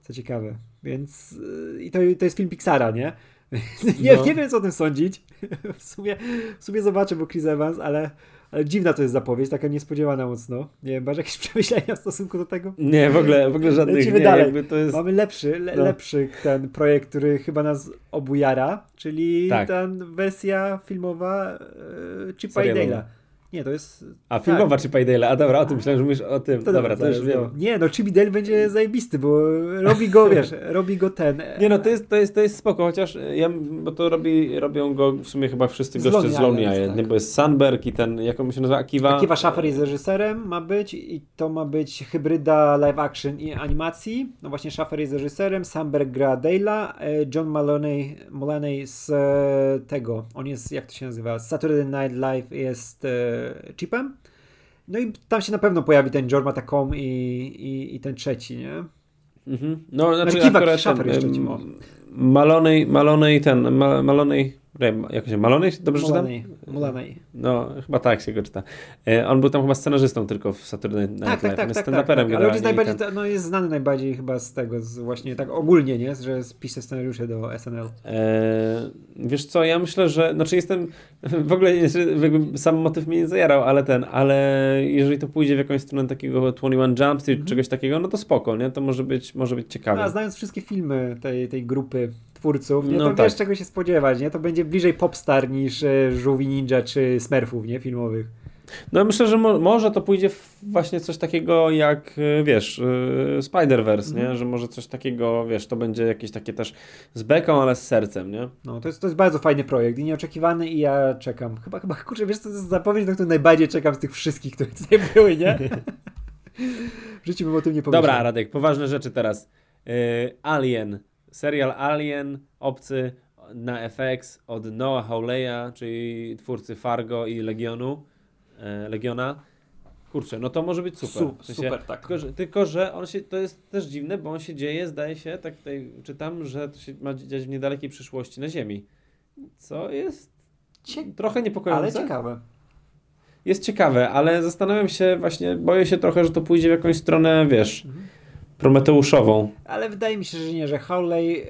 Co ciekawe. Więc e, i to, to jest film Pixara, nie? nie, No. nie wiem, co o tym sądzić. w, sumie, w sumie zobaczę, bo Chris Evans, ale, ale dziwna to jest zapowiedź, taka niespodziewana mocno. Nie wiem, masz jakieś przemyślenia w stosunku do tego? Nie, w ogóle, w ogóle żadnych Lecimy nie, dalej. jest... Mamy lepszy, le, No. lepszy ten projekt, który chyba nas obujara, czyli Tak. ta wersja filmowa e, Chipa i. Dale'a. Nie, to jest... A filmowa tak. czy Paydale? A dobra, o tym myślałem, że mówisz o tym. To dobra, to już wiem. Nie, no Chip i Dale będzie zajebisty, bo robi go, wiesz, robi go ten... Nie no, to jest, to jest, to jest spoko, chociaż ja, bo to robi, robią go w sumie chyba wszyscy Z goście z Lonely Island, tak. bo jest Sandberg i ten, jak on się nazywa, Akiwa? Akiva Schaffer jest reżyserem, ma być i to ma być hybryda live action i animacji. No właśnie Schaffer jest reżyserem, Samberg gra Dale'a, e, John Maloney, Mulaney z e, tego, on jest, jak to się nazywa, Saturday Night Live jest e, Chipem. No i tam się na pewno pojawi ten Jorma Tacom i, i, i ten trzeci, nie? Mhm. No, znaczy Akiva akurat Schaffer ten, jeszcze Maloney, Maloney ten, Ma, Maloney, nie, jak się, Maloney, dobrze czytam? Mulaney. Mulaney. No, chyba tak się go czyta. E, on był tam chyba scenarzystą tylko w Saturday Night Tak, tak, Live. tak, Jest tak, tak, stand-uperem tak. Ale jest, najbardziej, ten- no, jest znany najbardziej chyba z tego, z właśnie tak ogólnie, nie? Że pisze scenariusze do SNL. E, wiesz co, ja myślę, że, znaczy jestem, w ogóle jakby sam motyw mnie nie zajarał, ale ten, ale jeżeli to pójdzie w jakąś stronę takiego 21 Jump Street, Mhm. czegoś takiego, no to spoko, nie? To może być, może być ciekawe. No, a znając wszystkie filmy tej, tej grupy twórców, nie, No to tak. wiesz czego się spodziewać, nie? To będzie bliżej Popstar niż e, Żółwi Ninja czy Smurfów, nie? Filmowych. No myślę, że mo może to pójdzie właśnie coś takiego jak, y, wiesz, y, Spider-Verse, Mhm. nie? Że może coś takiego, wiesz, to będzie jakieś takie też z beką, ale z sercem, nie? No, to jest, to jest bardzo fajny projekt i nieoczekiwany i ja czekam. Chyba, chyba, kurczę, wiesz, to jest zapowiedź, na którą najbardziej czekam z tych wszystkich, które tutaj były, nie? w życiu bym o tym nie pomyślał. Dobra, Radek, poważne rzeczy teraz. Y, Alien, serial Alien, obcy na FX od Noah Hawleya, czyli twórcy Fargo i Legionu, e, Legiona. Kurczę, no to może być super. Su- W sensie, super, tak. Tylko że, tylko, że on się, to jest też dziwne, bo on się dzieje, zdaje się, tak tutaj czytam, że to się ma dziać w niedalekiej przyszłości na Ziemi. Co jest Cie- trochę niepokojące. Ale ciekawe. Jest ciekawe, ale zastanawiam się właśnie, boję się trochę, że to pójdzie w jakąś stronę, wiesz, Mhm. Prometeuszową. Ale wydaje mi się, że nie, że Howley e,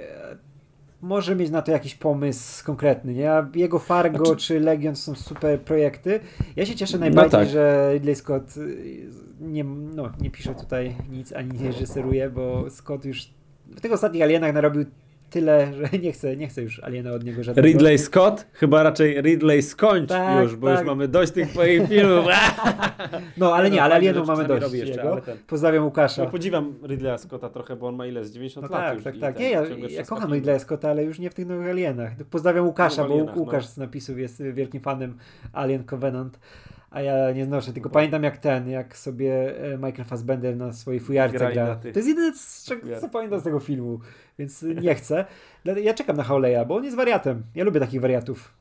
może mieć na to jakiś pomysł konkretny, nie? Jego Fargo Znaczy- czy Legion są super projekty. Ja się cieszę najbardziej, tak. że Ridley Scott y, nie, no, nie pisze tutaj nic, ani nie reżyseruje, bo Scott już w tych ostatnich Alienach narobił tyle, że nie chce, nie chce już Aliena od niego żadnego. Ridley Scott? Chyba raczej Ridley skończ Tak, już, bo tak. już mamy dość tych twoich filmów. No, ale No, nie, ale fajnie, Alienów że mamy dość robi jeszcze, jego. ale ten- Pozdrawiam Łukasza. No, podziwiam Ridleya Scotta trochę, bo on ma ile? Z 90 No lat tak, już. tak, tak. Nie, ja, ja kocham. Ridleya Scotta, ale już nie w tych nowych Alienach. Pozdrawiam Łukasza, No, bo Alienach, Łukasz no. z napisów jest wielkim fanem Alien Covenant, a ja nie znoszę, tylko pamiętam jak ten, jak sobie e, Michael Fassbender na swojej fujarce gra. To jest jedyne, co fujarkach. pamiętam z tego filmu, więc nie chcę. Ja czekam na Howleya, bo on jest wariatem. Ja lubię takich wariatów.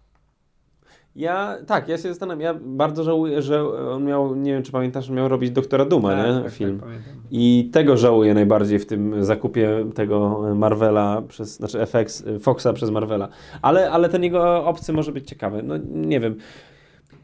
Ja, tak, ja się zastanawiam, ja bardzo żałuję, że on miał, nie wiem czy pamiętasz, miał robić Doktora Duma, Tak, nie? tak, tak, Film. pamiętam. I tego żałuję najbardziej w tym zakupie tego Marvela przez, znaczy FX, Foxa przez Marvela. Ale, ale ten jego obcy może być ciekawy. No nie wiem.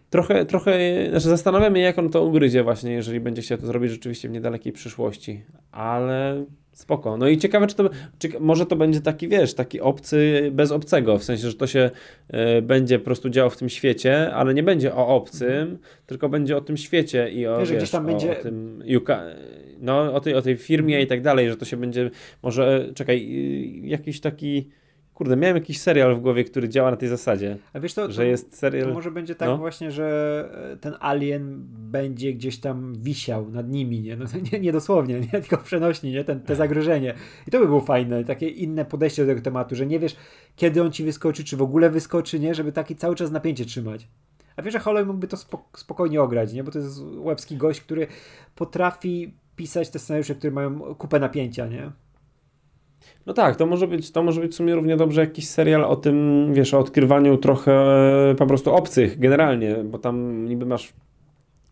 Trochę, trochę, znaczy zastanawiam się, jak on to ugryzie właśnie, jeżeli będzie chciał to zrobić rzeczywiście w niedalekiej przyszłości. Ale spoko. No i ciekawe, czy to, czy, może to będzie taki, wiesz, taki obcy bez obcego, w sensie, że to się e, będzie po prostu działo w tym świecie, ale nie będzie o obcym, tylko będzie o tym świecie i o, Wiesz, wiesz, o, będzie- o tym no, o tej, o tej firmie i tak dalej, że to się będzie, może, czekaj, y, jakiś taki, kurde, miałem jakiś serial w głowie, który działa na tej zasadzie, A wiesz, to, to, że jest to serial... może będzie tak no. właśnie, że e, ten alien będzie gdzieś tam wisiał nad nimi, nie? No, nie, nie dosłownie, nie? tylko przenośni, nie? Ten, te zagrożenie. I to by było fajne, takie inne podejście do tego tematu, że nie wiesz, kiedy on ci wyskoczy, czy w ogóle wyskoczy, nie? Żeby taki cały czas napięcie trzymać. A wiesz, że Holloway mógłby to spok- spokojnie ograć, nie? Bo to jest łebski gość, który potrafi pisać te scenariusze, które mają kupę napięcia, nie? No tak, to może być, to może być w sumie równie dobrze jakiś serial o tym, wiesz, o odkrywaniu trochę e, po prostu obcych generalnie, bo tam niby masz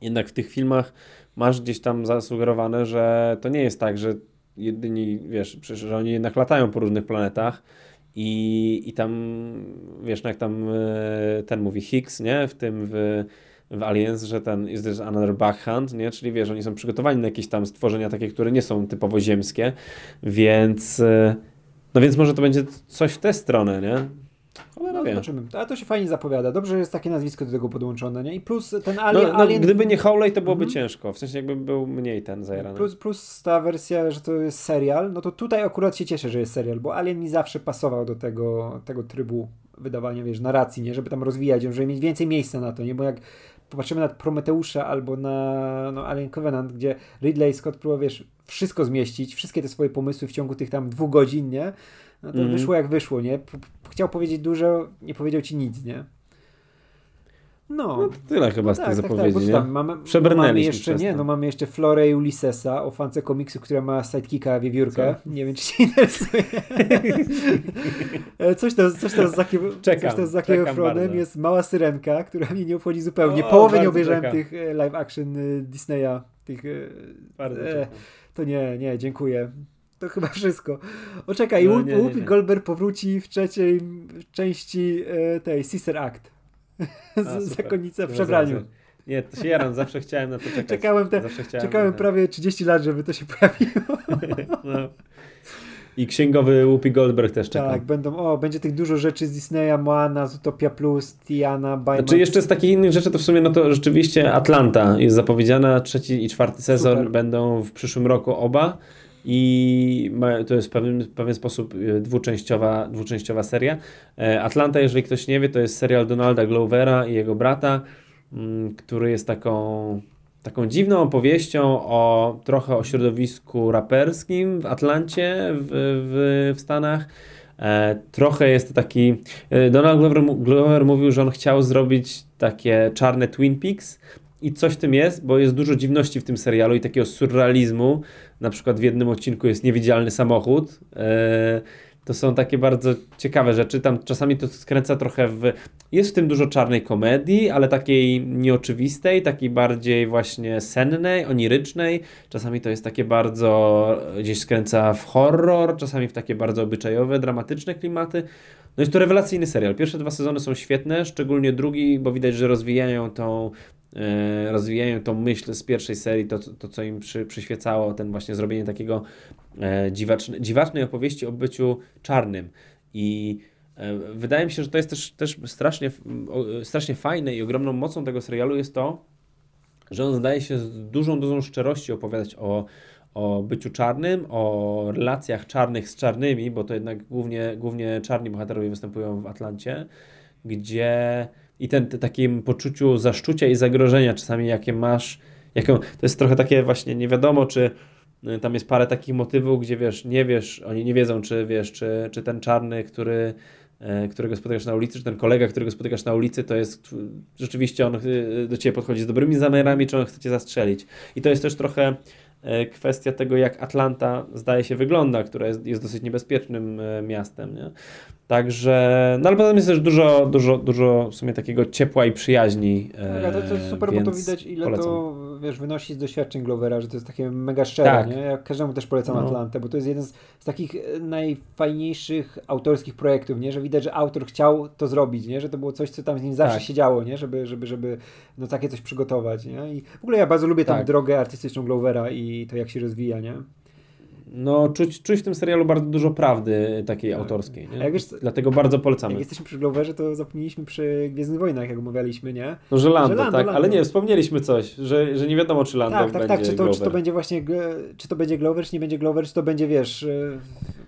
jednak w tych filmach masz gdzieś tam zasugerowane, że to nie jest tak, że jedyni, wiesz, przecież, że oni jednak latają po różnych planetach i, i tam, wiesz, no jak tam e, ten mówi Higgs, nie, w tym w, w Aliens, że ten is this another backhand, nie, czyli wiesz, oni są przygotowani na jakieś tam stworzenia takie, które nie są typowo ziemskie, więc e, no więc może to będzie coś w tę stronę, nie? No, wie. zobaczymy. Ale to się fajnie zapowiada. Dobrze, że jest takie nazwisko do tego podłączone, nie? I plus ten No, alien... no, alien... gdyby nie Howley, to byłoby Mhm. ciężko. W sensie jakby był mniej ten zajarany. Plus, plus ta wersja, że to jest serial, no to tutaj akurat się cieszę, że jest serial, bo Alien mi zawsze pasował do tego, tego trybu wydawania, wiesz, narracji, nie? Żeby tam rozwijać ją, żeby mieć więcej miejsca na to, nie? Bo jak popatrzymy na Prometeusza albo na no, Alien Covenant, gdzie Ridley Scott próbował, wiesz, wszystko zmieścić, wszystkie te swoje pomysły w ciągu tych tam dwóch godzin, nie? No to Mhm. wyszło jak wyszło, nie? P- Chciał powiedzieć dużo, nie powiedział ci nic, nie? No. No tyle chyba z tych bo zapowiedzi, co nie? tam, mamy, Przebrnęliśmy mamy jeszcze, nie, no mamy jeszcze Florę i Ulyssesa o fance komiksu, która ma sidekicka wiewiórkę. Nie wiem, czy się interesuje. Coś tam, coś tam z Zakiem, Czekam, coś tam z Zakiem jest mała syrenka, która mnie nie obchodzi zupełnie. O, Połowę nie obejrzałem czekam. tych e, live action e, Disneya, tych, e, e, to nie, nie, dziękuję. To chyba wszystko. O czekaj, No, Whoopi. Goldberg powróci w trzeciej części tej Sister Act. A. Zakonnica w przebraniu. Nie, to się jaram, zawsze chciałem na to czekać. Czekałem te- Czekałem prawie 30 lat, żeby to się pojawiło. No. I księgowy Whoopi Goldberg też czeka. Tak, będą, o, będzie tych dużo rzeczy z Disneya, Moana, Zootopia Plus, Tiana, Baymax. Znaczy jeszcze z takich innych rzeczy to w sumie no to rzeczywiście Atlanta jest zapowiedziana, trzeci i czwarty sezon Super. będą w przyszłym roku oba i to jest w pewien, pewien sposób e, dwuczęściowa, dwuczęściowa seria. E, Atlanta, jeżeli ktoś nie wie, to jest serial Donalda Glovera i jego brata, mm, który jest taką taką dziwną opowieścią o trochę o środowisku raperskim w Atlancie w, w, w Stanach. E, trochę jest to taki. e, Donald Glover, Glover mówił, że on chciał zrobić takie czarne Twin Peaks. I coś w tym jest, bo jest dużo dziwności w tym serialu i takiego surrealizmu. Na przykład w jednym odcinku jest niewidzialny samochód. E, to są takie bardzo ciekawe rzeczy. Tam czasami to skręca trochę w. Jest w tym dużo czarnej komedii, ale takiej nieoczywistej, takiej bardziej właśnie sennej, onirycznej. Czasami to jest takie bardzo. gdzieś skręca w horror, czasami w takie bardzo obyczajowe, dramatyczne klimaty. No jest to rewelacyjny serial. Pierwsze dwa sezony są świetne, szczególnie drugi, bo widać, że rozwijają tą, e, rozwijają tą myśl z pierwszej serii, to, to co im przy, przyświecało, ten właśnie zrobienie takiego e, dziwaczne, dziwacznej opowieści o byciu czarnym. I e, wydaje mi się, że to jest też, też strasznie, strasznie fajne i ogromną mocą tego serialu jest to, że on zdaje się z dużą dozą szczerości opowiadać o, o byciu czarnym, o relacjach czarnych z czarnymi, bo to jednak głównie, głównie czarni bohaterowie występują w Atlancie, gdzie i ten, te, takim poczuciu zaszczucia i zagrożenia czasami jakie masz, jaką, to jest trochę takie właśnie nie wiadomo, czy y, tam jest parę takich motywów, gdzie wiesz, nie wiesz, oni nie wiedzą, czy wiesz, czy, czy ten czarny, który e, którego spotykasz na ulicy, czy ten kolega, którego spotykasz na ulicy, to jest rzeczywiście on y, do ciebie podchodzi z dobrymi zamiarami, czy on chce cię zastrzelić. I to jest też trochę kwestia tego, jak Atlanta zdaje się wygląda, która jest, jest dosyć niebezpiecznym e, miastem. Nie? Także, no ale potem jest też dużo, dużo, dużo w sumie takiego ciepła i przyjaźni. Tak, to, to jest super, bo to widać ile polecam. to wiesz, wynosi z doświadczeń Glovera, że to jest takie mega szczere, tak. nie? Ja każdemu też polecam no. Atlantę, bo to jest jeden z, z, takich e, najfajniejszych autorskich projektów, nie? Że widać, że autor chciał to zrobić, nie? Że to było coś, co tam z nim zawsze tak. się działo, nie? Żeby, żeby, żeby no, takie coś przygotować, nie? I w ogóle ja bardzo lubię tak. drogę artystyczną Glovera i to, jak się rozwija, nie? No, czuć, czuć w tym serialu bardzo dużo prawdy takiej tak. autorskiej. Nie? Wiesz, Dlatego bardzo polecamy. Jak jesteśmy przy Gloverze, to zapomnieliśmy przy Gwiezdnych Wojnach, jak omawialiśmy, nie? No, że Lando, że Lando tak, Lando. ale nie, wspomnieliśmy coś, że, że nie wiadomo, czy Lando tak, tak, tak, czy to, czy to będzie właśnie, czy to będzie Glover, czy nie będzie Glover, czy to będzie, wiesz... Y,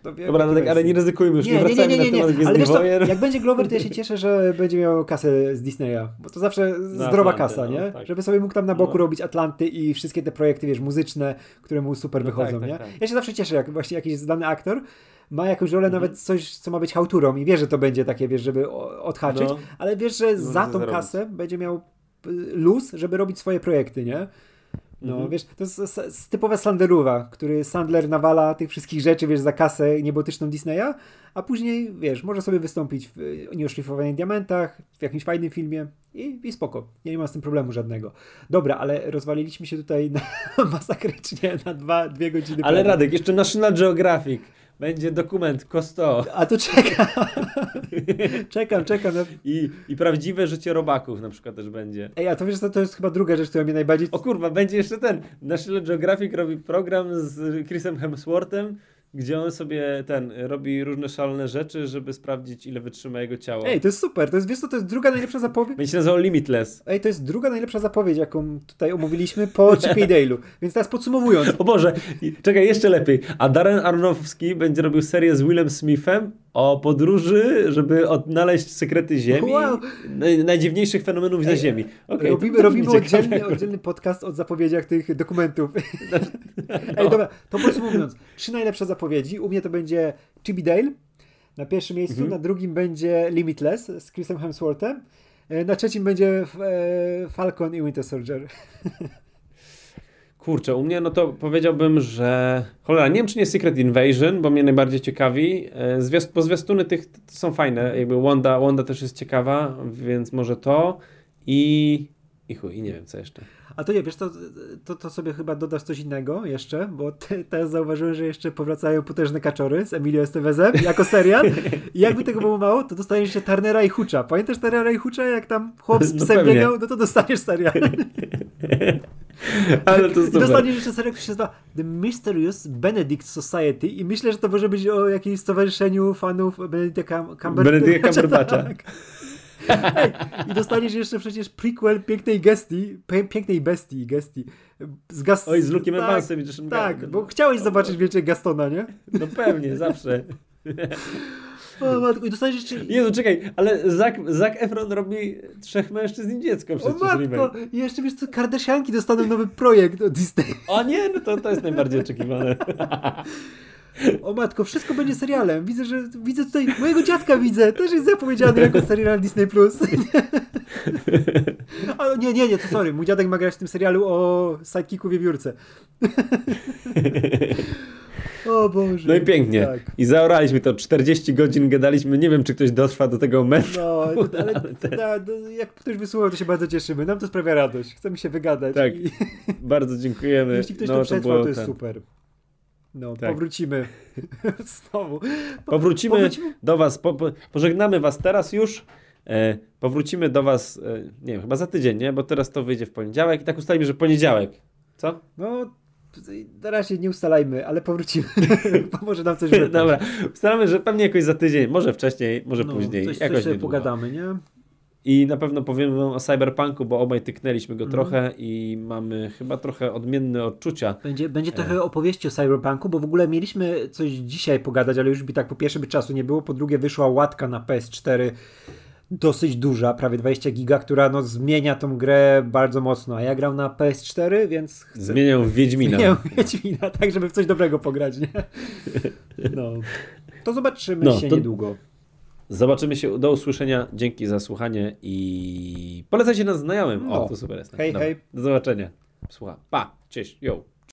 to Dobra, no tak, ale nie ryzykujmy już, nie, nie wracajmy nie, nie, nie, nie, nie. Ale wiesz co, jak będzie Glover, to ja się cieszę, że będzie miał kasę z Disneya, bo to zawsze zdrowa Atlanty, kasa, no, nie? Tak. Żeby sobie mógł tam na boku no. robić Atlanty i wszystkie te projekty, wiesz, muzyczne, które mu super no tak, wychodzą, tak, nie? Tak. Ja się zawsze cieszę, jak właśnie jakiś znany aktor ma jakąś rolę, mhm. nawet coś, co ma być hałturą i wie, że to będzie takie, wiesz, żeby odhaczyć, no. ale wiesz, że za tą kasę będzie miał y, luz, żeby robić swoje projekty, nie? No, mhm. wiesz, to jest typowa Sandlerowa, który Sandler nawala tych wszystkich rzeczy, wiesz, za kasę niebotyczną Disneya, a później, wiesz, może sobie wystąpić w Nieoszlifowanych Diamentach, w jakimś fajnym filmie i, i spoko. Ja nie mam z tym problemu żadnego. Dobra, ale rozwaliliśmy się tutaj na, masakrycznie na dwa, dwie godziny. Ale prawie. Radek, jeszcze National Geographic. Będzie dokument Kosto. A to czekam. czekam, czekam. Na... I, I prawdziwe życie robaków na przykład też będzie. Ej, a to wiesz, to, to jest chyba druga rzecz, która mnie najbardziej... O kurwa, będzie jeszcze ten. National Geographic robi program z Chrisem Hemsworthem, gdzie on sobie ten robi różne szalone rzeczy, żeby sprawdzić, ile wytrzyma jego ciało. Ej, to jest super. To jest, wiesz co, to jest druga najlepsza zapowiedź. Będzie się nazywał Limitless. Ej, to jest druga najlepsza zapowiedź, jaką tutaj omówiliśmy po Chippy Dale'u. Więc teraz podsumowując. O Boże, czekaj, jeszcze lepiej. A Darren Arnowski będzie robił serię z Willem Smithem o podróży, żeby odnaleźć sekrety Ziemi, wow. najdziwniejszych fenomenów Ej, na Ziemi. Okay, robimy robimy oddzielny, oddzielny podcast o zapowiedziach tych dokumentów. No. Ej, dobra, to podsumowując. Trzy najlepsze zapowiedzi. U mnie to będzie Chibi Dale na pierwszym miejscu, mhm. na drugim będzie Limitless z Chrisem Hemsworthem, e, na trzecim będzie e, Falcon i Winter Soldier. Kurczę, u mnie no to powiedziałbym, że cholera, nie wiem czy nie Secret Invasion, bo mnie najbardziej ciekawi. E, zwiast, bo zwiastuny tych są fajne, jakby Wanda, Wanda też jest ciekawa, więc może to i i chuj, i nie wiem co jeszcze. A to nie, wiesz, to, to, to sobie chyba dodasz coś innego jeszcze, bo te, teraz zauważyłem, że jeszcze powracają Potężne Kaczory z Emilio Estevezem jako serial i jakby tego było mało, to dostaniesz się Turnera i Hucza. Pamiętasz Turnera i Hucza, jak tam chłop z no psem no biegał? No to dostaniesz serial. Ale to I dostaniesz jeszcze serial, który się nazywa The Mysterious Benedict Society i myślę, że to może być o jakimś stowarzyszeniu fanów Benedicta Cumberbatcha. Benedicta Cumberbatcha. Tak. I dostaniesz jeszcze przecież prequel pięknej gestii, pięknej bestii, gestii. Z Gast... Oj, z Lukiem tak, Evansem. Tak, bo chciałeś zobaczyć więcej Gastona, nie? No pewnie, zawsze. O matko, i dostaniesz jeszcze... Jezu, czekaj, ale Zac, Zac Efron robi trzech mężczyzn i dziecko przecież. O matko, i jeszcze wiesz co, Kardashianki dostaną nowy projekt od Disney. O nie, no to, to jest najbardziej oczekiwane. O matko, wszystko będzie serialem. Widzę, że widzę tutaj mojego dziadka widzę. Też jest zapowiedziany jako serial Disney Plus. Ale nie, nie, nie, to sorry. Mój dziadek ma grać w tym serialu o sidekicku wiewiórce. O Boże. No i pięknie. Tak. I zaoraliśmy to. 40 godzin gadaliśmy. Nie wiem, czy ktoś dotrwa do tego momentu. No, ale, ale no, jak ktoś wysłuchał, to się bardzo cieszymy. Nam to sprawia radość. Chcemy się wygadać. Tak. I... Bardzo dziękujemy. Jeśli ktoś no, to przetrwał, to, to jest ten. super. No, tak. powrócimy znowu. Po, powrócimy, powrócimy, do Was, po, po, pożegnamy Was teraz już. E, powrócimy do Was, e, nie wiem, chyba za tydzień, nie? Bo teraz to wyjdzie w poniedziałek i tak ustalimy, że poniedziałek. Co? No, na razie nie ustalajmy, ale powrócimy. Pomoże nam coś Dobra, ustalamy, że pewnie jakoś za tydzień, może wcześniej, może no, później. Coś, jakoś coś sobie pogadamy, nie? I na pewno powiemy o Cyberpunku, bo obaj tyknęliśmy go mm. trochę i mamy chyba trochę odmienne odczucia. Będzie, będzie trochę e. opowieści o Cyberpunku, bo w ogóle mieliśmy coś dzisiaj pogadać, ale już by tak po pierwsze by czasu nie było, po drugie wyszła łatka na PS4 dosyć duża, prawie 20 giga, która no zmienia tą grę bardzo mocno, a ja gram na PS4, więc... Chcę... Zmienią w Wiedźmina. Zmienią Wiedźmina, tak żeby w coś dobrego pograć, nie? No. To zobaczymy no, się to... niedługo. Zobaczymy się, do usłyszenia, dzięki za słuchanie i polecajcie nas znajomym. O, no. to super jest. Hej, Dobra. hej. Do zobaczenia. Słucha. Pa, cześć, yo.